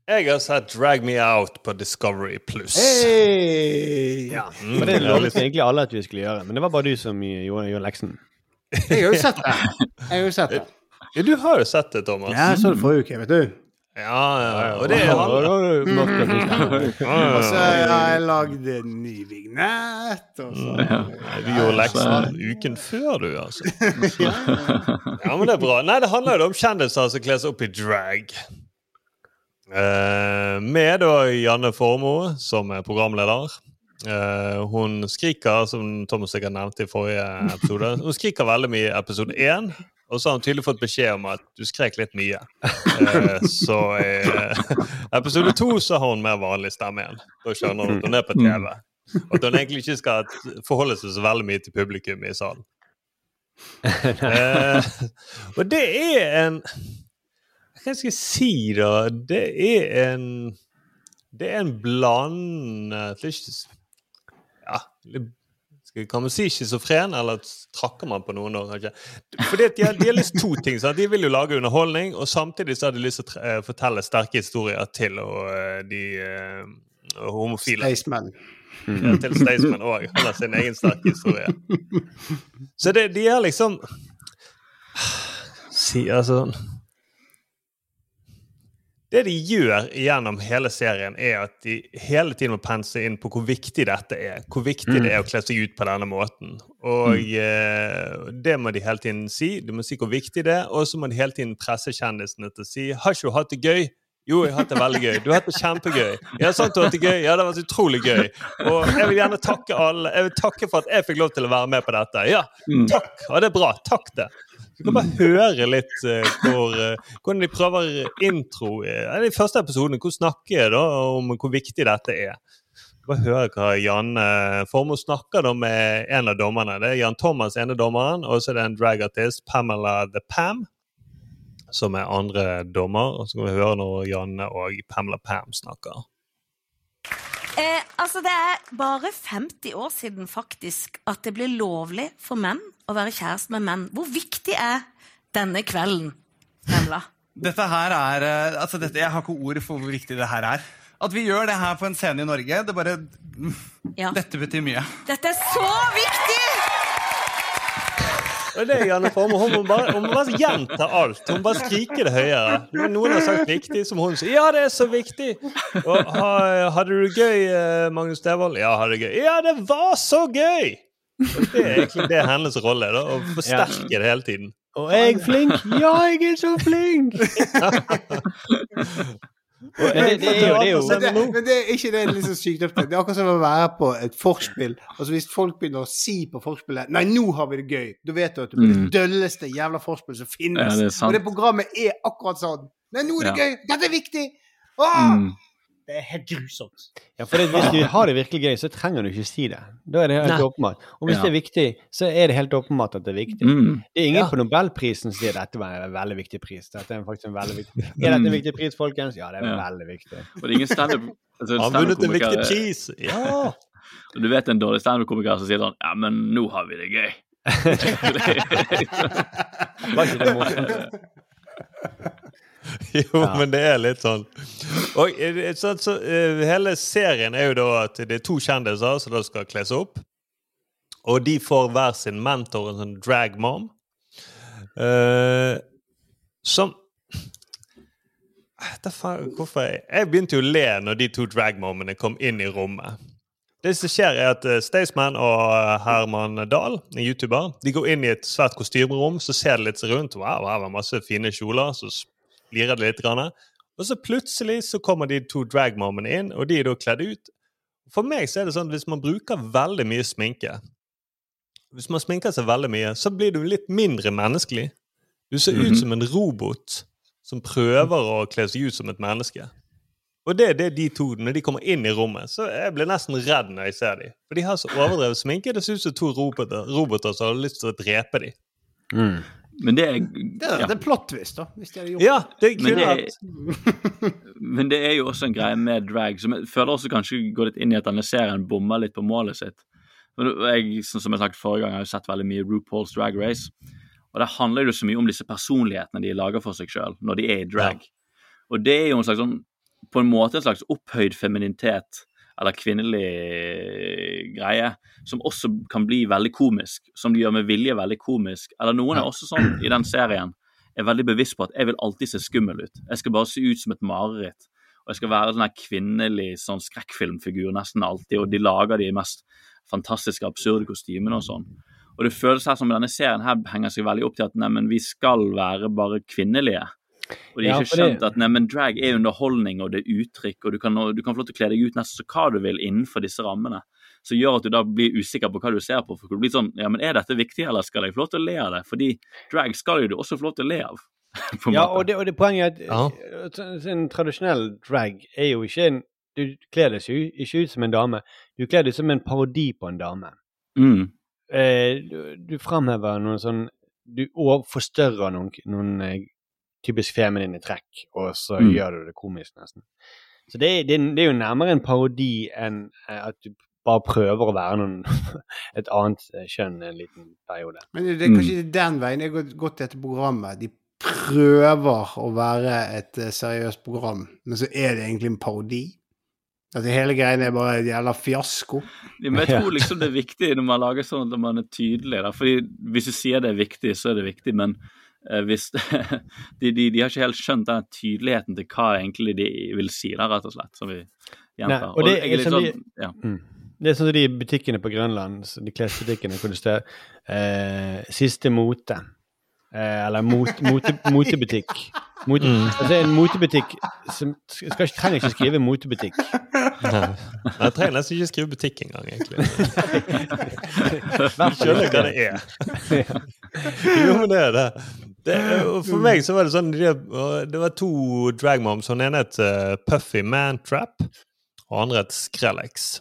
Jeg har sett Drag Me Out på Discovery Pluss. Hey! Ja, Mm, For det lovet egentlig alle at vi skulle gjøre, men det var bare du som gjorde, gjorde leksen. Jeg har jo sett det. Jeg har jo sett det. Ja, du har jo sett det, Thomas. Ja, jeg så det forrige uke, vet du. Ja, ja. Og det Ja, handler da er han. [LAUGHS] og så har jeg lagd en ny vignett, og så Ja. Du gjorde leksen uken før, du, altså. [LAUGHS] Ja, men det er bra. Nei, det handler jo om kjendiser som kler seg opp i drag. Eh, med da Janne Formoe som er programleder. Eh, hun skriker, som Thomas sikkert nevnte i forrige episode, hun skriker veldig mye i episode én. Og så har hun tydelig fått beskjed om at du skrek litt mye. [LAUGHS] Eh, så i eh, episode to så har hun mer vanlig stemme igjen. Da skjønner hun at hun er på TV. Og at hun egentlig ikke skal forholde seg så veldig mye til publikum i salen. [LAUGHS] Eh, og det er en Hva skal jeg si, da? Det er en Det er en blandet Ja, kan man si schizofren, eller trakker man på noen år? kanskje? Fordi de, de har lyst to ting. Sant? De vil jo lage underholdning, og samtidig så har de lyst til å eh, fortelle sterke historier til og, eh, de eh, homofile. Staysman. Ja, til Staysman òg. Eller sin egen sterke historie. [LAUGHS] Så det, de er liksom [SIGHS] Si, altså Det de gjør gjennom hele serien, er at de hele tiden må pense inn på hvor viktig dette er. Hvor viktig det er å kle seg ut på denne måten. Og eh, det må de hele tiden si. De må si hvor viktig det er, og så må de hele tiden presse kjendisene til å si 'Har ikke hun hatt det gøy?' Jo, jeg har hatt det veldig gøy. Du har hatt det kjempegøy. Ja, sant du har hatt det gøy? Ja, det har vært utrolig gøy. Og jeg vil gjerne takke alle. Jeg vil takke for at jeg fikk lov til å være med på dette. Ja, takk. Ja, det er bra. Takk det. Du kan bare høre litt uh, hvor, uh, hvordan de prøver intro eh, I de første episodene hvor snakker jeg da om hvor viktig dette er. Bare høre hva Janne Formoe snakker da med en av dommerne. Det er Jan Thomas, ene dommeren, og så er det en dragartist, Pamela The Pam, som er andre dommer. Og så kan vi høre når Janne og Pamela Pam snakker. Eh, altså, det er bare 50 år siden faktisk at det ble lovlig for menn å være kjæreste med menn. Hvor viktig er denne kvelden, Nemla? Dette her er eh, Altså, dette, jeg har ikke ord for hvor viktig det her er. At vi gjør det her på en scene i Norge, det bare Dette betyr mye. Dette er så viktig! Og det er Janne Formoe. Hun må bare, hun må bare gjenta alt. Hun bare skriker det høyere. Når noen har sagt 'viktig', som hun sier. 'ja, det er så viktig'. Og ha, hadde du det gøy, eh, Magnus Devold? Ja, hadde det gøy. Ja, det var så gøy! Og det er egentlig det er hennes rolle, da, å forsterke det hele tiden. Og er jeg flink? Ja, jeg er så flink! [LAUGHS] Men det, det er jo, det er jo Men det, men det er ikke det sånn. Det er akkurat som å være på et forspill. Altså Hvis folk begynner å si på forspillet 'Nei, nå har vi det gøy', da vet du at det blir Mm. det dølleste jævla forspillet som finnes. Ja, det er. Og det programmet er akkurat sånn. 'Nei, nå er det Ja. gøy! Dette er viktig!' Åh! Mm. Det er helt grusomt. Ja, for det, Hvis du har det virkelig gøy, så trenger du ikke si det. Da er det helt Nei. åpenbart. Og hvis Ja. det er viktig, så er det helt åpenbart at det er viktig. Mm. Det er ingen Ja. på Nobelprisen som sier dette var en veldig viktig pris. Dette er faktisk en veldig viktig Er dette en viktig pris, folkens? Ja, det er. Ja. veldig viktig. Og det er ingen standup altså, Har vunnet en viktig pris! Ja! [LAUGHS] Og Du vet en dårlig standup-komiker som sier sånn Ja, men nå har vi det gøy. [LAUGHS] [LAUGHS] Var ikke det morsomt? [LAUGHS] Jo, Ja. men det er litt sånn. Og eh, så, så, eh, Hele serien er jo da at det er to kjendiser som da skal kle seg opp. Og de får hver sin mentor, en sånn drag mom. uh, som faen, Hvorfor jeg, jeg begynte jo å le når de to dragmomene kom inn i rommet. Det som skjer er at Staysman og Herman Dahl, en youtuber, de går inn i et svært kostymerom, så ser de litt rundt. Wow, her var masse fine kjoler. Så flirer det litt. Grann. Og så plutselig så kommer de to dragmommene inn, og de er da kledd ut. For meg så er det sånn at hvis man bruker veldig mye sminke Hvis man sminker seg veldig mye, så blir du litt mindre menneskelig. Du ser Mhm. ut som en robot som prøver å kle seg ut som et menneske. Og det er det de to, når de kommer inn i rommet, så jeg blir nesten redd når jeg ser dem. For de har så overdrevet sminke. Det ser ut som to roboter, roboter som har lyst til å drepe dem. Mm. Men det er Det er, ja. det er plot twist, da. Hvis de hadde gjort Ja, det Men det, er, [LAUGHS] men det er jo også en greie med drag som jeg føler også kanskje går litt inn i at denne serien bommer litt på målet sitt. Men Jeg, sånn som jeg sagt forrige gang, jeg har jo sett veldig mye RuPaul's Drag Race. Og der handler det jo så mye om disse personlighetene de lager for seg sjøl når de er i drag. Og det er jo en slags sånn, på en måte en slags opphøyd femininitet eller kvinnelig greie, som også kan bli veldig komisk. Som de gjør med vilje veldig komisk. Eller noen er også sånn i den serien er veldig bevisst på at jeg vil alltid se skummel ut. Jeg skal bare se ut som et mareritt. Og jeg skal være sånn kvinnelig sånn skrekkfilmfigur nesten alltid, og de lager de mest fantastiske, absurde kostymene og sånn. Og det føles her som denne serien her henger seg veldig opp til at neimen, vi skal være bare kvinnelige. Og de har Ja, ikke skjønt at nei, men drag er underholdning, og det er uttrykk, og du kan, du kan få lov til å kle deg ut nesten så hva du vil innenfor disse rammene. Som gjør at du da blir usikker på hva du ser på. For du blir sånn Ja, men er dette viktig, eller skal jeg få lov til å le av det? Fordi drag skal jo du også få lov til å le av. [LAUGHS] på en Ja, måte. og det, og det poenget er at Ja. eh, en tradisjonell drag er jo ikke en Du kler deg ikke ut som en dame. Du kler deg som en parodi på en dame. Mm. Eh, du, du framhever noen sånn Du og forstørrer noen, noen eh, typisk feminine trekk, og så Mm. gjør du det komisk, nesten. Så det, det, det er jo nærmere en parodi enn eh, at du bare prøver å være noen, [LAUGHS] et annet eh, kjønn en liten periode. Men det er kanskje den veien jeg har gått til dette programmet. De prøver å være et eh, seriøst program, men så er det egentlig en parodi. At hele greien er bare en jævla fiasko. Ja, men jeg tror liksom det er viktig når man lager sånn at man er tydelig. Da. Fordi Hvis du sier det er viktig, så er det viktig, men hvis [LAUGHS] de, de, de har ikke helt skjønt den tydeligheten til hva egentlig de vil si, da, rett og slett. Som vi Nei, gjentar. og det og er litt de- sånn, ja. Mm. Det er sånn som de butikkene på Grønland, de klesbutikkene hvor det står eh, 'siste mote'. Eh, eller mot, mote, motebutikk. Mote, Altså en motebutikk som skal, trenger ikke skrive motebutikk. Nei. Jeg trenger nesten ikke skrive butikk engang, egentlig. Jeg [LAUGHS] skjønner hva det er. Jo, men det er det. Det for meg så var det sånn de, Det var to dragmoms. Hun ene het eh, Puffy Mantrap, og andre het Skrellex.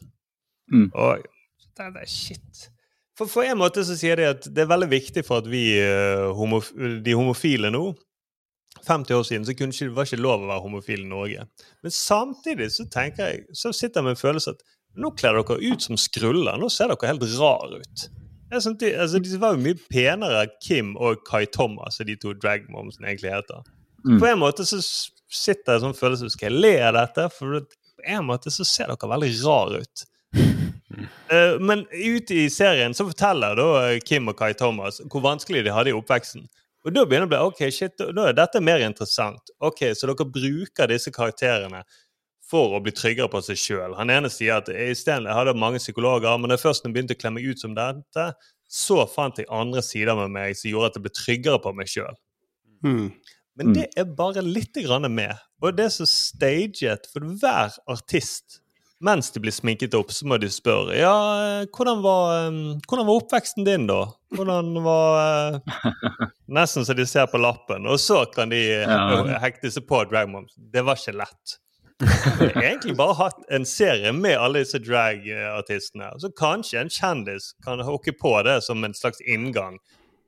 Mm. Og det, det er shit. For på en måte så sier de at det er veldig viktig for at vi eh, homof de homofile nå 50 år siden så kunne ikke, var ikke lov å være homofil i Norge. Men samtidig så tenker jeg, så sitter jeg med en følelse at nå kler dere ut som skruller. Nå ser dere helt rar ut. Jeg synes de, altså, de var jo mye penere Kim og Kai Thomas, de to dragmomsene egentlig heter. Mm. På en måte så sitter jeg sånn følelse Skal jeg le av dette? For på en måte så ser dere veldig rar ut. Uh, [LAUGHS] men ute i serien så forteller da eh, Kim og Kai Thomas hvor vanskelig de hadde i oppveksten. Og da begynner det å bli ok, shit, nå er dette mer interessant. Ok, Så dere bruker disse karakterene for å bli tryggere på seg sjøl. Han ene sier at i stedet jeg hadde mange psykologer, men da først når jeg begynte å kle meg ut som dette, så fant jeg andre sider med meg som gjorde at jeg ble tryggere på meg sjøl. Mm. Men det er bare litt grann med. Og det er så staget for hver artist. Mens de blir sminket opp, så må de spørre ja, hvordan var, eh, hvordan var oppveksten din, da? Hvordan var eh, Nesten så de ser på lappen. Og så kan de Ja. [LAUGHS] hekte seg på Dragmoms. Det var ikke lett. Jeg har egentlig bare hatt en serie med alle disse drag-artistene. Så kanskje en kjendis kan hooke på det som en slags inngang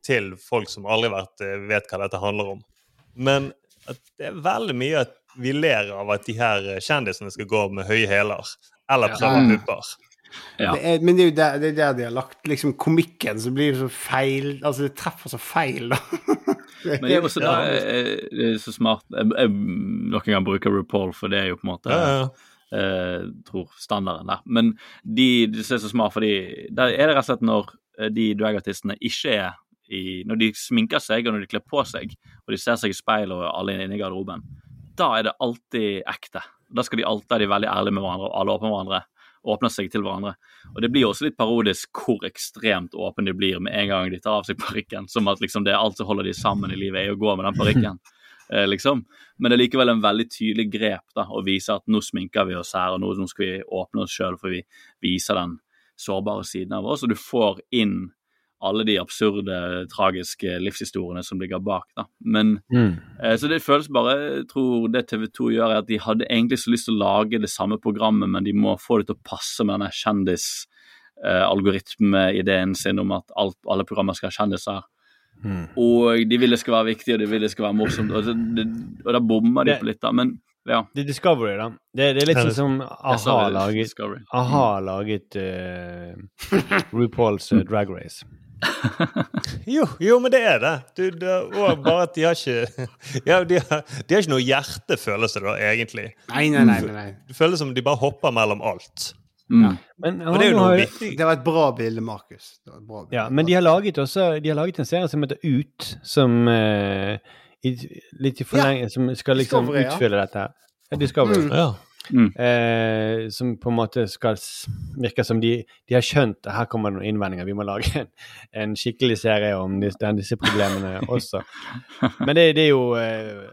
til folk som aldri vært, eh, vet hva dette handler om. Men at det er veldig mye at vi ler av at de her eh, kjendisene skal gå med høye hæler. Eller prøve Ja. Det er, men det er jo der, det er der de har lagt liksom komikken, som blir så feil Altså, det treffer så feil, da. [LAUGHS] [LAUGHS] Men det er også da, eh, det er så smart jeg, Noen ganger bruker RuPaul, for det er jo på en måte Ja, ja. Uh, tror standarden der. Men de, de er så smart, fordi der er det rett og slett når eh, de dragartistene ikke er i Når de sminker seg, og når de kler på seg, og de ser seg i speilet og alle inne i garderoben, da er det alltid ekte. Da skal de alltid er de veldig ærlige med hverandre, og alle åpner hverandre. Åpner seg til hverandre. Og det blir også litt parodisk hvor ekstremt åpne de blir med en gang de tar av seg parykken. Som at liksom det er alt som holder de sammen i livet, er å gå med den parykken. [LAUGHS] Eh, liksom. Men det er likevel en veldig tydelig grep da, å vise at nå sminker vi oss her, og nå, nå skal vi åpne oss sjøl, for vi viser den sårbare siden av oss. Og du får inn alle de absurde, tragiske livshistoriene som ligger bak. da. Men Mm. Eh, Så det føles bare Jeg tror det TV 2 gjør, er at de hadde egentlig så lyst til å lage det samme programmet, men de må få det til å passe med denne kjendisalgoritmeideen sin om at alt, alle programmer skal ha kjendiser. Mm. Og de vil det skal være viktig, og de vil det skal være morsomt. Og, det, og da bommer de på litt, da. Men ja. Det er Discovery, da. Det, det er litt sånn som Aha a-ha laget, aha laget uh, [LAUGHS] RuPaul's uh, Drag Race. [LAUGHS] Jo, jo, men det er det. Du, det og bare at de har ikke [LAUGHS] ja, de, har, de har ikke noe hjerte, føles det da, egentlig. Nei, nei, nei, nei. Det føles som de bare hopper mellom alt. Mm. Men, Og det er jo noe har- viktig. Det var et bra bilde, Markus. Det var et bra bilde. Ja, men de har laget også De har laget en serie som heter Ut, som uh, i, litt i forlenge, som skal liksom Discovery, ja. utfylle dette. Ja, Discovery. Mm. Ja. Eh, som på en måte skal virke som de, de har skjønt at her kommer det noen innvendinger, vi må lage en, en skikkelig serie om disse, disse problemene [LAUGHS] også. Men det, det er jo eh,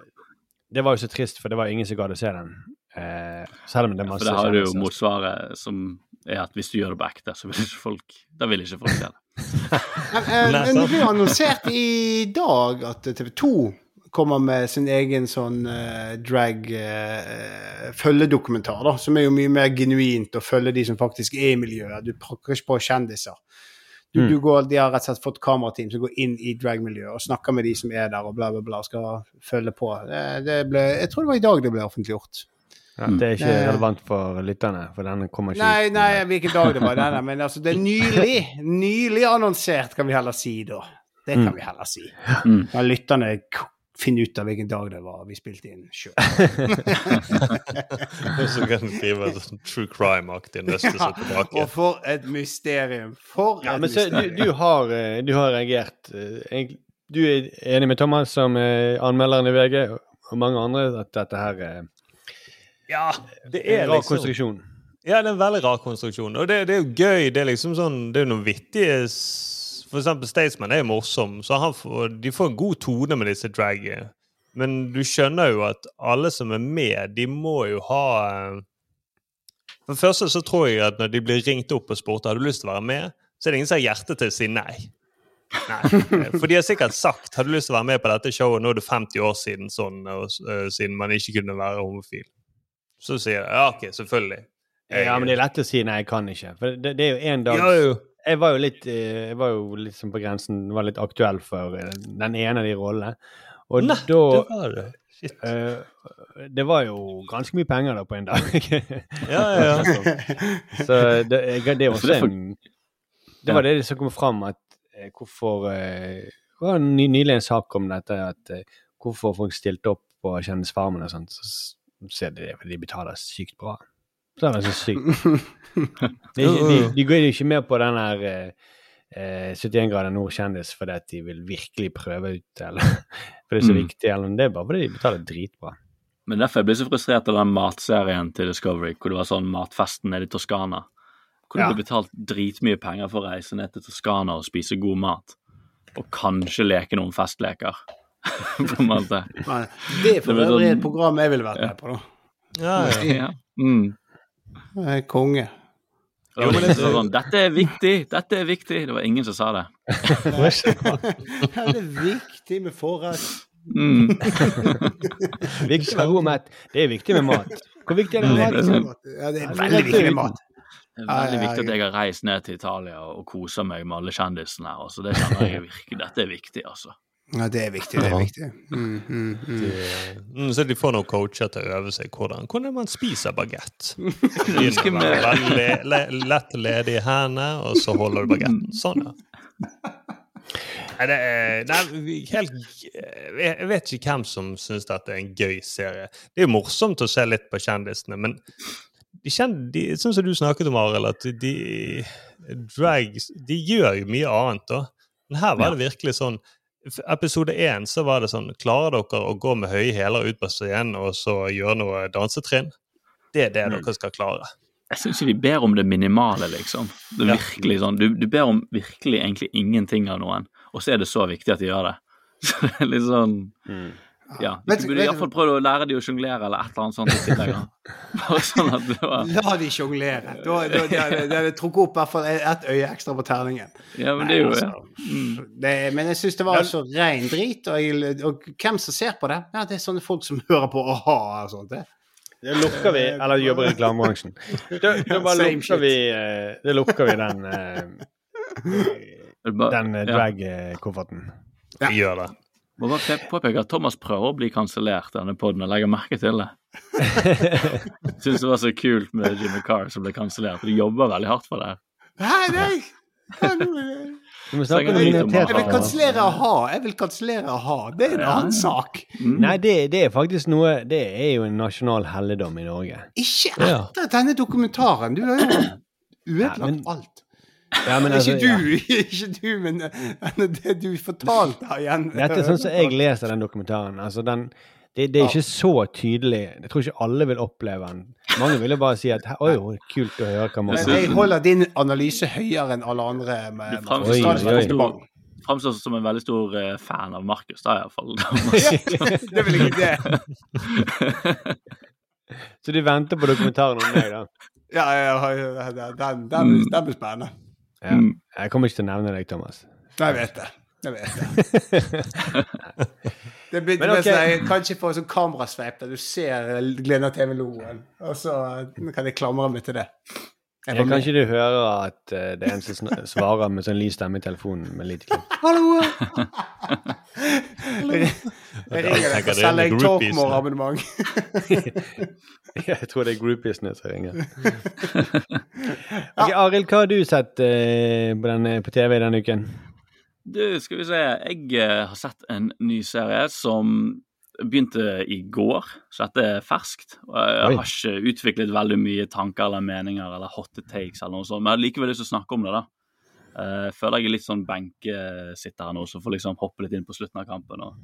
Det var jo så trist, for det var ingen som gadd å se den. Eh, selv om det er For da har du jo motsvaret, som er at hvis du gjør det på ekte, så vil ikke folk Da vil ikke folk se det. [LAUGHS] Men, men det ble jo annonsert i dag at TV 2 kommer med sin egen sånn uh, drag-følgedokumentar, da, som er jo mye mer genuint å følge de som faktisk er i miljøet. Du pakker ikke på kjendiser. Du, Mm. du går, de har rett og slett fått kamerateam som går inn i dragmiljøet og snakker med de som er der, og bla, bla, bla, skal følge på. Det, det ble, jeg tror det var i dag det ble offentliggjort. Ja, det er ikke Eh. relevant for lytterne, for den kommer ikke Nei, ut. nei, hvilken dag det var, denne, nei, men altså, det er nylig, nylig annonsert, kan vi heller si da. Det kan Mm. vi heller si. Mm. Lytterne finne ut av hvilken dag det var vi spilte inn sjøl. [LAUGHS] Og så kan du drive en sånn true crime-aktig neste seg tilbake. og for et mysterium! For Ja, et men så, du, du, har, eh, du har reagert eh, Du er enig med Thomas som eh, anmelderen i VG og mange andre at dette her eh, Ja, det er er en rar liksom konstruksjon. Ja, det er en veldig rar konstruksjon. Og det, det er jo gøy. Det er liksom sånn, det er jo noen vittige For eksempel Staysman er jo morsom, så han får, de får en god tone med disse dragene. Men du skjønner jo at alle som er med, de må jo ha eh, For det første så tror jeg at når de blir ringt opp og spurt har du lyst til å være med, så er det ingen som har hjerte til å si nei. Nei. For de har sikkert sagt har du lyst til å være med på dette showet, nå er det 50 år siden sånn, og, uh, siden man ikke kunne være homofil. Så sier jeg ja, OK, selvfølgelig. Ja, men det er lett å si nei, jeg kan ikke. For det, det er jo en dag Ja, jo. Jeg var jo litt eh, Jeg var jo sånn på grensen, var litt aktuell for eh, den ene av de rollene. Og Nei, da det var det. Shit. eh, det var jo ganske mye penger da på en dag. [LAUGHS] Ja, ja, ja. [LAUGHS] Så det, det er også en Det var det som kom fram, at hvorfor Det var ny, nylig en sak om dette, at hvorfor folk stilte opp på Kjendisfarmen og sånt, så ser de det fordi de betaler sykt bra. Så er det så sykt. De, de, de går jo ikke med på den her eh, eh, 71 grader nord-kjendis fordi at de vil virkelig prøve ut, eller [LAUGHS] for det er så Mm. viktig, eller det er bare fordi de betaler dritbra. Men derfor jeg ble så frustrert av den matserien til Discovery, hvor det var sånn matfesten nede i Toskana. Hvor Ja. du ble betalt dritmye penger for å reise ned til Toskana og spise god mat. Og kanskje leke noen festleker. [LAUGHS] på en måte. Nei, Det er for Det øvrig sånn- et program jeg ville vært med på, da. Ja, ja. [LAUGHS] Ja. Mm. Jeg er Konge. Jo, men det var sånn, Dette er viktig! Dette er viktig! Det var ingen som sa det. Ja, det er viktig med forrett. Mm. [LAUGHS] Viktig med god mat. Det er viktig med mat. Hvor viktig er det med mat? Ja, det er veldig viktig med mat. Det er veldig viktig at jeg har reist ned til Italia og koser meg med alle kjendisene her. Altså, det kjenner jeg virkelig. Dette er viktig, altså. Ja, det er viktig. Det er viktig. Mm, mm, mm. Det, så de får noen coacher til å øve seg hvordan, hvordan man spiser bagett. Lett ledig i hender, og så holder du bagetten. Sånn, ja. Nei, det er, nei, vi- helt, jeg vet ikke hvem som syns dette er en gøy serie. Det er jo morsomt å se litt på kjendisene, men de kjenner, de, sånn som du snakket om, Arild, at de drags De gjør jo mye annet, da. Men her var det virkelig sånn Episode én så var det sånn Klarer dere å gå med høye hæler ut på scenen og så gjøre noe dansetrinn? Det er det Mm. dere skal klare. Jeg syns de ber om det minimale, liksom. Det er virkelig sånn, du, du ber om virkelig egentlig ingenting av noen, og så er det så viktig at de gjør det. [LAUGHS] Så det er litt sånn Ja. Vet- Du burde iallfall prøve å lære de å sjonglere eller et eller annet sånt i tillegg. [LAUGHS] Bare sånn at det var La de sjonglere. Da hadde jeg trukket opp i hvert fall ett øye ekstra på terningen. Ja, men det er jo Nei, det. altså, det. Men jeg syns det var så rein drit. Og, jeg, og hvem som ser på det? Ja, det er sånne folk som hører på a-ha og sånt. Det. Det lukker vi, eller jobber i reklamebransjen. Da, [LAUGHS] da bare lukker vi, eh, lukker vi den, eh, [LAUGHS] den eh, drag-kofferten. Vi gjør det. Må bare påpeke at Thomas prøver å bli kansellert denne poden, og legger merke til det. [LAUGHS] Syns det var så kult med Jimmy Carr som ble kansellert. De jobber veldig hardt for det. Nei, nei! Du må snakke jeg om vet Jeg vil kansellere a-ha. Jeg vil kansellere a-ha. Det er en Ja. annen sak. Nei, det, det er faktisk noe Det er jo en nasjonal helligdom i Norge. Ikke Ja. etter denne dokumentaren. Du har jo ødelagt alt. Ja, men [LAUGHS] altså, ikke ja. du, [LAUGHS] ikke du, men men det du fortalte her igjen. Dette er sånn som jeg leser den dokumentaren. Altså, den, det, det er ikke så tydelig. Jeg tror ikke alle vil oppleve den. Mange vil jo bare si at oi, oi, kult å høre hva man Men jeg holder din analyse høyere enn alle andre. Med, Du framstår Oi, som en veldig stor- framstår som en veldig stor eh, fan av Markus, da iallfall. det er vel ikke det. [LAUGHS] Så du venter på dokumentaren om deg, da? Ja, ja, ja, ja, den, den, den blir spennende. Ja. Jeg kommer ikke til å nevne deg, Thomas. Jeg vet det. Jeg vet det. [LAUGHS] Det blir Men okay. ok. sånn, Kanskje få sånn kamerasveip der du ser Glena TV-logoen, og så kan jeg klamre meg til det. Jeg Jeg med. kanskje du hører at eh, det er en som svarer med sånn lys stemme i telefonen med lite klipp. Hallo! Jeg, jeg ringer deg for og selge selger deg Talkmore-abonnement. [LAUGHS] Jeg tror det er groupiesene som ringer. [LAUGHS] Okay, Arild, hva har du sett eh, på, denne, på TV denne uken? Du, skal vi se. Jeg eh, har sett en ny serie som begynte i går, så dette er ferskt. Og jeg har ikke utviklet veldig mye tanker eller meninger eller hot takes eller noe sånt, men jeg har likevel lyst til å snakke om det, da. Eh, Jeg føler jeg er litt sånn benkesitter her nå, så får liksom hoppe litt inn på slutten av kampen. og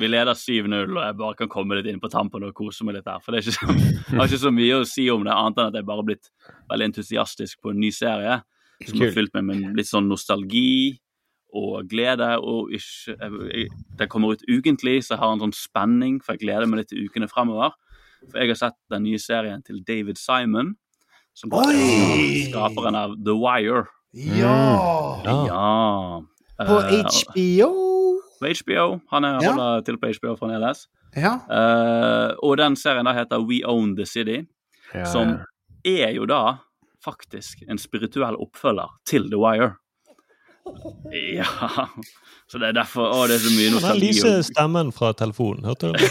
Vi leder 7-0, og jeg bare kan komme litt inn på tampen og kose meg litt der. For det er ikke så, jeg har ikke så mye å si om det, annet enn at jeg bare har blitt veldig entusiastisk på en ny serie. Som har fylt meg med litt sånn nostalgi og glede. Og ikke, jeg, jeg, kommer ut ukentlig, så jeg har en sånn spenning, for jeg gleder meg litt til ukene fremover. For jeg har sett den nye serien til David Simon, som er skaperen av The Wire. Ja! Ja. På Eh, HBO. på HBO. Han er, Ja. holder til på HBO fremdeles. Ja. Uh, og den serien da heter We Own The City, Ja, som ja. er jo da faktisk en spirituell oppfølger til The Wire. [LAUGHS] Ja Så det er derfor Å, det er så mye Den nostalgi. lyse stemmen fra telefonen, hørte du det?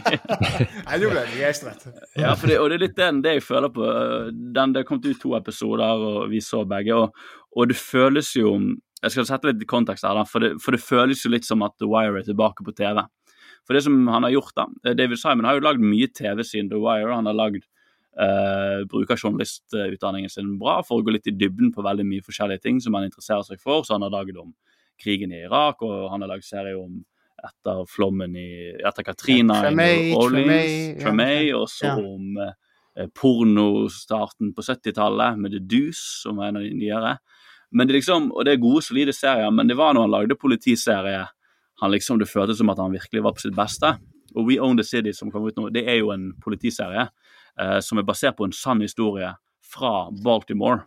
[LAUGHS] Nei, nå ble jeg begeistret. Ja, for det, og det er litt den, det jeg føler på. Den, det kom ut to episoder, og vi så begge. Og, og det føles jo Jeg skal sette litt kontekst her, da, for det, for det føles jo litt som at The Wire er tilbake på TV. For det som han har gjort da, David Simon har jo lagd mye TV siden The Wire. Han har lagd uh, bruker journalistutdanningen sin bra for å gå litt i dybden på veldig mye forskjellige ting som han interesserer seg for. Så han har laget om krigen i Irak, og han har laget serie om etter flommen i Etter Katrina i Tremay, New Orleans, Tremay, ja. Og så Ja. om eh, pornostarten på 70-tallet med The Deuce, som var en av de nyere. Men det liksom, og det er gode, solide serier, men det var når han lagde politiserie han liksom, det føltes som at han virkelig var på sitt beste. Og We Own The City, som kom ut nå, det er jo en politiserie som er basert på en sann historie fra Baltimore.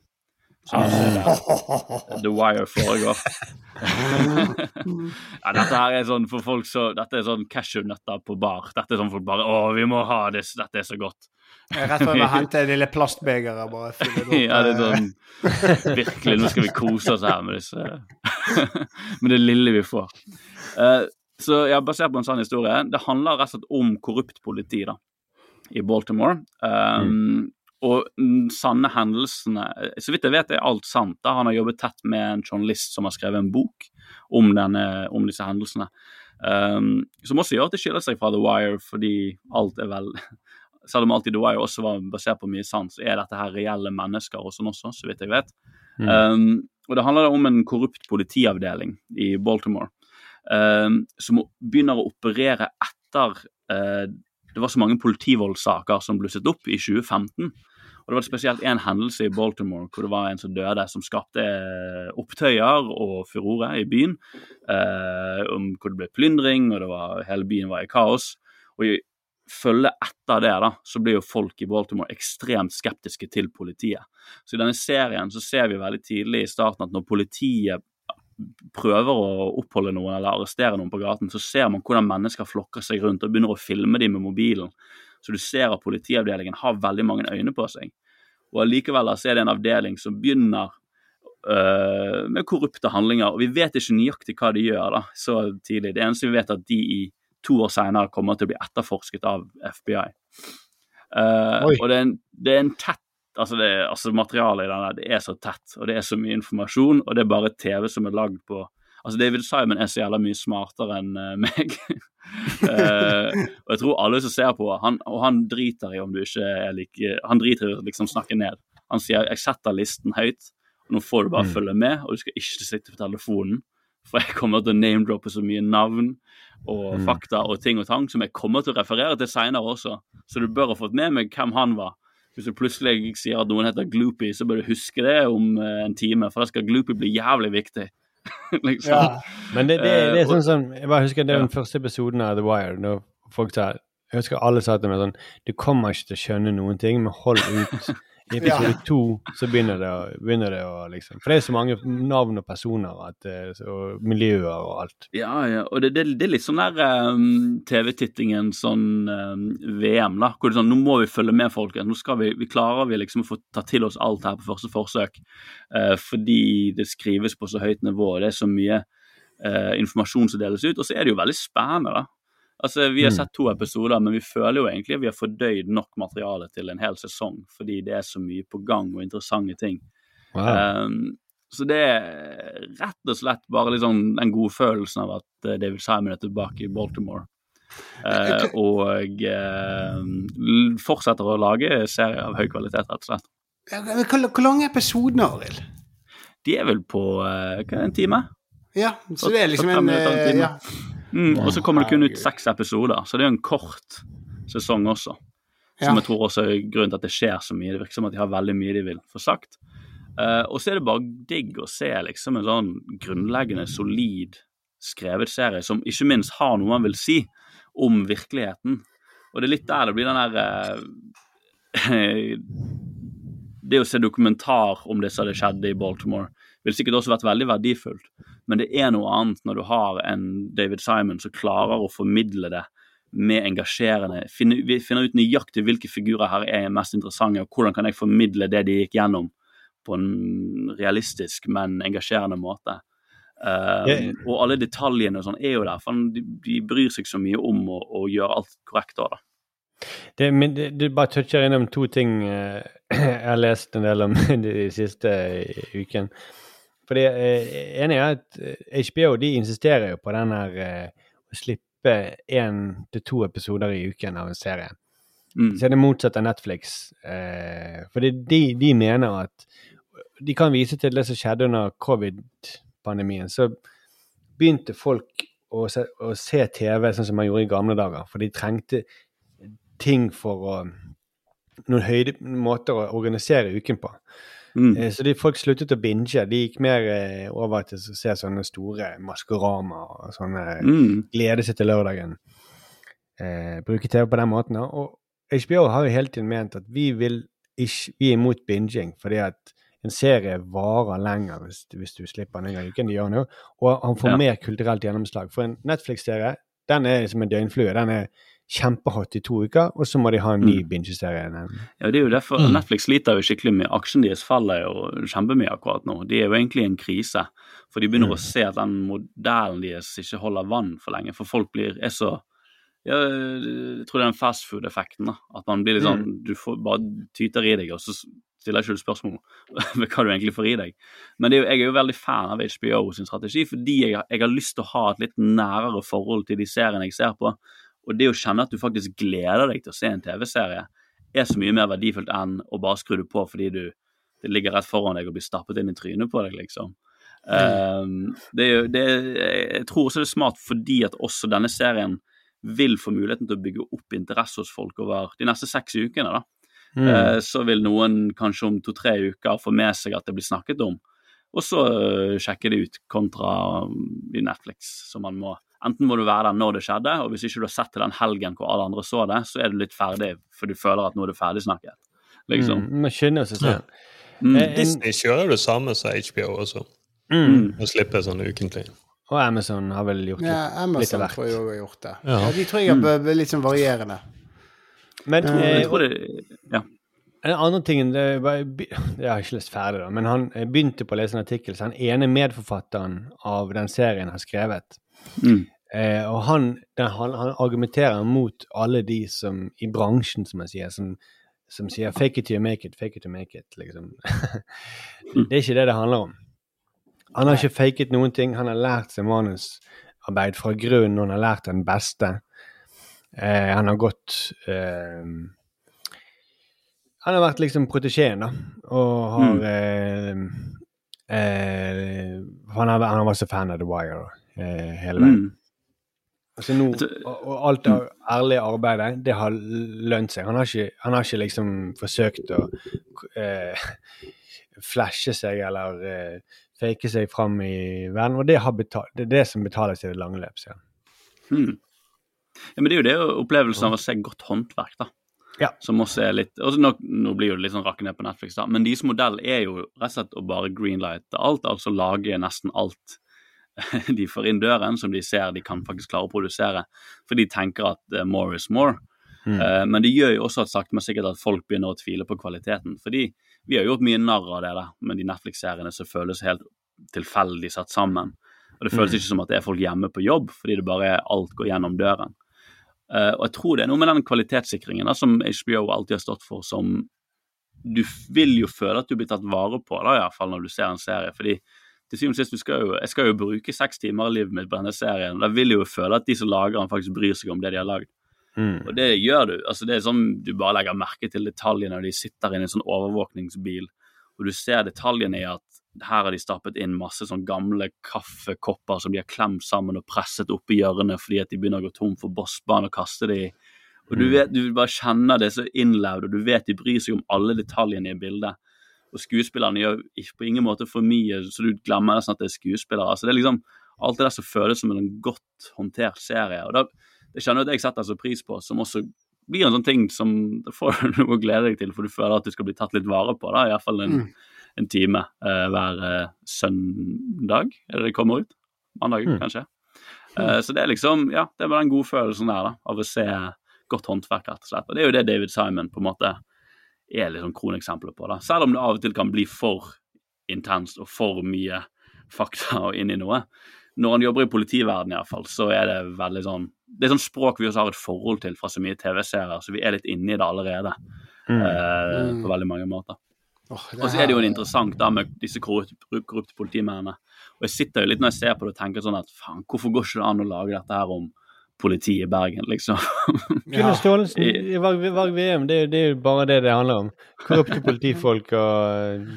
Så altså, The Wire foregår. [LAUGHS] ja, dette her er sånn for folk så Dette er sånn cashewnøtter på bar. Dette er sånn folk bare Å, vi må ha det, dette er så godt. Rett før vi henter lille plastbegeret bare fyller det opp. ja, det er eh, sånn Virkelig, nå skal vi kose oss her med disse [LAUGHS] Med det lille vi får. Uh, så ja, basert på en sann historie. Det handler rett og slett om korrupt politi da, i Baltimore. Um, Og sanne hendelsene Så vidt jeg vet, er alt sant. da Han har jobbet tett med en journalist som har skrevet en bok om, denne, om disse hendelsene. Um, som også gjør at det skiller seg fra The Wire, fordi alt er vel [LAUGHS] Selv om alt i The Wire også var basert på mye sant, så er dette her reelle mennesker og sånn også, så vidt jeg vet. Mm. Um, og det handler om en korrupt politiavdeling i Baltimore um, som begynner å operere etter uh, Det var så mange politivoldssaker som blusset opp i 2015. Og det var spesielt en hendelse i Baltimore hvor det var en som døde, som skapte eh, opptøyer og furore i byen. Eh, hvor det ble plyndring, og var, hele byen var i kaos. Og i følge etter det da, så blir jo folk i Baltimore ekstremt skeptiske til politiet. Så i denne serien så ser vi veldig tidlig i starten at når politiet prøver å oppholde noen eller arrestere noen på gaten, så ser man hvordan mennesker flokker seg rundt og begynner å filme dem med mobilen. Så du ser at politiavdelingen har veldig mange øyne på seg. Og allikevel så er det en avdeling som begynner øh, med korrupte handlinger, og vi vet ikke nøyaktig hva de gjør da, så tidlig. Det eneste vi vet, er at de i to år senere kommer til å bli etterforsket av FBI. Uh, og det er, en, det er en tett altså, det, altså Materialet i den der, det er så tett, og det er så mye informasjon, og det er bare TV som er lagd på Altså David Simon er så jævla mye smartere enn eh, [LAUGHS] meg. uh, og jeg tror alle som ser på, han, og han driter i om du ikke er like Han driter i å liksom snakke ned. Han sier 'jeg setter listen høyt', og nå får du bare Mm. følge med, og du skal ikke sitte på telefonen. For jeg kommer til å name-droppe så mye navn og Mm. fakta og ting og tang som jeg kommer til å referere til seinere også. Så du bør ha fått med meg hvem han var. Hvis du plutselig sier at noen heter Gloopy, så bør du huske det om eh, en time, for da skal Gloopy bli jævlig viktig. [LAUGHS] liksom. Ja. Men det, det, det Eh, er sånn som Jeg bare husker det Ja. den første episoden av The Wire. Når folk sa Jeg husker alle sa til meg sånn Du kommer ikke til å skjønne noen ting, men hold ut. I episode Ja. to så begynner det, å, begynner det å liksom For det er så mange navn og personer at, eh, og miljøer og alt. Ja, ja, og det, det, det er litt sånn der um, TV-tittingen sånn um, VM, da. Hvor det er sånn, nå må vi følge med, folkens. Nå skal vi, vi klarer vi liksom å få ta til oss alt her på første forsøk. Uh, fordi det skrives på så høyt nivå, det er så mye uh, informasjon som deles ut. Og så er det jo veldig spennende, da. Altså, Vi har Mm. sett to episoder, men vi føler jo egentlig at vi har fordøyd nok materiale til en hel sesong, fordi det er så mye på gang og interessante ting. Wow. Um, så det er rett og slett bare liksom den gode følelsen av at eh, David Simon er tilbake i Baltimore. Uh, og uh, fortsetter å lage serier av høy kvalitet, rett og slett. Hvor, lange lang er episodene, Arild? De er vel på uh, en time? Ja, så det er liksom en en ja. Mm, og så kommer det kun ut seks episoder, så det er jo en kort sesong også. Ja. Som jeg tror også er grunnen til at det skjer så mye. Det virker som at de har veldig mye de vil få sagt. Uh, og så er det bare digg å se liksom en sånn grunnleggende, solid skrevet serie som ikke minst har noe man vil si om virkeligheten. Og det er litt der det blir den der uh, [LAUGHS] Det å se dokumentar om det som hadde skjedd i Baltimore, ville sikkert også vært veldig verdifullt. Men det er noe annet når du har en David Simon som klarer å formidle det med engasjerende finne, Vi finner ut nøyaktig hvilke figurer her er mest interessante, og hvordan kan jeg formidle det de gikk gjennom på en realistisk, men engasjerende måte. Um, yeah. Og alle detaljene og sånn er jo der, for de, de bryr seg så mye om å, å gjøre alt korrekt da. da. Det, men det, du bare toucher innom to ting eh, [CLEARS THROAT] jeg har lest en del om [LAUGHS] de siste ukene. uken. For det eh, ene er at eh, HBO de insisterer jo på den her eh, å slippe én til to episoder i uken av en serie. Mm. Så er det motsatt av Netflix. Eh, fordi de, de mener at De kan vise til det som skjedde under covid-pandemien. Så begynte folk å se, å se TV sånn som man gjorde i gamle dager. For de trengte ting for å Noen høyde, måter å organisere uken på. Mm. Eh, Så de, folk sluttet å binge. De gikk mer eh, over til å se sånne store Maskorama og sånne Mm. glede seg til lørdagen. Eh, bruke TV på den måten. Og HBO har jo hele tiden ment at vi vil ikke, vi er imot binging, fordi at en serie varer lenger hvis, hvis du slipper den en gang i uken. de gjør nå. Og han får Ja. mer kulturelt gjennomslag. For en Netflix-serie den er som en døgnflue. Den er kjempehot i to uker, og så må de ha en ny bingeserie. Ja, det er jo derfor Mm. Netflix sliter jo skikkelig med aksjen deres faller jo kjempemye akkurat nå. De er jo egentlig i en krise, for de begynner Mm. å se at den modellen deres ikke holder vann for lenge. For folk blir er så ja, Jeg tror det er den fastfood-effekten. da, At man blir litt sånn Mm. Du får bare tyter i deg, og så stiller ikke du spørsmål ved [LAUGHS] hva du egentlig får i deg. Men det er jo, jeg er jo veldig fan av HBO sin strategi, fordi jeg, jeg har lyst til å ha et litt nærere forhold til de seriene jeg ser på. Og det å kjenne at du faktisk gleder deg til å se en TV-serie, er så mye mer verdifullt enn å bare skru det på fordi du, det ligger rett foran deg og blir stappet inn i trynet på deg, liksom. Um, det er jo, det er, jeg tror også det er smart fordi at også denne serien vil få muligheten til å bygge opp interesse hos folk over de neste seks ukene. da. Mm. Eh, så vil noen kanskje om to-tre uker få med seg at det blir snakket om, og så eh, sjekke det ut kontra um, i Netflix. som man må Enten må du være der når det skjedde, og hvis ikke du har sett til den helgen hvor alle andre så det, så er du litt ferdig, for du føler at nå er det ferdigsnakket. Liksom. Mm, man skynder seg selv. Mm. Eh, Disney kjører det samme som HBO også. Mm. og slipper sånn ukentlig. Og Amazon har vel gjort Ja, Amazon litt av Amazon hvert. tror jeg har gjort det. Ja. Ja, de tror jeg er litt sånn varierende. Men Jeg eh, tror det, ja. En annen ting det var, [LAUGHS] Jeg har ikke lest ferdig, da, men han eh, begynte på å lese en artikkel som den ene medforfatteren av den serien har skrevet. Mm. Eh, og han, den, han, han argumenterer mot alle de som i bransjen, som jeg sier, som, som sier 'fake it to make it', 'fake it to make it'. liksom. [LAUGHS] det er ikke det det handler om. Han har ikke faket noen ting. Han har lært seg manusarbeid fra grunnen, og han har lært den beste. Eh, han har gått eh, Han har vært liksom protesjeen, da, og har Mm. eh, eh, han, har, han har vært så fan av The Wire eh, hele veien. Mm. Altså nå, og, alt det ærlige arbeidet, det har lønt seg. Han har ikke, han har ikke liksom forsøkt å eh, flashe seg eller eh, fake seg fram i verden, og det, har betal, det er det som betales i det lange løp. sier han. Hmm. Ja, men det er jo det opplevelsen av å se godt håndverk, da. Ja. Som også er litt også nå, nå blir jo det litt sånn rakke ned på Netflix, da, men deres modell er jo rett og slett å bare greenlighte alt, altså lage nesten alt [LAUGHS] de får inn døren som de ser de kan faktisk klare å produsere, for de tenker at uh, more is more. Mm. Uh, men det gjør jo også at sakte, men sikkert at folk begynner å tvile på kvaliteten. Fordi vi har gjort mye narr av det der med de Netflix-seriene som føles helt tilfeldig satt sammen. Og det føles Mm. ikke som at det er folk hjemme på jobb, fordi det bare er alt går gjennom døren. Uh, og jeg tror det er noe med den kvalitetssikringen da, som HBO alltid har stått for, som du vil jo føle at du blir tatt vare på, da, i hvert fall når du ser en serie. fordi til syvende og sist, du skal jo, jeg skal jo bruke seks timer av livet mitt på denne serien. Da vil jeg jo føle at de som lager den, faktisk bryr seg om det de har lagd. Mm. Og det gjør du. altså Det er sånn du bare legger merke til detaljene når de sitter inne i en sånn overvåkningsbil, og du ser detaljene i at her har de stappet inn masse sånn gamle kaffekopper som de har klemt sammen og presset opp i hjørnet fordi at de begynner å gå tom for bossbanen og kaste det i. Og du Mm. vet, du bare kjenner det så innlevd, og du vet de bryr seg om alle detaljene i bildet. Og skuespillerne gjør på ingen måte for mye, så du glemmer nesten at det er skuespillere. Altså det er liksom alt det der som føles som en godt håndtert serie. Og da, det kjenner jeg at jeg setter så pris på, som også blir en sånn ting som du får du noe å glede deg til, for du føler at du skal bli tatt litt vare på, da, iallfall en, Mm. en time uh, hver uh, søndag, er det det kommer ut? Mandag, Mm. kanskje. Eh, så det er liksom, ja, det er bare den godfølelsen der, da, av å se godt håndverk, rett og slett. Og det er jo det David Simon på en måte er litt sånn kroneksempelet på, da. Selv om det av og til kan bli for intenst og for mye fakta og inn i noe. Når han jobber i politiverdenen iallfall, så er det veldig sånn Det er sånn språk vi også har et forhold til fra så mye TV-serier, så vi er litt inne i det allerede. Mm. Eh, Mm. på veldig mange måter. Oh, Og så er det jo en interessant da med disse korrupte, korrupte politimennene. Og jeg sitter jo litt når jeg ser på det og tenker sånn at faen, hvorfor går ikke det an å lage dette her om politi i Bergen, liksom. [LAUGHS] Gunnar Staalesen I- Varg, VM, det, det er jo bare det det handler om. Korrupte politifolk og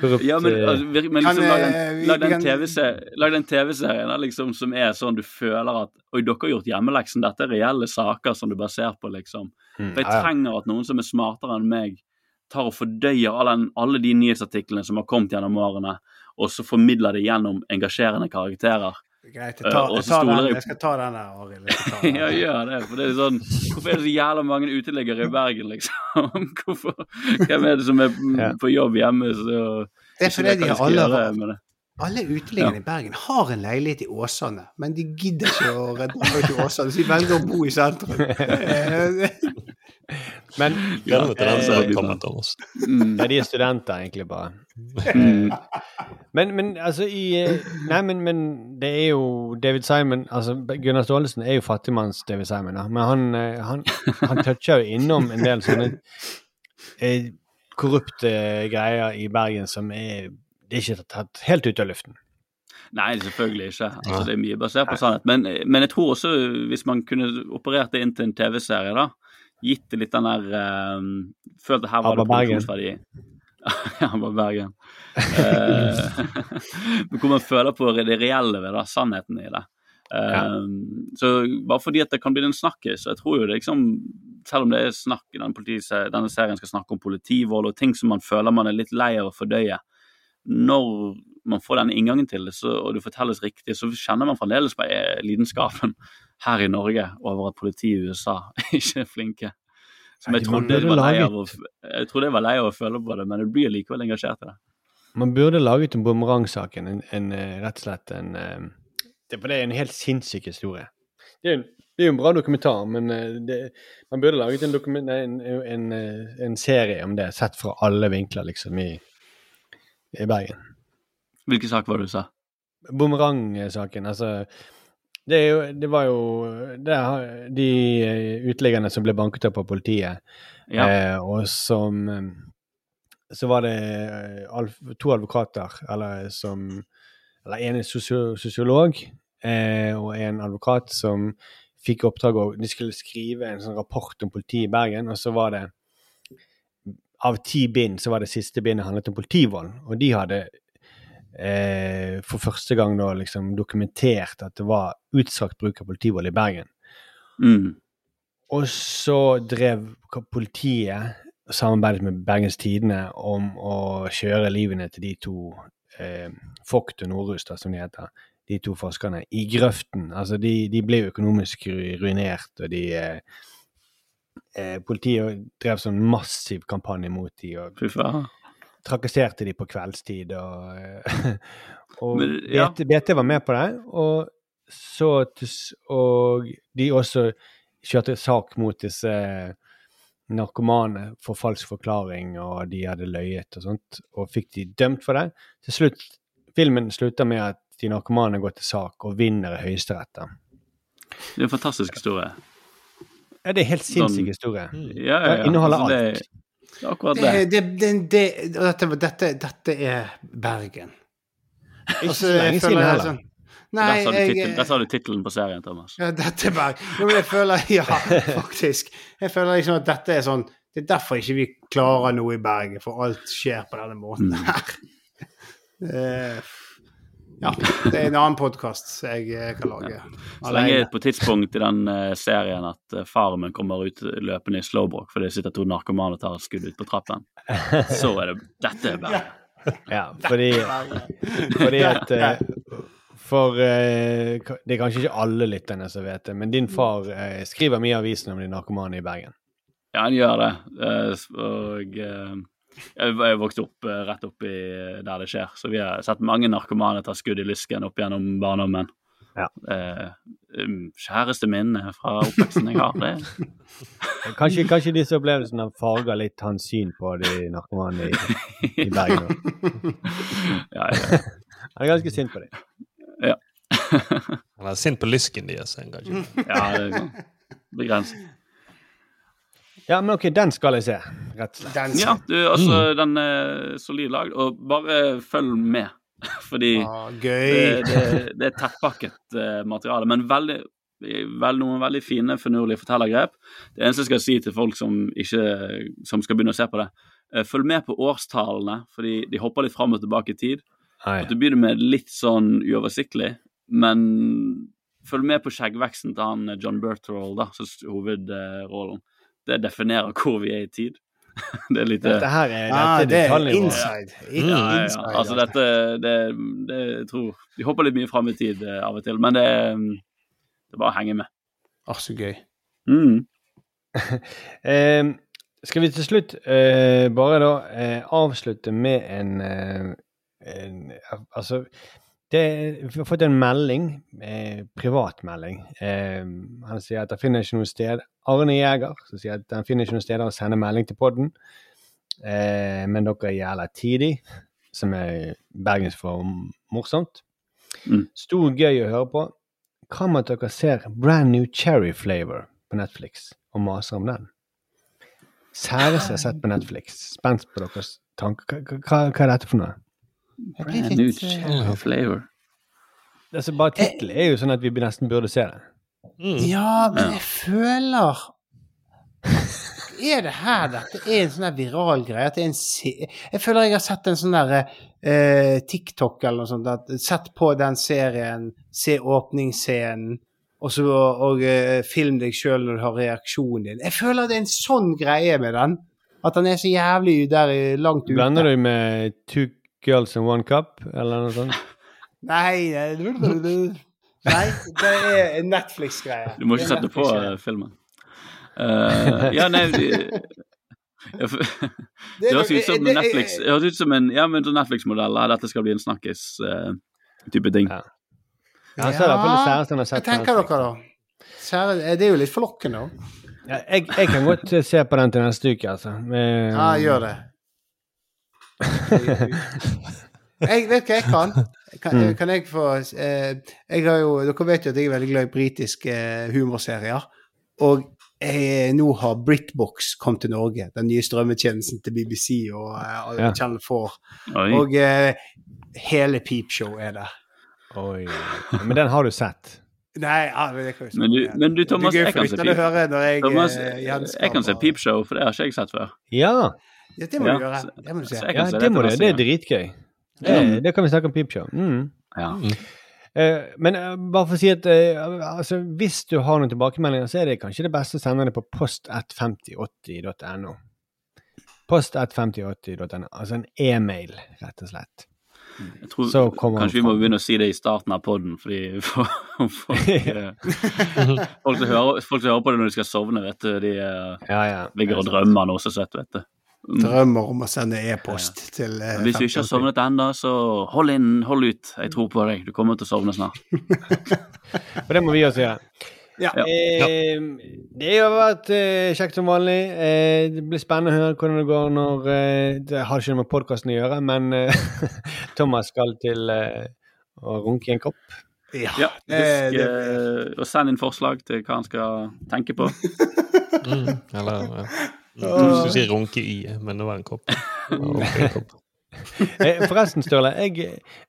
korrupt Ja, men, eh, altså, vir- men liksom, lag eh, den, lag den TV-serien TV-serien liksom, som er sånn du føler at Oi, dere har gjort hjemmeleksen. Dette er reelle saker som du bare ser på, liksom. Mm, For jeg trenger at noen som er smartere enn meg, tar og fordøyer alle, alle de nyhetsartiklene som har kommet gjennom årene, og så formidler det gjennom engasjerende karakterer. Greit, Eh, jeg, tar, jeg, tar den, jeg- skal ta den der, Arild. [LAUGHS] Ja, gjør det. For det er sånn Hvorfor er det så jævla mange uteliggere i Bergen, liksom? [LAUGHS] Hvorfor? Hvem er det som er på jobb hjemme? Så Det er fordi de har skal alle uteliggende uteliggerne i Bergen har en leilighet i Åsane, men de gidder ikke å redde folk til Åsane, så de velger å bo i sentrum. [LAUGHS] Men kommer, Mm. Ja, de er studenter, egentlig, bare. Mm. Men, men altså i Nei, men, men det er jo David Simon altså Gunnar Staalesen er jo fattigmanns David Simon, da. Men han, eh, han, han toucher jo innom en del sånne eh, korrupte greier i Bergen som er Det er ikke tatt helt ut av luften. Nei, selvfølgelig ikke. Altså, det er mye basert på sannhet. Men, men jeg tror også, hvis man kunne operert det inn til en TV-serie, da, gitt det litt den der um, Følt at her var det Abba det produksjonsverdi. [LAUGHS] ja, bare Bergen. uh, [LAUGHS] hvor man føler på det reelle ved det, sannheten i det. Um, Så bare fordi at det kan bli en snakkis, så jeg tror jo det liksom Selv om det er snakk denne, denne serien skal snakke om politivold og ting som man føler man er litt lei av å fordøye, når man får den inngangen til det, så, og det fortelles riktig, så kjenner man fremdeles på eh, lidenskapen her i Norge over at politiet i USA [LAUGHS] ikke er flinke. Som jeg trodde jeg var lei av å, jeg trodde jeg var lei av å føle på det, men jeg blir likevel engasjert i det. Man burde laget en bumerangsaken, en, en, eh, rett og slett en eh, det, For det er en helt sinnssyk historie. Det er, det er jo en bra dokumentar, men det, man burde laget en, en, en, en serie om det, sett fra alle vinkler, liksom, i, i Bergen. Hvilken sak var det du sa? Bumerangsaken, altså det, jo, det var jo det de eh, uteliggerne som ble banket opp av politiet, Ja. eh, og som eh, Så var det eh, to advokater, eller som Eller en er sosiolog eh, og en advokat som fikk oppdrag å De skulle skrive en sånn rapport om politiet i Bergen, og så var det Av ti bind så var det siste bindet handlet om politivold, og de hadde eh, for første gang da liksom dokumentert at det var utstrakt bruk av politivold i Bergen. Mm. Og så drev politiet samarbeidet med Bergens Tidende om å kjøre livene til de to eh, Vogt og Nordrus, som de heter, de to forskerne, i grøften. Altså, de, de ble jo økonomisk ruinert, og de eh, eh, Politiet drev sånn massiv kampanje mot de, og trakasserte de på kveldstid, og, eh, [LAUGHS] og Men, ja. BT, BT var med på det, og så Og de også kjørte sak mot disse narkomane for falsk forklaring, og de hadde løyet og sånt, og fikk de dømt for det. Til slutt, filmen slutter med at de narkomane går til sak og vinner i Høyesterett. Det er en fantastisk historie. Ja, det er helt sinnssyk Sånn- historie. Ja, ja, ja. Det inneholder Altså, alt. det, det akkurat det. Det, det, det, det, dette, dette, dette er Bergen. Ikke Altså, så lenge siden heller. sånn- Nei, der sa du tittelen på serien, Thomas. Ja, dette er Bergen. Jo, men jeg føler Ja, faktisk. Jeg føler liksom at dette er sånn Det er derfor ikke vi klarer noe i Bergen, for alt skjer på denne måten Mm. her. [LAUGHS] Eh, ja, det er en annen podkast jeg eh, kan lage. Så lenge på tidspunkt i den eh, serien at eh, faren min kommer ut løpende i slowbrok fordi det sitter to narkomane og tar et skudd ut på trappen, [LAUGHS] så er det Dette er Bergen. Ja, fordi, fordi at For eh, det er kanskje ikke alle lytterne som vet det, men din far eh, skriver mye i avisen om de narkomane i Bergen. Ja, han gjør det. Eh, Og eh, jeg vokste opp eh, rett oppi der det skjer, så vi har sett mange narkomane ta skudd i lysken opp gjennom barndommen. Ja. Eh, um, kjæreste minne fra oppveksten jeg har. Det. [LAUGHS] Kanskje, kanskje disse opplevelsene farger litt hans syn på de narkomane i, i Bergen. [LAUGHS] Ja, ja. Han er ganske sint på dem. ja. Han er sint på lysken deres, kanskje. ja, det er begrenset. Ja, men ok, den skal jeg se, rett og slett. Ja, du, altså, den er solid lagd, og bare følg med. [LAUGHS] Fordi Ah, det, gøy. det, det er tettpakket eh, materiale, men veldig vel, noen veldig fine, finurlige fortellergrep. Det eneste jeg skal si til folk som, ikke, som skal begynne å se på det, eh, følg med på årstallene, fordi de hopper litt fram og tilbake i tid. Hei. At du begynner med litt sånn uoversiktlig, men følg med på skjeggveksten til han eh, John Berthold, da, som hovedrollen. Det definerer hvor vi er i tid. [LAUGHS] det er litt Dette her er, Ah, det er inside. inside. ja, ja, ja. Altså, dette det, det, jeg tror De hopper litt mye fram i tid eh, av og til, men det, det er bare å henge med. Ah, så gøy. Mm. [LAUGHS] Eh, skal vi til slutt eh, bare da eh, avslutte med en, eh, en Altså, det, vi har fått en melding, eh, privatmelding. Eh, han sier at det finner ikke noe sted Arne Jæger som sier at han finner ikke noe sted å sende melding til podden, eh, men dere er jævla tidig, som er bergensk for morsomt. Mm. Stor gøy å høre på. Hva med at dere ser Brand New Cherry Flavor på Netflix og maser om den? Særeste jeg har sett på Netflix. Spent på deres tanker. Hva, hva, hva er dette for noe? Brand new cherry flavor. Altså, bare tittelen er jo sånn at vi nesten burde se det. Ja, men jeg føler Er det her dette er en sånn der viral greie? At det er en se jeg føler jeg har sett en sånn der eh, TikTok eller noe sånt. At, sett på den serien, se åpningsscenen, og så og, eh, film deg sjøl når du har reaksjonen din. Jeg føler det er en sånn greie med den. At den er så jævlig der langt ute. Blander du med Two Girls and One Cup, eller noe sånt? [LAUGHS] Nei, nei, nei, det er en Netflix-greie. Du må ikke sette på eh, filmen. Uh, ja, nei de- [LAUGHS] ja, Det høres ut som Netflix Det høres ut som en ja, Netflix-modell. Dette skal bli en snakkis-type ting. Ja. Ja, har Hva tenker dere, da? Sære, det er jo litt forlokkende òg. Ja, jeg, jeg kan godt eh, se på den til neste uke, altså. Men, Ja, gjør det. [LAUGHS] Jeg vet hva jeg kan. Kan, Mm. kan jeg få eh, jeg har jo, Dere vet jo at jeg er veldig glad i britiske eh, humorserier. Og jeg, nå har Britbox kommet til Norge, den nye strømmetjenesten til BBC og eh, Ja. Channel 4. Oi. Og eh, hele Peepshow er der. Oi. Men den har du sett. Nei, ja, det kan jo Men du, men du Thomas, er jeg kan se Peep. høre når jeg Thomas, eh, jeg kan se Peepshow, for det har ikke jeg sett før. Ja, Ja, det må Ja, du gjøre. Det må du se. ja det må du. Det er dritgøy. Det, det kan vi snakke om pipshow. Mm. Ja. Eh, men eh, bare for å si at eh, altså, hvis du har noen tilbakemeldinger, så er det kanskje det beste å sende det på post15080.no. Post15080.no. Altså en e-mail, rett og slett. Jeg tror Så Kanskje vi må begynne å si det i starten av poden, fordi for, [LAUGHS] folk, eh, folk, som hører, folk som hører på det når de skal sovne, vet du, de Ja, ja. ligger og drømmer noe så søtt, vet du. Mm. Drømmer om å sende e-post til eh, Hvis du ikke har sovnet ennå, så hold inn, hold ut. Jeg tror på deg. Du kommer til å sovne snart. [LAUGHS] Og det må vi også gjøre. Ja. Eh, det har vært eh, kjekt som vanlig. Eh, det blir spennende å høre hvordan det går når eh, Det har ikke noe med podkasten å gjøre, men eh, [LAUGHS] Thomas skal til eh, å runke i en kopp. Ja. Ja, husk det- eh, å sende inn forslag til hva han skal tenke på. [LAUGHS] Mm, eller ja. Du skulle si runke i, men det var en [LAUGHS] kopp. Eh, forresten, Sturle. Jeg,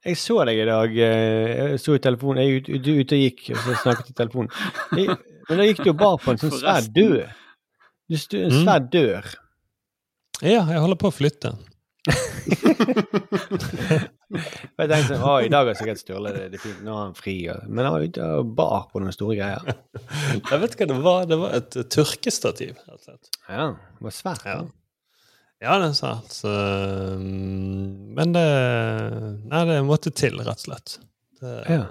jeg så deg i dag. eh, Jeg så i telefonen. Jeg er ute, ute, og gikk, og så snakket i telefonen. Jeg, men da gikk du og bar på en sånn svær dør. Du stu, en Mm. svær dør. Ja, jeg holder på å flytte. [LAUGHS] Jeg tenkte sånn, å, i dag har sikkert Sturle det, det er fint, nå er han fri. og- Men han var ute og bar på noen store greier. [LAUGHS] Jeg vet hva det var. Det var et tørkestativ, rett og slett. Ja, det var svært. Ja. Ja, det er sant. Så, mm, men det Nei, det måtte til, rett og slett. Det, Ja.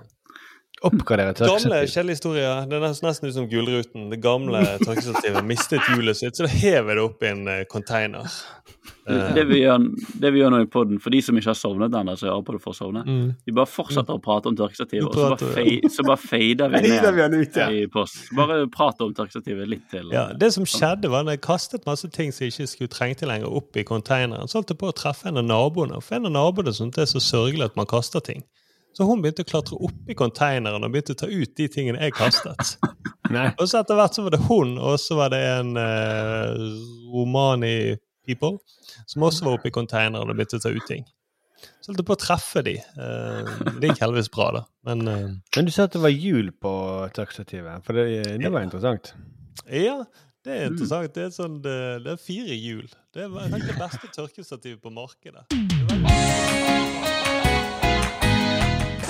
Oppgradere Gamle, tørkestativ. kjedelige historier. Det er nesten ut som Gullruten. Det gamle [LAUGHS] tørkestativet mistet hjulet sitt, så da hever det opp i en eh, container. Eh, Det vi gjør, det vi gjør nå i poden, for de som ikke har sovnet ennå, så hører på det for å sovne, Mm. vi bare fortsetter å prate om tørkestativet, og så bare, fei, så bare fader vi [LAUGHS] ned ut, ja. i post. Bare prate om tørkestativet litt til. Ja, Det som skjedde, var at jeg kastet masse ting som jeg ikke skulle trengte lenger, opp i containeren. Så holdt jeg på å treffe en av naboene. For en av naboene syntes det er så sørgelig at man kaster ting. Så hun begynte å klatre opp i konteineren og begynte å ta ut de tingene jeg kastet. [LAUGHS] Og så etter hvert så var det hun, og så var det en eh, romani people som også var oppe i konteineren og begynte å ta ut ting. Så holdt jeg på å treffe de. Eh, det gikk heldigvis bra, da. Men eh, Men du sa at det var hjul på takkstativet, for det, det var interessant. ja, det er interessant. Det er, sånn, det, det er fire hjul. Det er det beste tørkestativet på markedet.